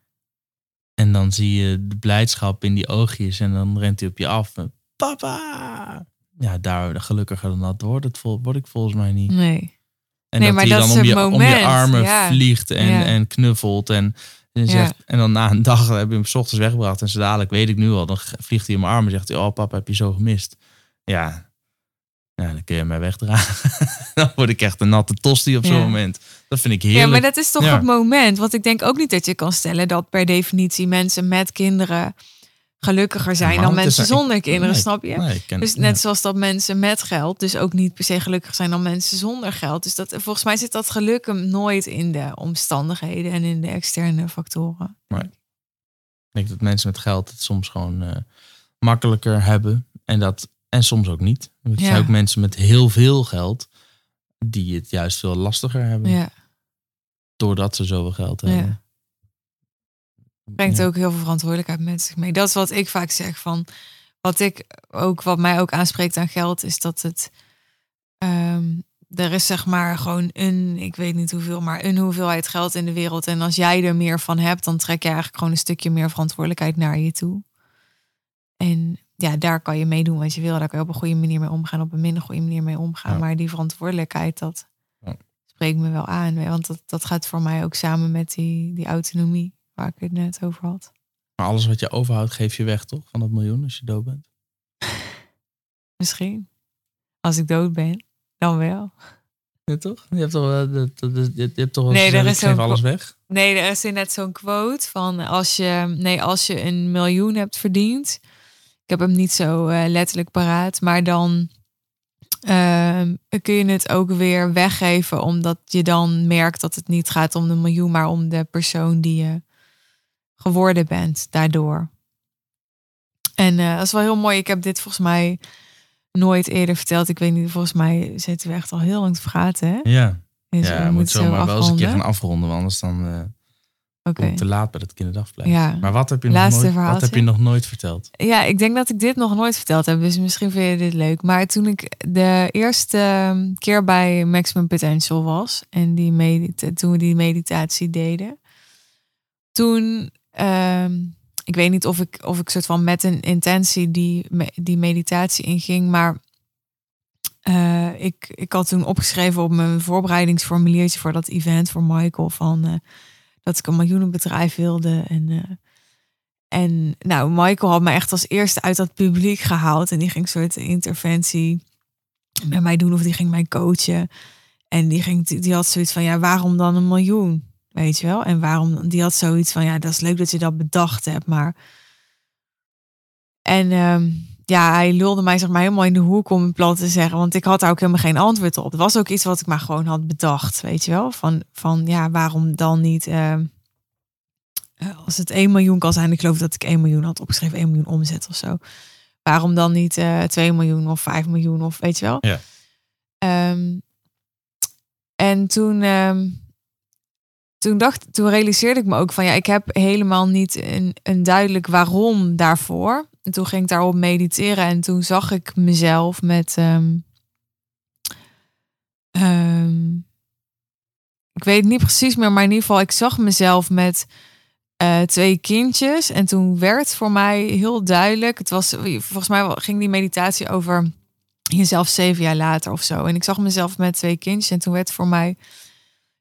En dan zie je de blijdschap in die oogjes. En dan rent hij op je af. En, Papa! Ja, daar gelukkiger dan dat wordt het, word ik volgens mij niet. nee. En Nee, dat maar hij dan om je, om je armen ja. vliegt en, Ja. en knuffelt. En, en, Ja. zegt, en dan na een dag heb je hem 's ochtends weggebracht. En zo dadelijk, weet ik nu al, dan vliegt hij in mijn armen en zegt hij... Oh papa, heb je zo gemist? Ja, ja dan kun je mij wegdragen. dan word ik echt een natte tosti op zo'n Ja. moment. Dat vind ik Ja, heerlijk. maar dat is toch Ja. het moment. Want ik denk ook niet dat je kan stellen dat per definitie mensen met kinderen gelukkiger zijn dan mensen zonder kinderen, Nee, snap je? nee, ik ken- Dus ja. net zoals dat mensen met geld dus ook niet per se gelukkiger zijn dan mensen zonder geld. Dus dat, volgens mij zit dat geluk hem nooit in de omstandigheden en in de externe factoren. Ik denk dat mensen met geld het soms gewoon eh, makkelijker hebben. En, dat, en soms ook niet. Er Ja. zijn ook mensen met heel veel geld die het juist veel lastiger hebben. Ja, Doordat ze zoveel geld Ja. hebben. brengt Ja. ook heel veel verantwoordelijkheid met zich mee. Dat is wat ik vaak zeg van wat ik ook wat mij ook aanspreekt aan geld is dat het ehm, er is zeg maar gewoon een ik weet niet hoeveel maar een hoeveelheid geld in de wereld en als jij er meer van hebt dan trek je eigenlijk gewoon een stukje meer verantwoordelijkheid naar je toe. En ja, daar kan je mee doen wat je wil. Daar kan je op een goede manier mee omgaan, op een minder goede manier mee omgaan. Ja. Maar die verantwoordelijkheid, dat Ja. spreekt me wel aan. Want dat, dat gaat voor mij ook samen met die, die autonomie waar ik het net over had. Maar alles wat je overhoudt, geef je weg, toch? Van dat miljoen als je dood bent. Misschien. Als ik dood ben, dan wel. Ja, toch? Je hebt toch, wel- dat- je hebt toch wel Nee, er is geef alles weg? Nee, er is net zo'n quote van als je, nee, als je een miljoen hebt verdiend. Ik heb hem niet zo eh, letterlijk paraat, maar dan ehm, kun je het ook weer weggeven, omdat je dan merkt dat het niet gaat om de miljoen, maar om de persoon die je geworden bent daardoor. En eh, dat is wel heel mooi. Ik heb dit volgens mij nooit eerder verteld. Ik weet niet, volgens mij zitten we echt al heel lang te praten. Hè? Ja, Dus ja moet moeten zomaar wel eens een keer gaan afronden. want Anders dan ik te laat bij het kinderdagverblijf. Ja. Maar wat heb, je nog nooit, wat heb je nog nooit verteld? Ja, ik denk dat ik dit nog nooit verteld heb. Dus misschien vind je dit leuk. Maar toen ik de eerste keer bij Maximum Potential was. En die medita- toen we die meditatie deden. Toen, ehm, ik weet niet of ik, of ik soort van met een intentie die, die meditatie inging. Maar eh, ik, ik had toen opgeschreven op mijn voorbereidingsformuliertje voor dat event voor Michael. Van eh, dat ik een miljoenenbedrijf wilde. En eh, en nou, Michael had me echt als eerste uit dat publiek gehaald. En die ging een soort interventie met mij doen. Of die ging mij coachen. En die, ging, die had zoiets van, ja, waarom dan een miljoen? Weet je wel? En waarom, die had zoiets van, ja, dat is leuk dat je dat bedacht hebt. Maar... En ehm, ja, hij lulde mij zeg maar helemaal in de hoek om het plat te zeggen. Want ik had daar ook helemaal geen antwoord op. Het was ook iets wat ik maar gewoon had bedacht, weet je wel? Van, van ja, waarom dan niet... ehm, eh, als het 1 miljoen kan zijn, ik geloof dat ik 1 miljoen had opgeschreven, 1 miljoen omzet of zo. Waarom dan niet eh 2 miljoen of 5 miljoen of weet je wel? Ja. Ehm, en toen, ehm, toen dacht, toen realiseerde ik me ook van ja, ik heb helemaal niet een, een duidelijk waarom daarvoor. En toen ging ik daarop mediteren en toen zag ik mezelf met. ehm, ehm, ik weet niet precies meer, maar in ieder geval, ik zag mezelf met eh, twee kindjes. En toen werd voor mij heel duidelijk. Het was volgens mij ging die meditatie over jezelf zeven jaar later of zo. En ik zag mezelf met twee kindjes. En toen werd voor mij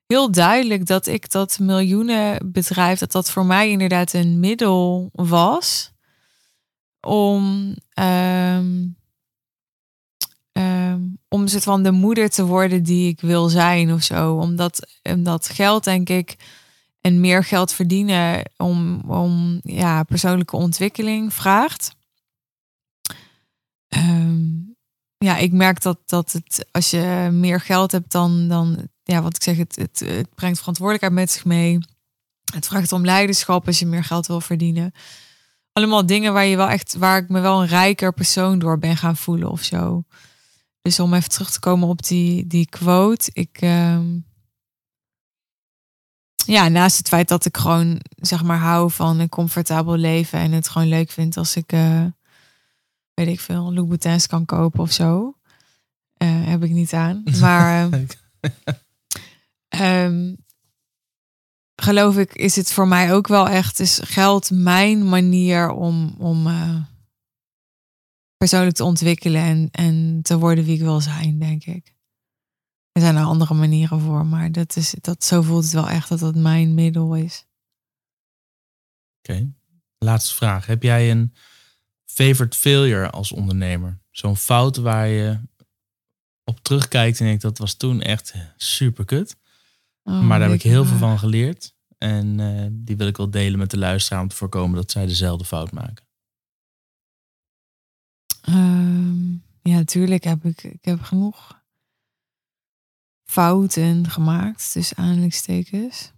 heel duidelijk dat ik dat miljoenenbedrijf, dat dat voor mij inderdaad een middel was om, ehm, om soort van de moeder te worden die ik wil zijn of zo. Omdat, omdat geld, denk ik, en meer geld verdienen om, om ja, persoonlijke ontwikkeling vraagt. Ehm, ja, ik merk dat, dat het, als je meer geld hebt, dan, dan ja, wat ik zeg, het, het brengt verantwoordelijkheid met zich mee. Het vraagt om leiderschap als je meer geld wil verdienen. Allemaal dingen waar je wel echt, waar ik me wel een rijker persoon door ben gaan voelen of zo. Dus om even terug te komen op die, die quote. Ik, ehm, ja, naast het feit dat ik gewoon, zeg maar, hou van een comfortabel leven en het gewoon leuk vind als ik, uh, weet ik veel, Louboutins kan kopen of zo. Uh, heb ik niet aan. Maar um, geloof ik, is het voor mij ook wel echt, is geld mijn manier om, om uh, persoonlijk te ontwikkelen en, en te worden wie ik wil zijn, denk ik. Er zijn er andere manieren voor, maar dat is, dat, zo voelt het wel echt dat dat mijn middel is. Oké, laatste vraag. Heb jij een favorite failure als ondernemer? Zo'n fout waar je op terugkijkt en denkt dat was toen echt super kut. Oh, maar daar heb ik heel veel van geleerd. En uh, die wil ik wel delen met de luisteraar om te voorkomen dat zij dezelfde fout maken. Um, ja, natuurlijk heb ik, ik heb genoeg fouten gemaakt, dus aanhalingstekens.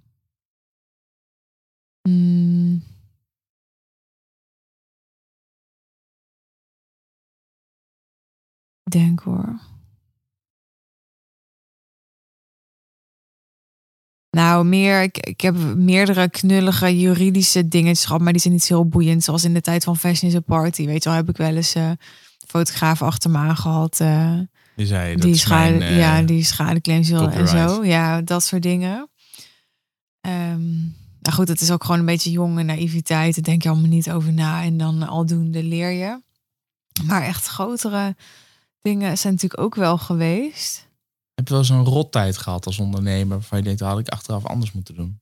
Mm. Denk hoor. Nou, meer, ik, ik heb meerdere knullige juridische dingetjes gehad, maar die zijn niet zo heel boeiend. Zoals in de tijd van Fashion is a Party, weet je wel, heb ik wel eens uh, fotograaf achter me aangehad. Uh, die zei, die schade, mijn, uh, ja, die schadeclaims en zo. Ja, dat soort dingen. Um, nou goed, het is ook gewoon een beetje jonge naïviteit. Daar denk je allemaal niet over na. En dan aldoende leer je. Maar echt grotere dingen zijn natuurlijk ook wel geweest. Heb je wel zo'n rottijd gehad als ondernemer waarvan je denkt, dat had ik achteraf anders moeten doen?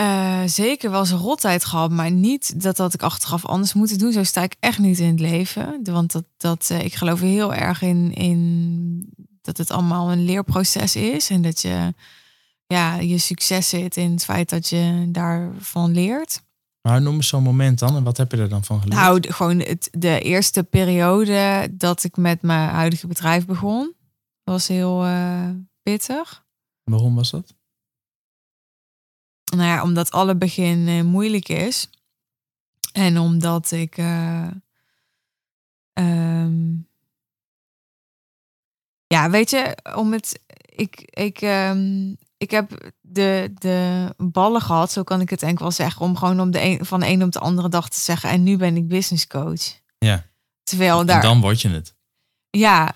Uh, zeker wel eens een rottijd gehad, maar niet dat dat ik achteraf anders moet doen. Zo sta ik echt niet in het leven. Want dat, dat, uh, ik geloof heel erg in, in dat het allemaal een leerproces is. En dat je ja, je succes zit in het feit dat je daarvan leert. Maar noem eens zo'n moment dan. En wat heb je er dan van geleerd? Nou, de, gewoon het, de eerste periode dat ik met mijn huidige bedrijf begon, was heel uh, pittig. Waarom was dat? Nou ja, omdat alle begin uh, moeilijk is. En omdat ik. Uh, um, ja, weet je, om het. Ik, ik, um, ik heb de, de ballen gehad, zo kan ik het denk wel zeggen, om gewoon om de een, van de een op de andere dag te zeggen. En nu ben ik business coach. Ja. Terwijl daar. En dan word je het. Ja,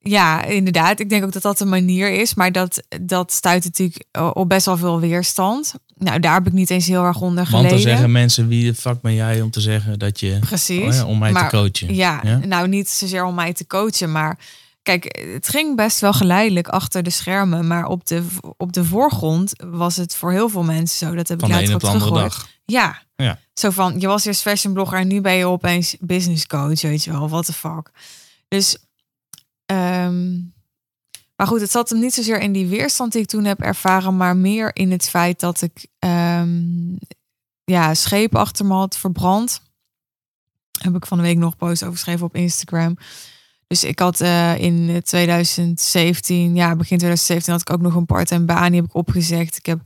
ja, inderdaad. Ik denk ook dat dat een manier is. Maar dat, dat stuit natuurlijk op best wel veel weerstand. Nou, daar heb ik niet eens heel erg onder geleden. Want dan zeggen mensen, wie de fuck ben jij om te zeggen dat je... Precies. Oh ja, om mij maar, te coachen. Ja, ja, nou niet zozeer om mij te coachen. Maar kijk, het ging best wel geleidelijk achter de schermen. Maar op de, op de voorgrond was het voor heel veel mensen zo. Dat heb Van ik later ook teruggehoord. Ja. ja. Zo van, je was eerst fashion blogger en nu ben je opeens business coach, weet je wel. What the fuck. Dus... Um, maar goed, het zat hem niet zozeer in die weerstand die ik toen heb ervaren, maar meer in het feit dat ik um, ja, schepen achter me had verbrand. Heb ik van de week nog post over geschreven op Instagram. Dus ik had uh, in 2017, ja, begin 2017 had ik ook nog een part-time baan. Die heb ik opgezegd. Ik heb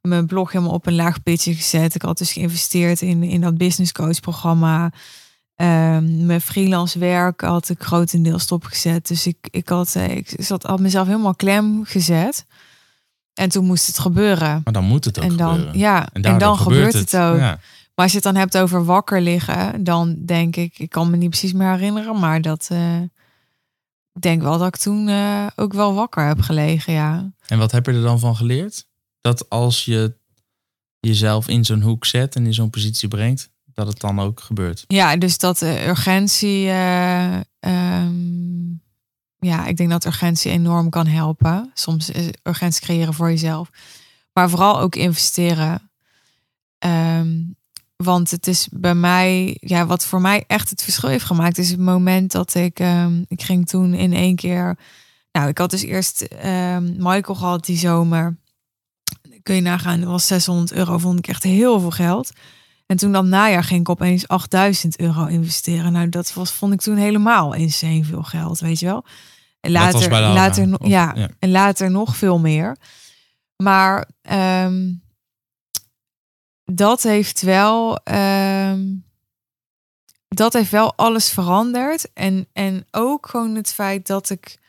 mijn blog helemaal op een laag pitje gezet. Ik had dus geïnvesteerd in, in dat business coach programma. Um, mijn freelance werk had ik grotendeels stopgezet. Dus ik, ik, had, ik zat, had mezelf helemaal klem gezet. En toen moest het gebeuren. Maar dan moet het ook en dan, gebeuren. Ja, en, en dan gebeurt het, het ook. Ja. Maar als je het dan hebt over wakker liggen, dan denk ik, ik kan me niet precies meer herinneren, maar dat uh, ik denk wel dat ik toen uh, ook wel wakker heb gelegen, ja. En wat heb je er dan van geleerd? Dat als je jezelf in zo'n hoek zet en in zo'n positie brengt, dat het dan ook gebeurt. Ja, dus dat de urgentie. Uh, um, ja, ik denk dat urgentie enorm kan helpen. Soms is urgentie creëren voor jezelf. Maar vooral ook investeren. Ehm, want het is bij mij, ja, wat voor mij echt het verschil heeft gemaakt, is het moment dat ik, ehm, ik ging toen in één keer, nou, ik had dus eerst ehm, Michael gehad die zomer. Kun je nagaan, dat was 600 euro, vond ik echt heel veel geld. En toen dat najaar ging ik opeens 8000 euro investeren. Nou, dat was, vond ik toen helemaal insane veel geld, weet je wel. En later, later, of, ja, ja, en later nog veel meer. Maar um, dat heeft wel. Um, dat heeft wel alles veranderd. En, en ook gewoon het feit dat ik.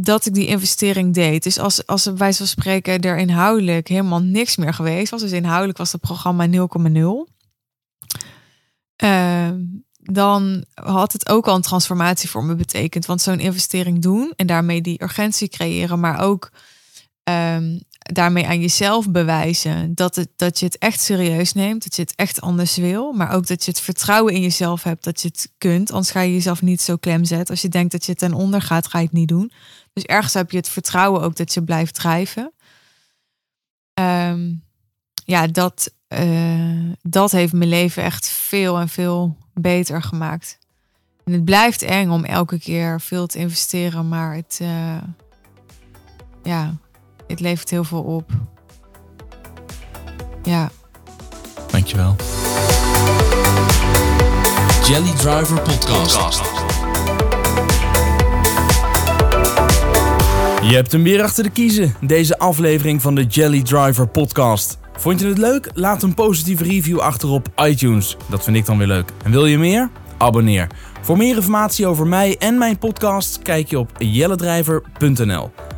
Dat ik die investering deed. Dus als, als wijze van spreken er inhoudelijk helemaal niks meer geweest was. Dus inhoudelijk was het programma 0,0. Uh, dan had het ook al een transformatie voor me betekend. Want zo'n investering doen en daarmee die urgentie creëren, maar ook um, daarmee aan jezelf bewijzen dat, het, dat je het echt serieus neemt, dat je het echt anders wil, maar ook dat je het vertrouwen in jezelf hebt dat je het kunt. Anders ga je jezelf niet zo klem zetten. Als je denkt dat je ten onder gaat, ga je het niet doen. Dus ergens heb je het vertrouwen ook dat je blijft drijven. Um, ja, dat, uh, dat heeft mijn leven echt veel en veel beter gemaakt. En het blijft eng om elke keer veel te investeren, maar het, uh, ja, het levert heel veel op. Ja. Dankjewel. Jelly Driver Podcast. Je hebt hem weer achter de kiezen, deze aflevering van de Jelly Driver Podcast. Vond je het leuk? Laat een positieve review achter op iTunes. Dat vind ik dan weer leuk. En wil je meer? Abonneer. Voor meer informatie over mij en mijn podcast kijk je op jellendrijver.nl.